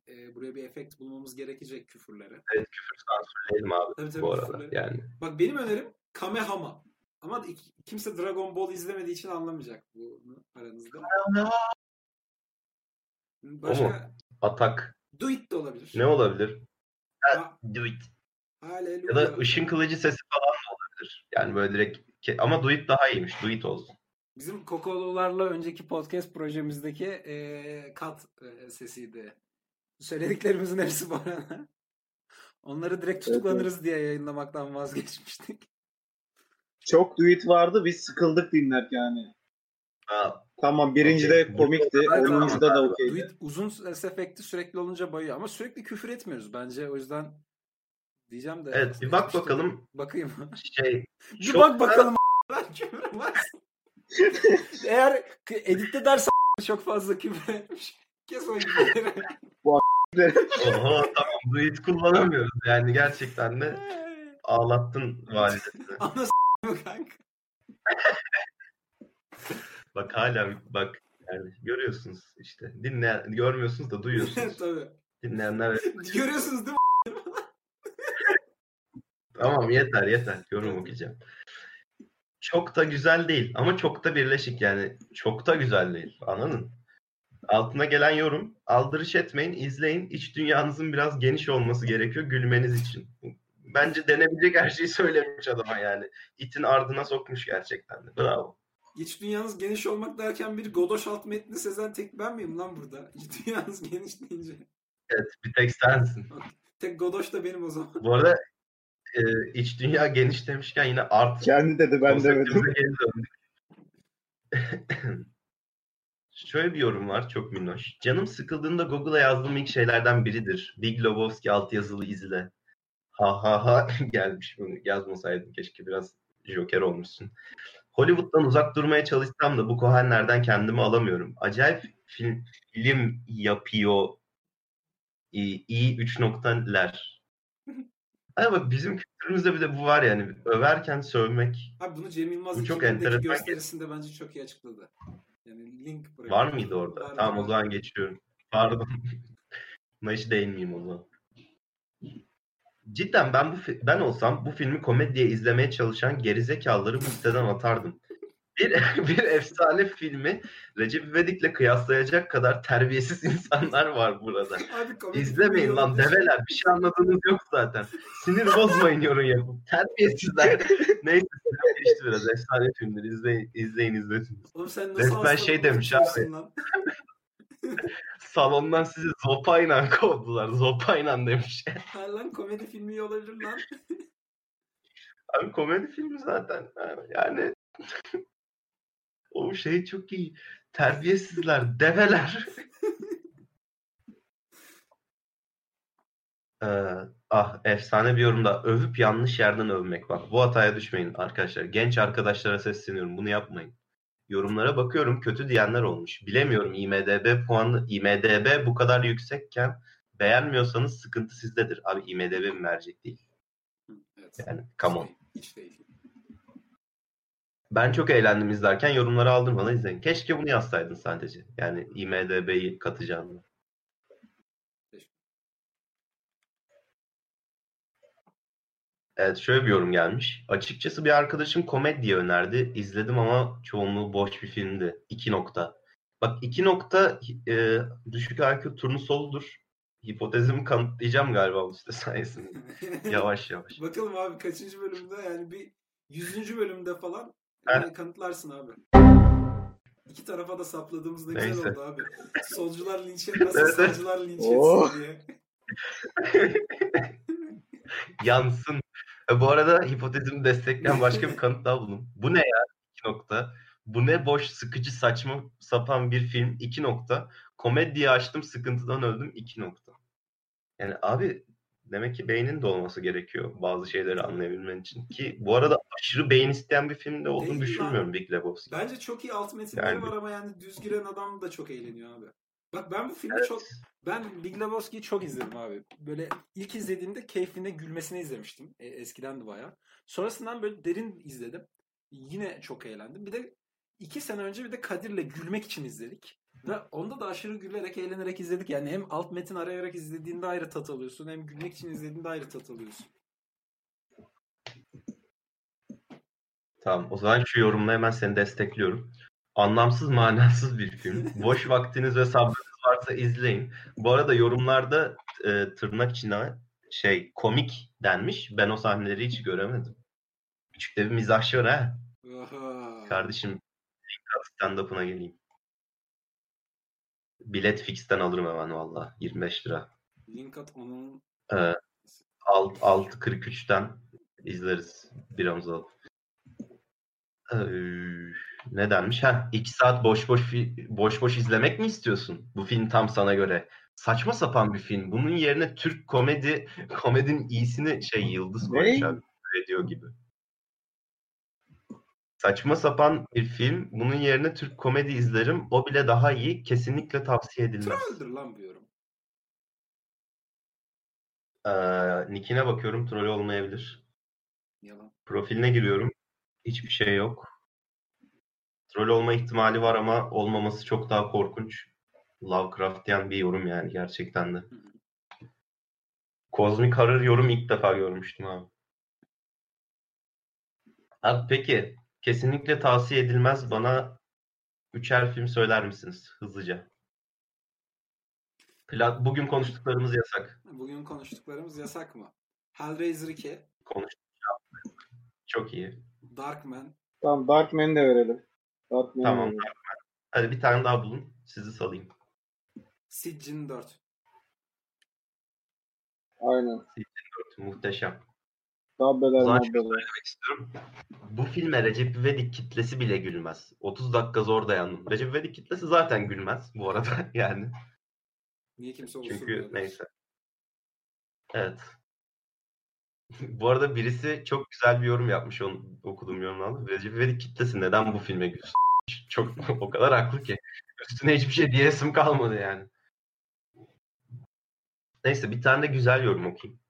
e, buraya bir efekt bulmamız gerekecek küfürlere. Evet küfür sansürleyelim abi Tabii tabii bu arada. küfürleri. Yani Bak benim önerim Kamehama. Ama kimse Dragon Ball izlemediği için anlamayacak bunu aranızda. Başka atak Do It de olabilir. ne olabilir? Ha, Do it. Hallelujah. Ya da ışın kılıcı sesi falan da olabilir. Yani böyle direkt ama do it daha iyiymiş. Do it olsun. Bizim Kokolularla önceki podcast projemizdeki e, kat e, sesiydi. Söylediklerimizin hepsi bu arada. Onları direkt tutuklanırız diye yayınlamaktan vazgeçmiştik. Çok duit vardı biz sıkıldık dinlerken yani. Ha, Tamam birincide Okey. komikti. Evet, Onuncuda da ama okeydi. Duit uzun ses efekti sürekli olunca bayıyor. Ama sürekli küfür etmiyoruz bence. O yüzden diyeceğim de. Evet, bir bak bakalım. Bakayım. şey [LAUGHS] bir bak bakalım. Lan küfür var. Eğer editte dersen [LAUGHS] çok fazla küfür etmiş. Kes o küfürleri. Oho tamam do it kullanamıyoruz. Yani gerçekten de [LAUGHS] ağlattın validesini. Ana s*** mı kanka? Bak hala bak Yani görüyorsunuz işte. Dinleyen, görmüyorsunuz da duyuyorsunuz. Tabii. Dinleyenler Görüyorsunuz değil mi? Tamam yeter yeter. Yorum okuyacağım. Çok da güzel değil ama çok da birleşik yani. Çok da güzel değil. Anladın? Altına gelen yorum. Aldırış etmeyin, izleyin. İç dünyanızın biraz geniş olması gerekiyor gülmeniz için. Bence denebilecek her şeyi söylemiş adama yani. İtin ardına sokmuş gerçekten de. Bravo. İç dünyanız geniş olmak derken bir Godoş alt metni sezen tek ben miyim lan burada? İç dünyanız [LAUGHS] geniş deyince. Evet bir tek sensin. Tek Godoş da benim o zaman. Bu arada e, iç dünya geniş demişken yine art Kendi dedi ben demedim. [LAUGHS] Şöyle bir yorum var çok minnoş. Canım sıkıldığında Google'a yazdığım ilk şeylerden biridir. Big Lebowski altyazılı izle. Ha ha ha [LAUGHS] gelmiş bunu yazmasaydım keşke biraz joker olmuşsun. Hollywood'dan uzak durmaya çalışsam da bu kohenlerden kendimi alamıyorum. Acayip film, film yapıyor iyi, iyi üç noktalar. Hani bak bizim kültürümüzde bir de bu var yani. Överken sövmek Abi bunu Cem Yılmaz Bu çok 2000'deki enteresan. gösterisinde bence çok iyi açıkladı. Yani link bırak. var mıydı orada? Var, tamam var. o zaman geçiyorum. Pardon. [LAUGHS] Buna hiç değinmeyeyim o zaman. Cidden ben bu ben olsam bu filmi komediye izlemeye çalışan gerizekalıları bu siteden atardım. Bir, [LAUGHS] bir efsane filmi Recep İvedik'le kıyaslayacak kadar terbiyesiz insanlar var burada. Abi İzlemeyin lan develer. Bir şey anladığınız yok zaten. Sinir bozmayın yorum yapıp. Terbiyesizler. [LAUGHS] Neyse sinir geçti biraz. Efsane filmler. İzleyin, izleyin izletin. Oğlum sen nasıl Resmen şey demiş lan? [LAUGHS] Salondan sizi zopayla kovdular. Zopayla demiş. Ha lan komedi filmi olabilir lan. Abi komedi filmi zaten. Yani o şey çok iyi. Terbiyesizler, develer. [LAUGHS] Ee, ah efsane bir yorumda övüp yanlış yerden övmek bak. Bu hataya düşmeyin arkadaşlar. Genç arkadaşlara sesleniyorum. Bunu yapmayın. Yorumlara bakıyorum kötü diyenler olmuş. Bilemiyorum IMDB puanı IMDB bu kadar yüksekken beğenmiyorsanız sıkıntı sizdedir. Abi IMDB bir mercek değil. Evet. Yani come on. Hiç değil. Ben çok eğlendim izlerken yorumları aldırmadan izleyin. Keşke bunu yazsaydın sadece. Yani IMDB'yi katacağını. Evet şöyle bir yorum gelmiş. Açıkçası bir arkadaşım komedi önerdi. İzledim ama çoğunluğu boş bir filmdi. 2 nokta. Bak 2 nokta e, düşük IQ turnusoludur. Hipotezimi kanıtlayacağım galiba site sayesinde. [LAUGHS] Yavaş yavaş. Bakalım abi kaçıncı bölümde yani bir yüzüncü bölümde falan. Yani kanıtlarsın abi. İki tarafa da sapladığımız ne güzel Neyse. oldu abi. Solcular linç Evet, evet. sağcılar linç etsin diye. [LAUGHS] Yansın. E, bu arada hipotezimi destekleyen başka bir kanıt daha buldum. Bu ne ya? 2 nokta. Bu ne boş, sıkıcı, saçma sapan bir film. 2 nokta. Komediyi açtım, sıkıntıdan öldüm. 2 nokta. Yani abi demek ki beynin de olması gerekiyor bazı şeyleri anlayabilmen için. Ki bu arada aşırı beyin isteyen bir filmde olduğunu Değil düşünmüyorum Big Lebowski. Bence çok iyi alt metinleri Yani- var ama yani düz giren adam da çok eğleniyor abi. Bak ben bu filmi çok ben Big Lebowski'yi çok izledim abi. Böyle ilk izlediğimde keyfine gülmesini izlemiştim. E, eskiden de bayağı. Sonrasından böyle derin izledim. Yine çok eğlendim. Bir de iki sene önce bir de Kadir'le gülmek için izledik. Ve onda da aşırı gülerek, eğlenerek izledik. Yani hem alt metin arayarak izlediğinde ayrı tat alıyorsun. Hem gülmek için izlediğinde ayrı tat alıyorsun. Tamam o zaman şu yorumla hemen seni destekliyorum. Anlamsız manasız bir film. [LAUGHS] Boş vaktiniz ve sabrınız varsa izleyin. Bu arada yorumlarda e, tırnak içine şey komik denmiş. Ben o sahneleri hiç göremedim. Küçük de bir mizahşör ha. Kardeşim stand-up'ına geleyim. Bilet fixten alırım hemen valla. 25 lira. Link at onun Ee, alt, 6.43'ten izleriz biramızı alıp. Ee, ne denmiş? Ha, 2 saat boş boş fi- boş boş izlemek mi istiyorsun? Bu film tam sana göre. Saçma sapan bir film. Bunun yerine Türk komedi komedinin iyisini şey yıldız abi. Radio gibi. Saçma sapan bir film. Bunun yerine Türk komedi izlerim. O bile daha iyi. Kesinlikle tavsiye edilmez. Troll'dür lan bu yorum. Ee, nickine bakıyorum. Troll olmayabilir. Yalan. Profiline giriyorum. Hiçbir şey yok. Troll olma ihtimali var ama olmaması çok daha korkunç. Lovecraftian bir yorum yani gerçekten de. Cosmic Horror yorum ilk defa görmüştüm abi. Abi peki kesinlikle tavsiye edilmez bana üçer film söyler misiniz hızlıca? Pla- Bugün konuştuklarımız yasak. Bugün konuştuklarımız yasak mı? Hellraiser 2, Konuştuk. Çok iyi. Darkman, Tamam Darkman'i de verelim. Darkman'i Tamam. verelim. Hadi bir tane daha bulun. Sizi salayım. Siege 4. Aynen. Muhteşem. Dabbeler şunu mabbeler. söylemek istiyorum. Bu filme Recep İvedik kitlesi bile gülmez. 30 dakika zor dayandım. Recep İvedik kitlesi zaten gülmez bu arada [LAUGHS] yani. Niye kimse Çünkü olsun neyse. Evet. [LAUGHS] bu arada birisi çok güzel bir yorum yapmış onu okuduğum yorumlarda. Recep İvedik kitlesi neden bu filme gülsün? [LAUGHS] Çok o kadar haklı ki. Üstüne hiçbir şey diyesim kalmadı yani. Neyse bir tane de güzel yorum okuyayım.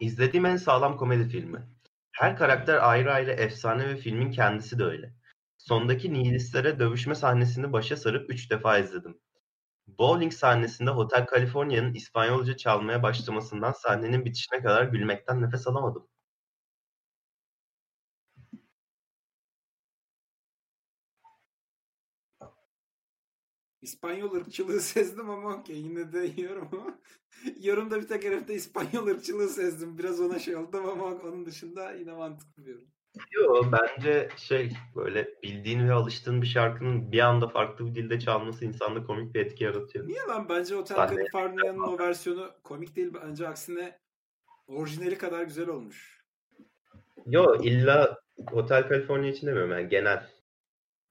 İzlediğim en sağlam komedi filmi. Her karakter ayrı ayrı efsane ve filmin kendisi de öyle. Sondaki nihilistlere dövüşme sahnesini başa sarıp 3 defa izledim. Bowling sahnesinde Hotel California'nın İspanyolca çalmaya başlamasından sahnenin bitişine kadar gülmekten nefes alamadım. İspanyol ırkçılığı [LAUGHS] sezdim ama okey yine de yorum. [LAUGHS] Yorumda bir tek herifte İspanyol ırkçılığı sezdim. Biraz ona şey oldum ama onun dışında yine mantıklı diyorum. Yo bence şey böyle bildiğin ve alıştığın bir şarkının bir anda farklı bir dilde çalması insanda komik bir etki yaratıyor. Niye lan? Bence Hotel Sahne- California'nın o versiyonu komik değil. Bence aksine orijinali kadar güzel olmuş. Yo illa Hotel California için demiyorum yani genel.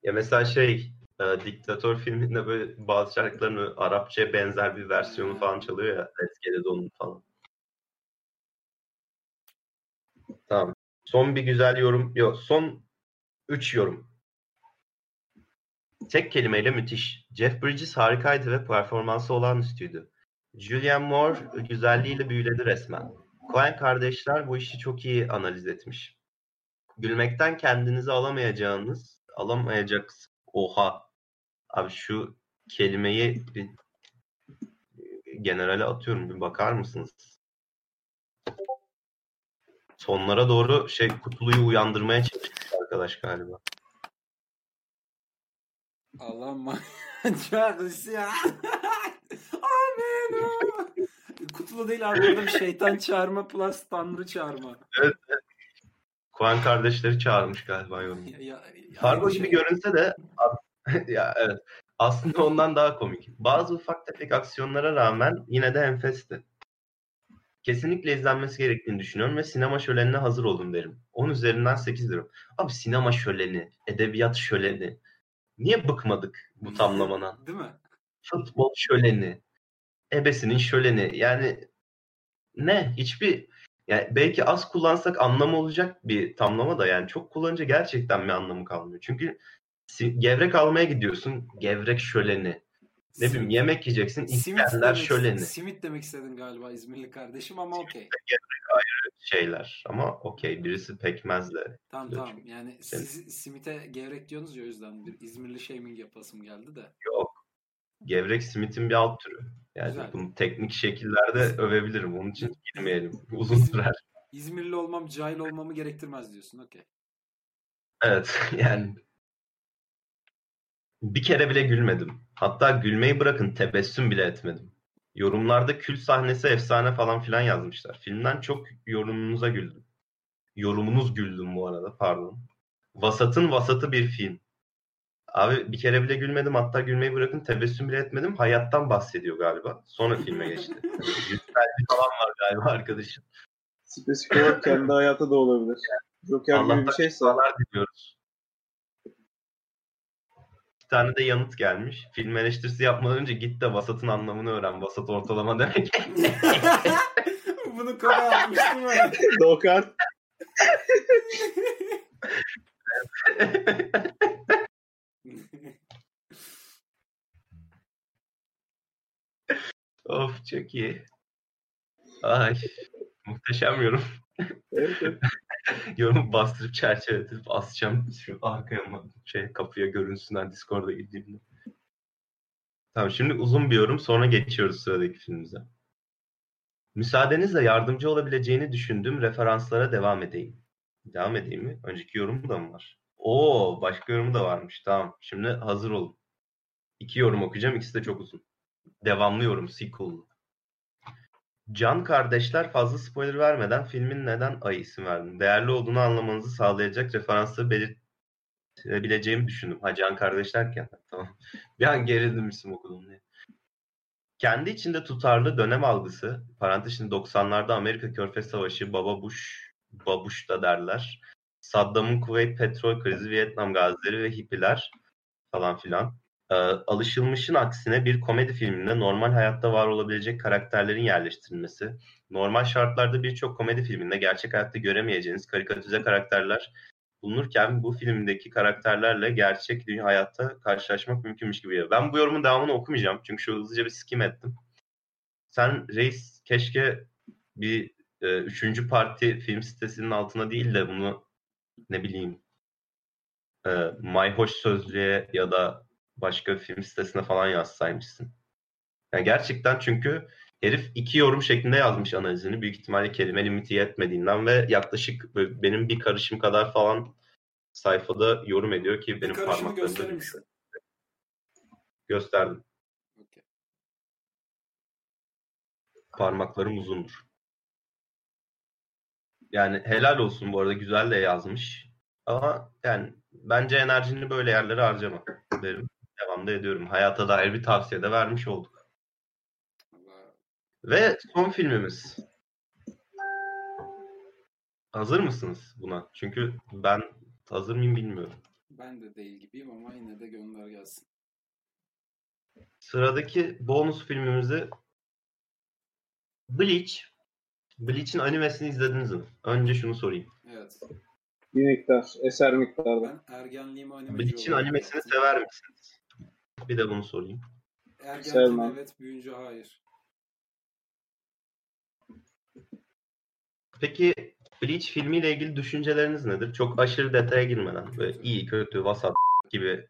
Ya mesela şey e, Diktatör filminde böyle bazı şarkıların Arapça benzer bir versiyonu falan çalıyor ya. Let's Get It On'un falan. Tamam. Son bir güzel yorum. Yok son 3 yorum. Tek kelimeyle müthiş. Jeff Bridges harikaydı ve performansı olağanüstüydü. Julianne Moore güzelliğiyle büyüledi resmen. Coen kardeşler bu işi çok iyi analiz etmiş. Gülmekten kendinizi alamayacağınız, alamayacaksınız. Oha. Abi şu kelimeyi bir generale atıyorum. Bir bakar mısınız? Sonlara doğru şey kutluyu uyandırmaya çalışmış arkadaş galiba. Allah'ım çok ya. [LAUGHS] Amen. Kutlu değil abi bir şeytan çağırma plus tanrı çağırma. Coen kardeşleri çağırmış galiba yorum. Ya, ya, Fargo gibi şey. görünse de [LAUGHS] ya evet. Aslında ondan daha komik. Bazı ufak tefek aksiyonlara rağmen yine de enfesti. Kesinlikle izlenmesi gerektiğini düşünüyorum ve sinema şölenine hazır olun derim. 10 üzerinden 8 diyorum. Abi sinema şöleni, edebiyat şöleni. Niye bıkmadık bu tamlamadan? Değil mi? Futbol şöleni, ebesinin şöleni. Yani ne? Hiçbir yani belki az kullansak anlamı olacak bir tamlama da yani çok kullanınca gerçekten bir anlamı kalmıyor. Çünkü gevrek almaya gidiyorsun. Gevrek şöleni. Ne bileyim yemek yiyeceksin. İskender şöleni simit demek istedin galiba İzmirli kardeşim ama okey. şeyler. Ama okey birisi pekmezle. Tamam Yok. tamam yani siz simite gevrek diyorsunuz ya o yüzden bir İzmirli shaming yapasım geldi de. Yok. Gevrek simitin bir alt türü. Yani Güzel. bunu teknik şekillerde övebilirim. Onun için girmeyelim. [LAUGHS] Uzun sürer. İzmirli olmam cahil olmamı gerektirmez diyorsun okey. Evet [LAUGHS] yani bir kere bile gülmedim. Hatta gülmeyi bırakın tebessüm bile etmedim. Yorumlarda kült sahnesi efsane falan filan yazmışlar. Filmden çok yorumunuza güldüm. Yorumunuz güldüm bu arada pardon. Vasatın vasatı bir film. Abi bir kere bile gülmedim hatta gülmeyi bırakın tebessüm bile etmedim. Hayattan bahsediyor galiba. Sonra filme geçti. [LAUGHS] Yüzlerce falan var galiba arkadaşım. Spesifik olarak kendi hayatı da olabilir. Joker gibi bir şeyse. şifalar diliyoruz. Tane de yanıt gelmiş. Film eleştirisi yapmadan önce git de vasatın anlamını öğren. Vasat ortalama demek. [LAUGHS] Bunu konu atmıştım ben. [LAUGHS] Dokan. [LAUGHS] of çok iyi. Ay muhteşem yorum. Evet, [LAUGHS] evet. Yorumu bastırıp çerçeveletip asacağım şu arkaya mı şey kapıya görünsünler Discord'a girdiğimde. Tamam şimdi uzun bir yorum sonra geçiyoruz sıradaki filmimize. Müsaadenizle yardımcı olabileceğini düşündüğüm referanslara devam edeyim. Devam edeyim mi? Önceki yorum da mı var? Oo başka yorumu da varmış. Tamam. Şimdi hazır olun. İki yorum okuyacağım. İkisi de çok uzun. Devamlı yorum. Sequel'lı. Can kardeşler fazla spoiler vermeden filmin neden Ay isim verdim. Değerli olduğunu anlamanızı sağlayacak referansları belirtebileceğimi düşündüm. Ha Can kardeş derken [LAUGHS] tamam. Bir an gerildim isim okudum diye. Kendi içinde tutarlı dönem algısı, parantez içinde 90'larda Amerika Körfez Savaşı, Baba Bush, Babuş da derler. Saddam'ın Kuveyt petrol krizi, Vietnam gazileri ve hippiler falan filan. Ee, alışılmışın aksine bir komedi filminde normal hayatta var olabilecek karakterlerin yerleştirilmesi, normal şartlarda birçok komedi filminde gerçek hayatta göremeyeceğiniz karikatüze karakterler bulunurken bu filmdeki karakterlerle gerçek dünya hayatta karşılaşmak mümkünmüş gibi geliyor. Ben bu yorumun devamını okumayacağım çünkü şu hızlıca bir skim ettim. Sen reis keşke bir e, üçüncü parti film sitesinin altına değil de bunu ne bileyim e, Mayhoş Sözlüğe ya da başka film sitesine falan yazsaymışsın. Yani gerçekten çünkü herif iki yorum şeklinde yazmış analizini. Büyük ihtimalle kelime limiti yetmediğinden ve yaklaşık benim bir karışım kadar falan sayfada yorum ediyor ki benim parmaklarımda... gösterir misin? Gösterdim. Okay. Parmaklarım uzundur. Yani helal olsun bu arada güzel de yazmış. Ama yani bence enerjini böyle yerlere harcama derim. Devam da ediyorum. Hayata dair bir tavsiye de vermiş olduk. Ve son filmimiz. Hazır mısınız buna? Çünkü ben hazır mıyım bilmiyorum. Ben de değil gibiyim ama yine de gönder gelsin. Sıradaki bonus filmimizi Bleach. Bleach'in animesini izlediniz mi? Önce şunu sorayım. Evet. Bir miktar, eser miktarda. Ben ergenliğimi animeci Bleach'in animesini sever misiniz? Bir de bunu sorayım. Ergenliğim Sevmem. evet, büyüyünce hayır. Peki Bleach filmiyle ilgili düşünceleriniz nedir? Çok aşırı detaya girmeden. Böyle iyi, kötü, vasat gibi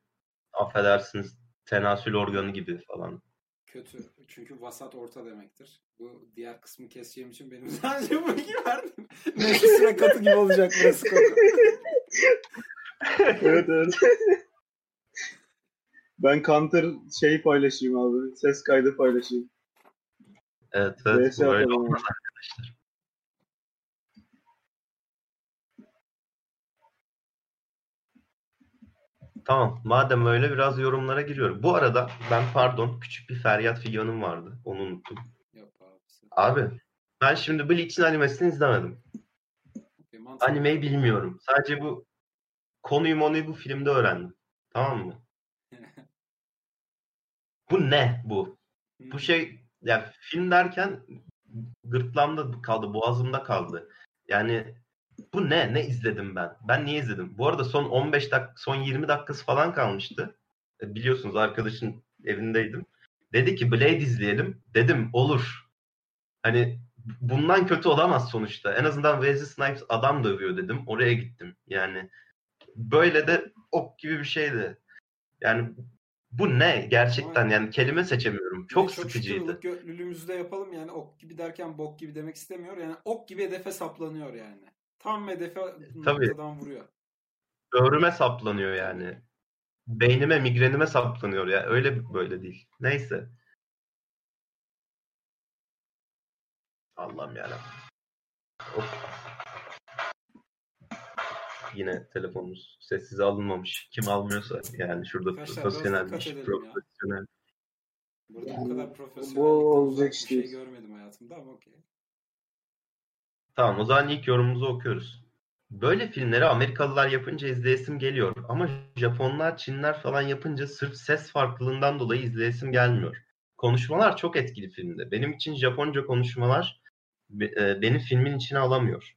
affedersiniz tenasül organı gibi falan. Kötü. Çünkü vasat orta demektir. Bu diğer kısmı keseceğim için benim [LAUGHS] sadece bu iki verdim. Neyse sıra katı gibi olacak burası koku. evet evet. Ben Counter şey paylaşayım abi. Ses kaydı paylaşayım. Evet evet. Böyle olmaz arkadaşlar. Tamam. Madem öyle biraz yorumlara giriyorum. Bu arada ben pardon küçük bir feryat figanım vardı. Onu unuttum. Yok abi. Abi ben şimdi Bleach'in animesini izlemedim. Okay, Animeyi bilmiyorum. Sadece bu konuyu monuyu bu filmde öğrendim. Tamam mı? Bu ne bu? Bu şey ya film derken gırtlağımda kaldı, boğazımda kaldı. Yani bu ne? Ne izledim ben? Ben niye izledim? Bu arada son 15 dakika, son 20 dakikası falan kalmıştı. E, biliyorsunuz arkadaşın evindeydim. Dedi ki Blade izleyelim. Dedim olur. Hani bundan kötü olamaz sonuçta. En azından Wesley Snipes adam dövüyor dedim. Oraya gittim. Yani böyle de ok gibi bir şeydi. Yani bu ne gerçekten yani kelime seçemiyorum. Çok, çok sıkıcıydı. Götlülüğümüzü de yapalım yani ok gibi derken bok gibi demek istemiyor. Yani ok gibi hedefe saplanıyor yani. Tam hedefe Tabii. noktadan vuruyor. Böğrüme saplanıyor yani. Beynime, migrenime saplanıyor ya. Öyle böyle değil. Neyse. Allah'ım yarabbim. Of. Yine telefonumuz sessize alınmamış. Kim almıyorsa yani şurada Arkadaşlar, profesyonelmiş. Profesyonel. Burada bu kadar profesyonel bu olacak bir şey görmedim hayatımda ama okey. Tamam o zaman ilk yorumumuzu okuyoruz. Böyle filmleri Amerikalılar yapınca izleyesim geliyor ama Japonlar, Çinler falan yapınca sırf ses farklılığından dolayı izleyesim gelmiyor. Konuşmalar çok etkili filmde. Benim için Japonca konuşmalar e, beni filmin içine alamıyor.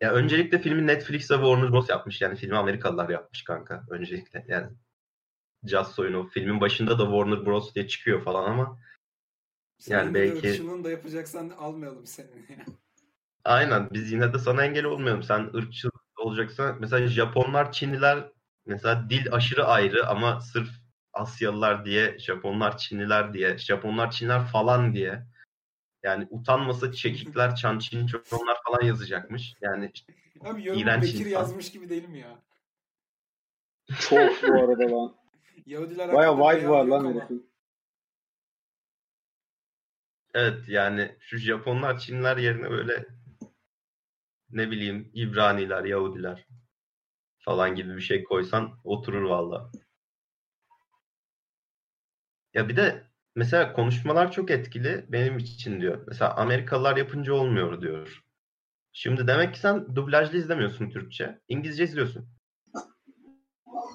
Ya öncelikle filmi Netflix'e Warner Bros yapmış. Yani filmi Amerikalılar yapmış kanka öncelikle. Yani Just oyunu filmin başında da Warner Bros diye çıkıyor falan ama sen yani belki ırkçılığını da yapacaksan almayalım seni. [LAUGHS] Aynen biz yine de sana engel olmayalım. Sen ırkçı olacaksan mesela Japonlar, Çinliler mesela dil aşırı ayrı ama sırf Asyalılar diye, Japonlar, Çinliler diye, Japonlar, Çinliler falan diye. Yani utanmasa çekikler, çan çin onlar falan yazacakmış. Yani Abi yorumu İğrenç Bekir insan. yazmış gibi değil mi ya? Çok bu arada lan. [LAUGHS] Yahudiler Baya vibe var lan herifin. evet yani şu Japonlar, Çinliler yerine böyle ne bileyim İbraniler, Yahudiler falan gibi bir şey koysan oturur valla. Ya bir de mesela konuşmalar çok etkili benim için diyor. Mesela Amerikalılar yapınca olmuyor diyor. Şimdi demek ki sen dublajlı izlemiyorsun Türkçe. İngilizce izliyorsun.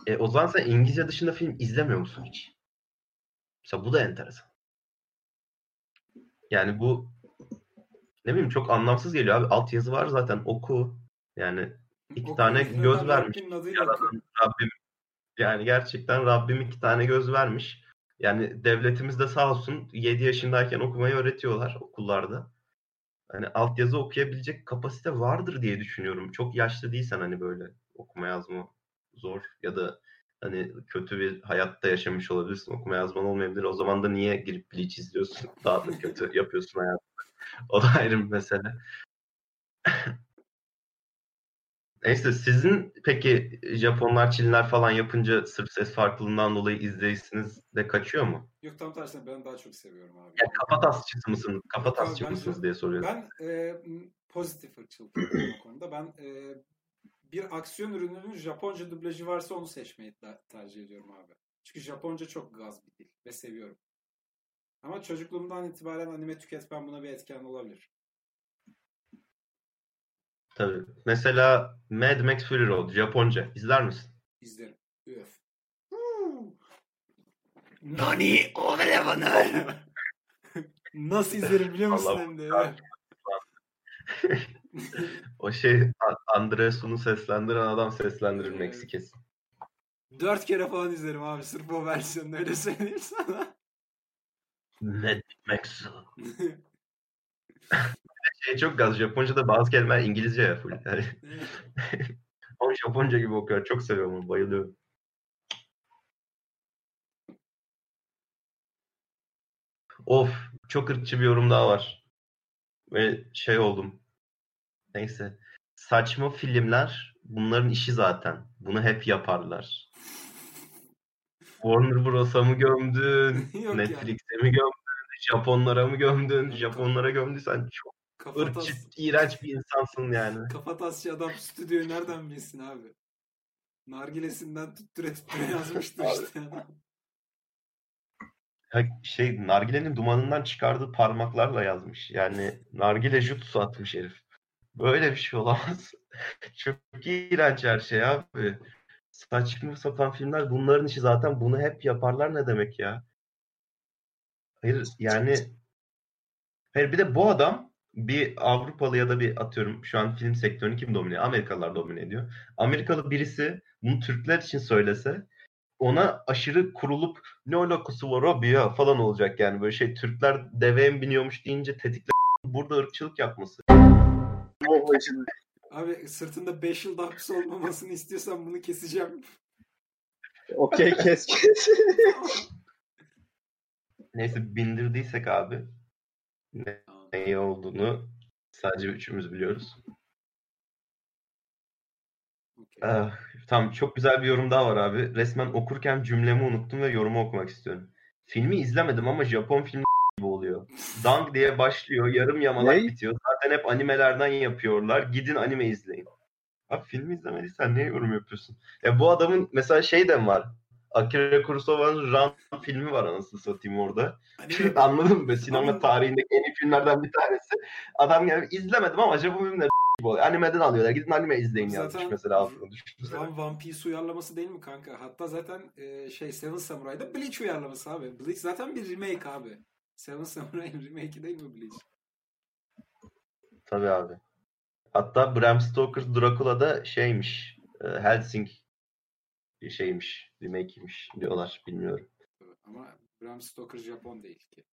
E, o zaman sen İngilizce dışında film izlemiyor musun hiç? Mesela bu da enteresan. Yani bu ne bileyim çok anlamsız geliyor abi. Altyazı var zaten oku. Yani iki Oku, tane göz vermiş. Rabbim yani gerçekten Rabbim iki tane göz vermiş. Yani devletimiz de sağ olsun 7 yaşındayken okumayı öğretiyorlar okullarda. Hani altyazı okuyabilecek kapasite vardır diye düşünüyorum. Çok yaşlı değilsen hani böyle okuma yazma zor ya da hani kötü bir hayatta yaşamış olabilirsin. Okuma yazman olmayabilir. O zaman da niye girip Bleach izliyorsun? Daha da kötü yapıyorsun hayatta. [LAUGHS] O da ayrı bir mesele. Neyse sizin peki Japonlar, Çinliler falan yapınca sırf ses farklılığından dolayı izleyişiniz de kaçıyor mu? Yok tam tersine ben daha çok seviyorum abi. Ya kafa tasçısı mısınız? Kafa tasçı mısınız diye soruyorum. Ben e, pozitif ırkçılık o konuda. Ben e, bir aksiyon ürününün Japonca dublajı varsa onu seçmeyi tercih ediyorum abi. Çünkü Japonca çok gaz bir dil ve seviyorum. Ama çocukluğumdan itibaren anime tüketmem buna bir etken olabilir. Tabii. Mesela Mad Max Fury Road Japonca izler misin? İzlerim. Üf. Nani Overevaner. [LAUGHS] Nasıl izlerim biliyor musun hem de? [LAUGHS] O şey Andresu'nu seslendiren adam seslendirir kesin. Dört kere falan izlerim abi sırf o versiyonunu öyle söyleyeyim sana. Mad Max. [LAUGHS] Şey çok gaz. Japonca'da bazı kelimeler İngilizce ya full. Yani, [LAUGHS] ama Japonca gibi okuyor. Çok seviyorum onu. Bayılıyorum. Of. Çok ırkçı bir yorum daha var. Ve şey oldum. Neyse. Saçma filmler bunların işi zaten. Bunu hep yaparlar. [LAUGHS] Warner Bros'a mı gömdün? Netflix'e mi gömdün? Japonlara mı gömdün? Japonlara gömdüysen çok ırkçı, Kafatas, iğrenç bir insansın yani. kafatasçı adam stüdyoyu nereden bilsin abi? Nargilesinden tutture tutture [LAUGHS] yazmıştır işte. Ya şey nargilenin dumanından çıkardığı parmaklarla yazmış. Yani [LAUGHS] nargile jutsu atmış herif. Böyle bir şey olamaz. [LAUGHS] Çok iğrenç her şey abi. Saçma sapan filmler bunların işi zaten bunu hep yaparlar ne demek ya? Hayır yani hayır bir de bu adam bir Avrupalı ya da bir atıyorum şu an film sektörünü kim domine ediyor? Amerikalılar domine ediyor. Amerikalı birisi bunu Türkler için söylese ona aşırı kurulup ne alakası var abi ya falan olacak yani böyle şey Türkler deveye mi biniyormuş deyince tetikle [LAUGHS] burada ırkçılık yapması. [LAUGHS] Abi sırtında 5 yıl hapis olmamasını istiyorsan bunu keseceğim. Okey kes kes. [LAUGHS] Neyse bindirdiysek abi ne, ne olduğunu sadece üçümüz biliyoruz. okey. Ah, tamam çok güzel bir yorum daha var abi. Resmen okurken cümlemi unuttum ve yorumu okumak istiyorum. Filmi izlemedim ama Japon filmi gibi oluyor. Dang diye başlıyor, yarım yamalak Ne? bitiyor. Zaten hep animelerden yapıyorlar. Gidin anime izleyin. Abi filmi izlemediysen niye yorum yapıyorsun? Ya bu adamın mesela şey de var? Akira Kurosawa'nın Ran filmi var anasını satayım orada. Anime- [LAUGHS] Anladın mı? Sinema Abi- tarihindeki en iyi filmlerden bir tanesi. Adam yani izlemedim ama Japon filmleri gibi [LAUGHS] oluyor. Animeden alıyorlar. Gidin anime izleyin Zaten- yazmış mesela altına düşünsene. Tam One Piece uyarlaması değil mi kanka? Hatta zaten e, şey Seven Samurai'da Bleach uyarlaması abi. Bleach zaten bir remake abi. Seven Samurai'nin remake'i değil mi Bleach? Tabii abi. Hatta Bram Stoker Dracula'da şeymiş. e, Helsing şeymiş. Remake'iymiş diyorlar. Bilmiyorum. Ama Bram Stoker Japon değil ki.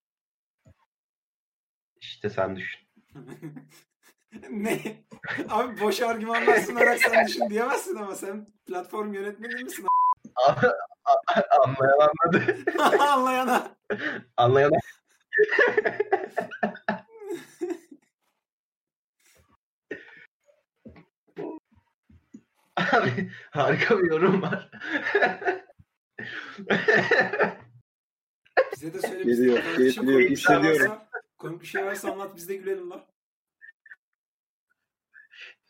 İşte sen düşün. [LAUGHS] ne? Abi boş argümanlar sunarak sen düşün diyemezsin ama sen platform yönetmeni misin? [LAUGHS] Anlayan anladı. [LAUGHS] Anlayana. Anlayan Abi harika bir yorum var. Bize de söyle. Geliyor, geliyor, şey hissediyorum. Komik bir şey varsa anlat biz de gülelim lan.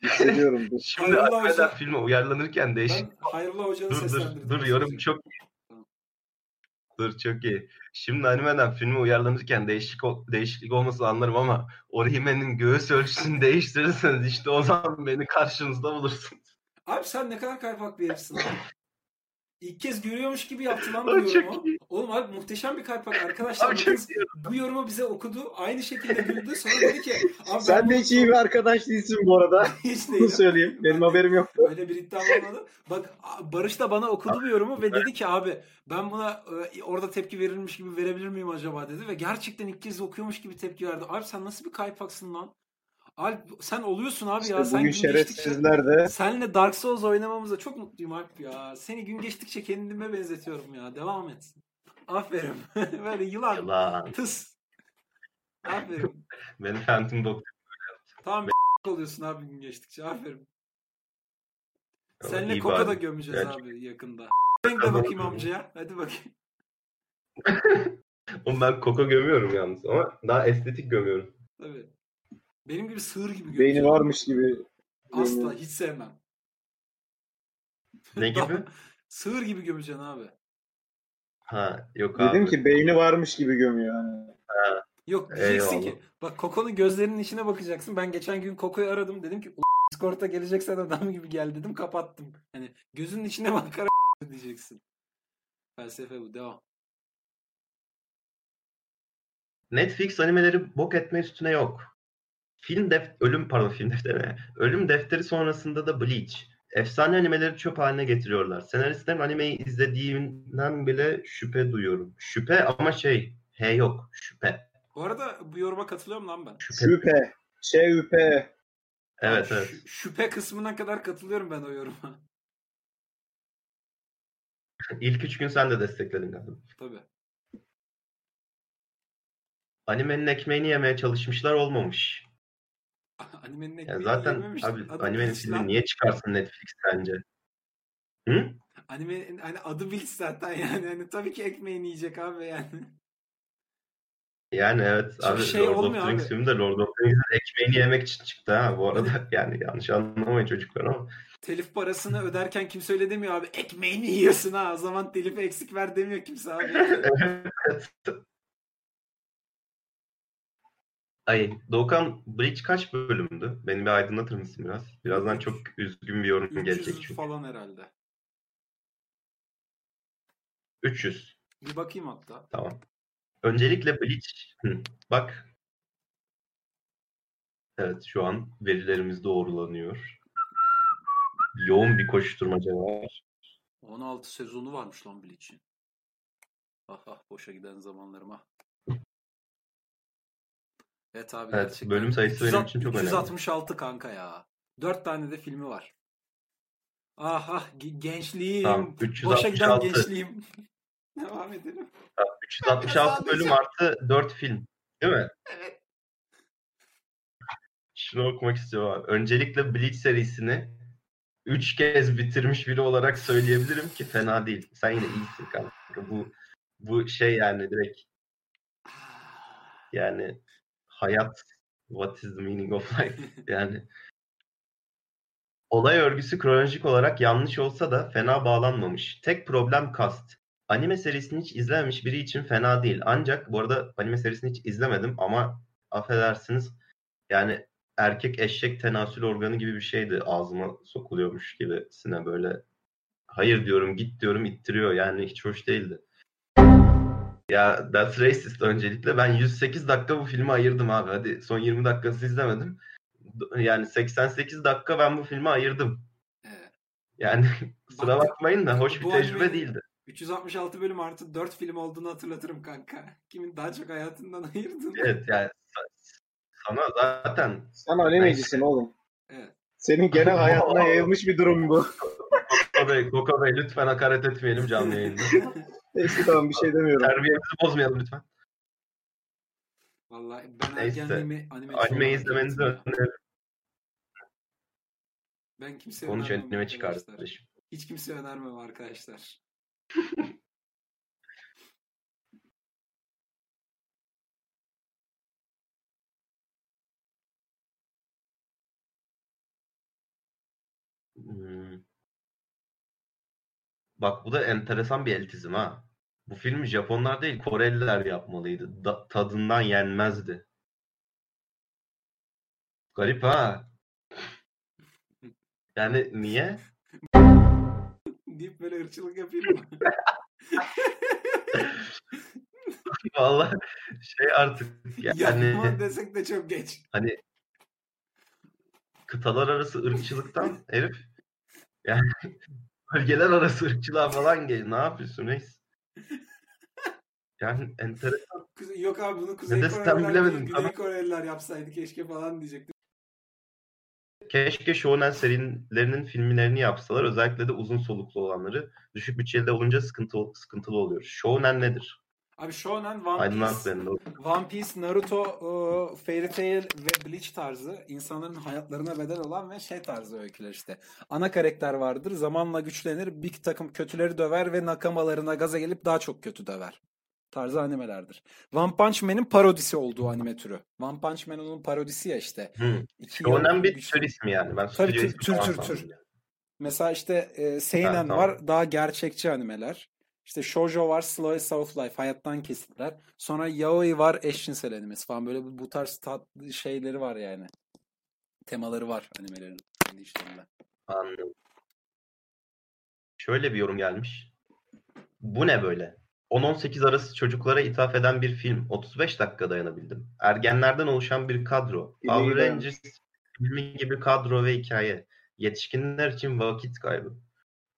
Hissediyorum. dur. Şimdi Hayırlı Almeden olsun. filme uyarlanırken değişik Ben hayırlı hocanı Dur dur seslendirdim. dur yorum çok. Dur çok iyi. Şimdi animeden filme uyarlanırken değişik değişiklik olmasını anlarım ama Orihime'nin göğüs ölçüsünü değiştirirseniz işte o zaman beni karşınızda bulursunuz. Abi sen ne kadar kaypak bir herifsin abi. İlk kez görüyormuş gibi yaptı lan bu yorumu. Oğlum abi muhteşem bir kaypak. Arkadaşlar Abi bu yorumu bize okudu. Aynı şekilde güldü. Sonra dedi ki abi Sen de bunu- hiç iyi bir arkadaş değilsin bu arada. [LAUGHS] Hiç Bunu değilim. söyleyeyim. Benim Ben- haberim yoktu. Öyle bir iddiam olmadı. Bak Barış da bana okudu bu yorumu ve dedi ki abi ben buna e, orada tepki verilmiş gibi verebilir miyim acaba dedi ve gerçekten ilk kez okuyormuş gibi tepki verdi. Abi sen nasıl bir kaypaksın lan? Alp sen oluyorsun abi İşte ya. Sen bugün gün geçtikçe... şerefsizler de Senle Dark Souls oynamamıza çok mutluyum Alp ya. Seni gün geçtikçe kendime benzetiyorum ya. Devam et. Aferin. [LAUGHS] Böyle yılan. Yılan. Tıs. Aferin. Beni Phantom Doctor. Tamam [LAUGHS] oluyorsun abi gün geçtikçe. Aferin. Evet, Seninle Coco da gömeceğiz Gerçi- abi yakında. [LAUGHS] Ben de bakayım amcaya. Hadi bakayım. Oğlum ben Coco gömüyorum yalnız ama daha estetik gömüyorum. Tabii. Benim gibi sığır gibi beyni gömeceğim. varmış gibi. Asla hiç sevmem. Ne [LAUGHS] gibi? Sığır gibi gömeceksin abi. Ha yok abi. Dedim ki beyni varmış gibi gömüyor. Yani. Yok diyeceksin Eyvallah. ki bak Koko'nun gözlerinin içine bakacaksın. Ben geçen gün Koko'yu aradım. Dedim ki "U- Discord'a geleceksen adam gibi gel dedim. Kapattım. Hani gözünün içine [LAUGHS] bakarak diyeceksin. Felsefe bu. Devam. Netflix animeleri bok etme üstüne yok. Film def ölüm pardon [LAUGHS] film defteri. Ölüm defteri sonrasında da Bleach. Efsane animeleri çöp haline getiriyorlar. Senaristlerin animeyi izlediğinden bile şüphe duyuyorum. Şüphe ama şey, he yok, şüphe. Bu arada bu yoruma katılıyorum lan ben. Şüphe. Şüphe. Şüphe. Evet evet. şü- şüphe kısmına kadar katılıyorum ben o yoruma. [LAUGHS] İlk üç gün sen de destekledin galiba. Tabii. Animenin ekmeğini yemeye çalışmışlar olmamış. [LAUGHS] Animenin ekmeğini zaten yememiştir. abi animenin filmi niye çıkarsın Netflix sence? Hı? Anime hani adı Bleach zaten yani. Hani tabii ki ekmeğini yiyecek abi yani. Yani evet Çok abi şey Lord olmuyor of the Rings filmi de Lord of the Rings'in ekmeğini yemek için çıktı ha bu arada. [LAUGHS] Yani yanlış anlamayın çocuklar ama. Telif parasını öderken kimse öyle demiyor abi. Ekmeğini yiyorsun ha. O zaman telifi eksik ver demiyor kimse abi. [LAUGHS] evet. Ay Doğukan Bleach kaç bölümdü? Beni bir aydınlatır mısın biraz? Birazdan çok üzgün bir yorum gelecek 300 çünkü. falan herhalde. 300. Bir bakayım hatta. Tamam. Öncelikle Bleach. Hı, bak. Evet şu an verilerimiz doğrulanıyor. Yoğun bir koşturmaca var. 16 sezonu varmış lan Bleach'in. Ah ah boşa giden zamanlarıma. Evet abi Evet, gerçekten. bölüm sayısı benim için çok önemli. 366 kanka ya. 4 tane de filmi var. Ah ah ge- gençliğim. Tamam, Boşa giden 366. gençliğim. [LAUGHS] Devam edelim. 366 bölüm artı 4 film. Değil mi? Evet. Şunu okumak istiyorum abi. Öncelikle Bleach serisini 3 kez bitirmiş biri olarak söyleyebilirim ki fena değil. Sen yine iyisin kanka. Bu bu şey yani direkt yani hayat what is the meaning of life [LAUGHS] yani olay örgüsü kronolojik olarak yanlış olsa da fena bağlanmamış. Tek problem cast. Anime serisini hiç izlememiş biri için fena değil. Ancak bu arada anime serisini hiç izlemedim ama affedersiniz yani erkek eşek tenasül organı gibi bir şeydi ağzıma sokuluyormuş gibisine böyle hayır diyorum git diyorum ittiriyor yani hiç hoş değildi. Ya that's racist öncelikle. Ben 108 dakika bu filmi ayırdım abi. Hadi son 20 dakikası izlemedim. Yani 88 dakika ben bu filme ayırdım. Evet. Yani [LAUGHS] kusura Bak- bakmayın da hoş bir tecrübe anime- değildi. 366 bölüm artı 4 film olduğunu hatırlatırım kanka. Kimin daha çok hayatından [LAUGHS] ayırdın. Evet yani sa- sana zaten Sen animecisin oğlum. Evet. Senin genel hayatına [LAUGHS] yayılmış bir durum bu. Koko Bey, Koko Bey lütfen hakaret etmeyelim canlı yayında. Neyse tamam bir şey demiyorum. Terbiyemizi bozmayalım lütfen. Vallahi ben Neyse. ergenliğimi anime Anime izlemenizi öneririm. Ben kimseye Konuş önermem anime çıkar arkadaşlar. kardeşim. Hiç kimseye önermem arkadaşlar. Hmm. Bak bu da enteresan bir eltizm ha. Bu filmi Japonlar değil Koreliler yapmalıydı. Da- tadından yenmezdi. Garip ha. Yani niye? [LAUGHS] Deyip böyle ırkçılık yapayım mı? [LAUGHS] Vallahi şey artık [LAUGHS] yani Yapma desek de çok geç. hani kıtalar arası ırkçılıktan herif yani bölgeler arası ırkçılığa falan gel. Ne yapıyorsun reis? Yani enteresan. Kuze- Yok abi bunu Kuzey desem Koreliler bilemedim, değil, Güney tamam. Koreliler yapsaydı keşke falan diyecektim. Keşke Shonen serilerinin filmlerini yapsalar. Özellikle de uzun soluklu olanları. Düşük bütçeli olunca sıkıntı, sıkıntılı oluyor. Shonen nedir? Abi Shonen, One Piece. One Piece, Naruto, e, Fairy Tail ve Bleach tarzı insanların hayatlarına bedel olan ve şey tarzı öyküler işte. Ana karakter vardır, zamanla güçlenir, bir takım kötüleri döver ve nakamalarına gaza gelip daha çok kötü döver. Tarzı animelerdir. One Punch Man'in parodisi olduğu anime türü. One Punch Man onun parodisi ya işte. İki Shonen bir tür ismi yani. Ben Tabii tür- tür- tür- tür. yani. Mesela işte e, Seinen Ha, tamam. var daha gerçekçi animeler. İşte Shoujo var Slow and Soft Life hayattan kesitler. Sonra Yaoi var eşcinsel animesi falan böyle bu, bu tarz tat, şeyleri var yani. Temaları var animelerin kendi işlerinde. Anladım. Şöyle bir yorum gelmiş. Bu ne böyle? 10-18 arası çocuklara ithaf eden bir film. 35 dakika dayanabildim. Ergenlerden oluşan bir kadro. Power Rangers filmi gibi kadro ve hikaye. Yetişkinler için vakit kaybı.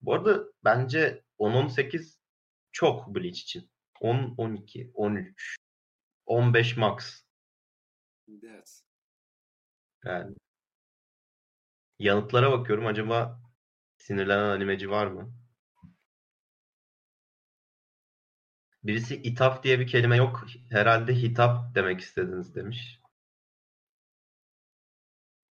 Bu arada bence 10-18 çok Bleach için. 10-12, 13, 15 max. Evet. Yani yanıtlara bakıyorum. Acaba sinirlenen animeci var mı? Birisi ithaf diye bir kelime yok. Herhalde hitap demek istediniz demiş.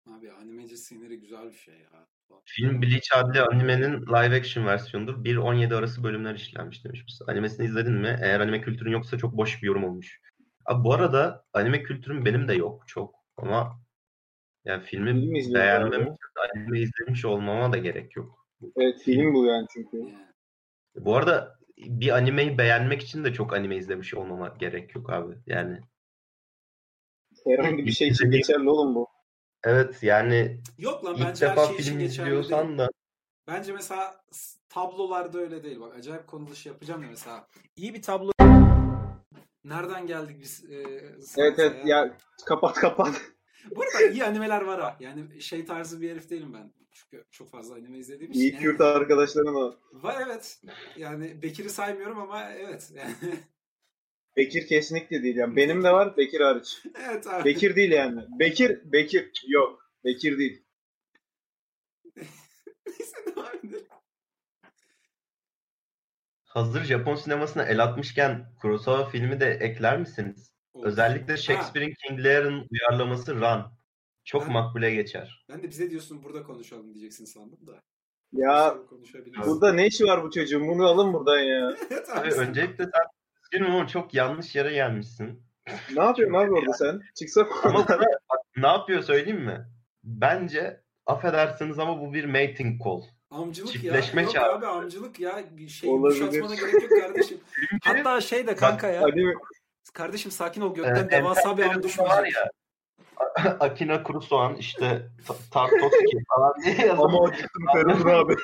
Abi animeci siniri güzel bir şey ya. Film Bleach adlı animenin live action versiyonudur. 1-17 arası bölümler işlenmiş demiş. Animesini izledin mi? Eğer anime kültürün yoksa çok boş bir yorum olmuş. Abi bu arada anime kültürüm benim de yok çok. Ama yani filmi Film beğenmem anime izlemiş olmama da gerek yok. Evet film bu yani çünkü. Bu arada bir animeyi beğenmek için de çok anime izlemiş olmama gerek yok abi. Yani Herhangi bir şey için geçerli oğlum bu. Evet yani Yok lan ilk bence her defa şey için film değil. izliyorsan da Bence mesela tablolarda öyle değil. Bak acayip konu dışı yapacağım ya mesela. İyi bir tablo Nereden geldik biz? E, Evet evet ya kapat kapat. Bu arada iyi animeler var ha. Yani şey tarzı bir herif değilim ben. Çünkü çok fazla anime izlediğim için. İyi yani- Kürt arkadaşların o. Var evet. Yani Bekir'i saymıyorum ama evet. Yani, [LAUGHS] Bekir kesinlikle değil yani. Benim de var Bekir hariç. evet abi. Bekir değil yani. Bekir, Bekir. Yok. Bekir değil. Neyse devam edelim. hazır Japon sinemasına el atmışken Kurosawa filmi de ekler misiniz? Olur. Özellikle Ha, Shakespeare'in King Lear'ın uyarlaması Run. Çok Ben- makbule geçer. ben de bize diyorsun burada konuşalım diyeceksin sandım da. Ya konuşabiliriz. burada ne işi var bu çocuğun? Bunu alın buradan ya. [LAUGHS] evet Abi abi. öncelikle sen üzgünüm ama çok yanlış yere gelmişsin. Ne yapıyorsun abi orada sen? Çıksak Ama bak, ne yapıyor söyleyeyim mi? Bence affedersiniz ama bu bir mating call. Amcılık Çiftleşme ya. Yok abi amcılık ya. Bir şey Olabilir. gerek yok kardeşim. [LAUGHS] Hatta şey de kanka ya. Anime, Kardeşim sakin ol gökten devasa bir var düşmeyecek. ya Akina Kurosawan işte Ta- Tarkovski falan diye yazıyor. ama o gittim Feridun abi.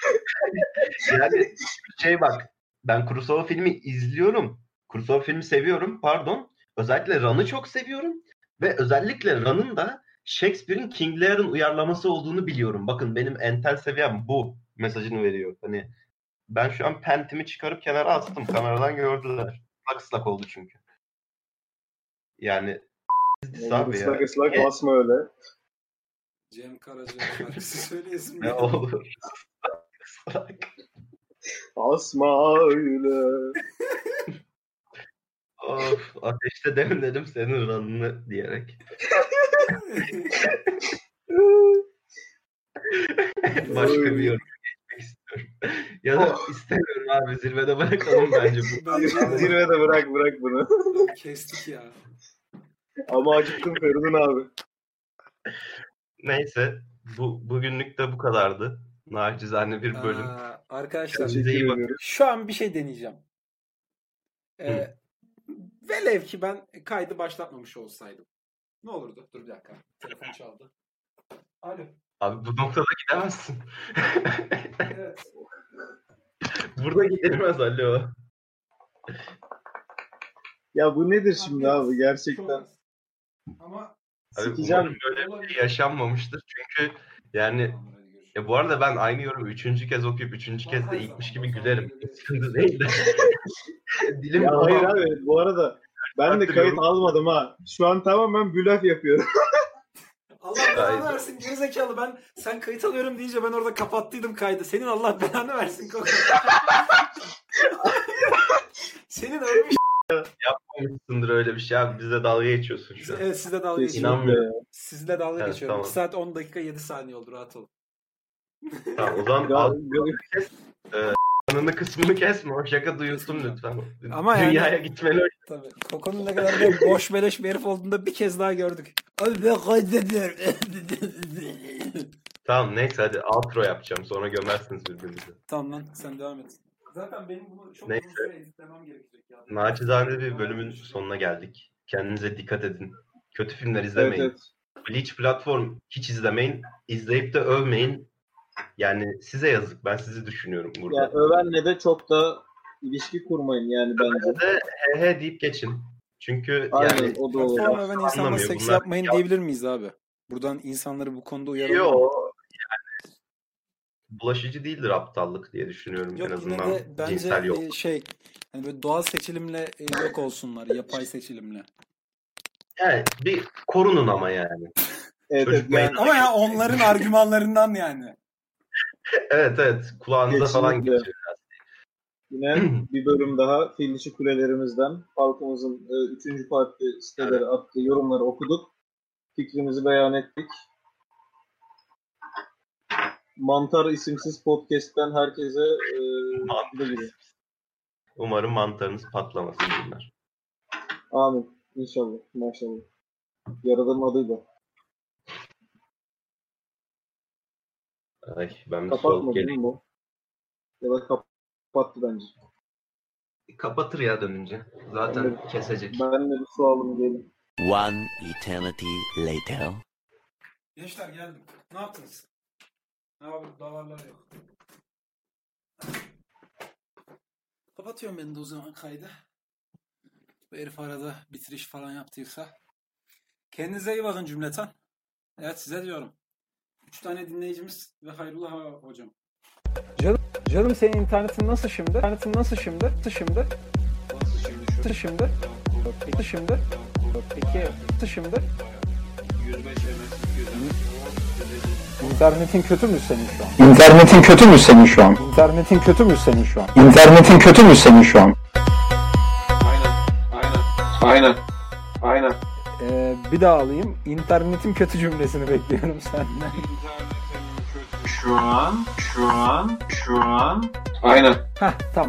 Yani şey bak ben Kurosawa filmi izliyorum. Kurosawa filmi seviyorum pardon. Özellikle Run'ı çok seviyorum. Ve özellikle Run'ın da Shakespeare'in King Lear'ın uyarlaması olduğunu biliyorum. Bakın benim entel seviyem bu mesajını veriyor. Hani ben şu an pentimi çıkarıp kenara astım. Kameradan gördüler. Sak ıslak oldu çünkü. Yani abi ya. Islak ıslak basma öyle. Cem Karaca şarkısı [LAUGHS] söyleyesin. Ne olur. Asma öyle. [LAUGHS] of ateşte demledim senin ranını diyerek. [LAUGHS] Başka bir yorum geçmek istiyorum. ya da istemiyorum abi zirvede bırakalım [LAUGHS] bence bu. Bence de. Zirvede bırak bırak bunu. Kestik ya. Ama acıktım Feridun abi. Neyse bu bugünlük de bu kadardı. Nacizane bir bölüm. Aa, arkadaşlar Kendinize iyi bakın. şu an bir şey deneyeceğim. Ee, velev ki ben kaydı başlatmamış olsaydım. Ne olurdu? Dur bir dakika. Telefon çaldı. Alo. Abi bu noktada gidemezsin. [LAUGHS] Evet. [LAUGHS] Burada gidilmez alo. Ya bu nedir şimdi abi Çok gerçekten? Ama Abi Sikeceğim. umarım böyle bir şey yaşanmamıştır. Çünkü yani ya bu arada ben aynı yorumu üçüncü kez okuyup üçüncü kez de ilkmiş gibi gülerim. Sıkıntı [LAUGHS] değil de. [LAUGHS] Dilim Ya hayır abi bu arada ben de kayıt almadım ha. Şu an tamamen blöf yapıyorum. [LAUGHS] Allah belanı versin gerizekalı ben sen kayıt alıyorum deyince ben orada kapattıydım kaydı. Senin Allah belanı versin. Senin ölmüş. Yapmamışsındır öyle bir şey abi. Bize dalga geçiyorsun şu an. Evet sizle dalga geçiyorum. İnanmıyorum. Sizle dalga Evet, geçiyorum. tamam. 2 saat 10 dakika 7 saniye oldu rahat olun. Tamam o zaman [LAUGHS] Ya, alt Anını kısmını kesme. O şaka duyulsun lütfen. Ama yani- Dünyaya gitmeli. Tabii. Koko'nun ne kadar da boş beleş bir herif olduğunu da bir kez daha gördük. Abi ben kaydediyorum. [LAUGHS] Tamam neyse hadi outro yapacağım. Sonra gömersiniz birbirinizi. tamam lan sen devam et. Zaten benim bunu çok Neyse. uzun süre editlemem gerekecek ya. Naçizane bir bölümün sonuna geldik. Kendinize dikkat edin. Kötü filmler Evet, izlemeyin. evet. Bleach platform hiç izlemeyin. İzleyip de övmeyin. Yani size yazık. Ben sizi düşünüyorum burada. Ya övenle de çok da ilişki kurmayın yani bence. de he he deyip geçin. Çünkü Aynen yani o. Platform öven insanlara anlamıyor. seks Bunlar yapmayın ya- diyebilir miyiz abi? Buradan insanları bu konuda uyaralım. Yo, yani bulaşıcı değildir aptallık diye düşünüyorum Yok en yine azından de bence cinsel yok. e, şey hani böyle doğal seçilimle e, yok olsunlar. Yapay seçilimle. Yani bir korunun ama yani. Evet, Çocuk evet, yani Ama ya onların argümanlarından yani. Evet evet kulağınıza falan Kesinlikle. geçiyor. yine [CLEARS THROAT] bir bölüm daha Fil Dişi Kulelerimizden halkımızın 3. parti siteleri attığı yorumları okuduk. Fikrimizi beyan ettik. Mantar isimsiz podcast'ten herkese e, Mantar. Umarım mantarınız patlamasın bunlar. Amin. İnşallah. Maşallah. Yaradanın adıyla. Ay ben bir soğuk mi bu? Ya da kapattı bence. Kapatır ya dönünce. Zaten kesecek. Ben de bir su alayım gelin. One eternity later. Gençler geldim. Ne yaptınız? Ne yapalım? Davarlar yok. Kapatıyorum ben de o zaman kaydı. Bu herif arada bitiriş falan yaptıysa. Kendinize iyi bakın cümleten. Evet size diyorum. Üç tane dinleyicimiz ve Hayrullah hocam. Canım, canım senin internetin nasıl şimdi? İnternetin nasıl şimdi? Nasıl şimdi? Nasıl şimdi? Nasıl şimdi? Peki nasıl şimdi? İnternetin kötü mü senin şu an? İnternetin kötü mü senin şu an? İnternetin kötü mü senin şu an? İnternetin kötü mü senin şu an? Aynen. Aynen. Ee, bir daha alayım. İnternetin kötü cümlesini bekliyorum [LAUGHS] senden. Şu an, şu an, şu an. Aynen. Heh tamam.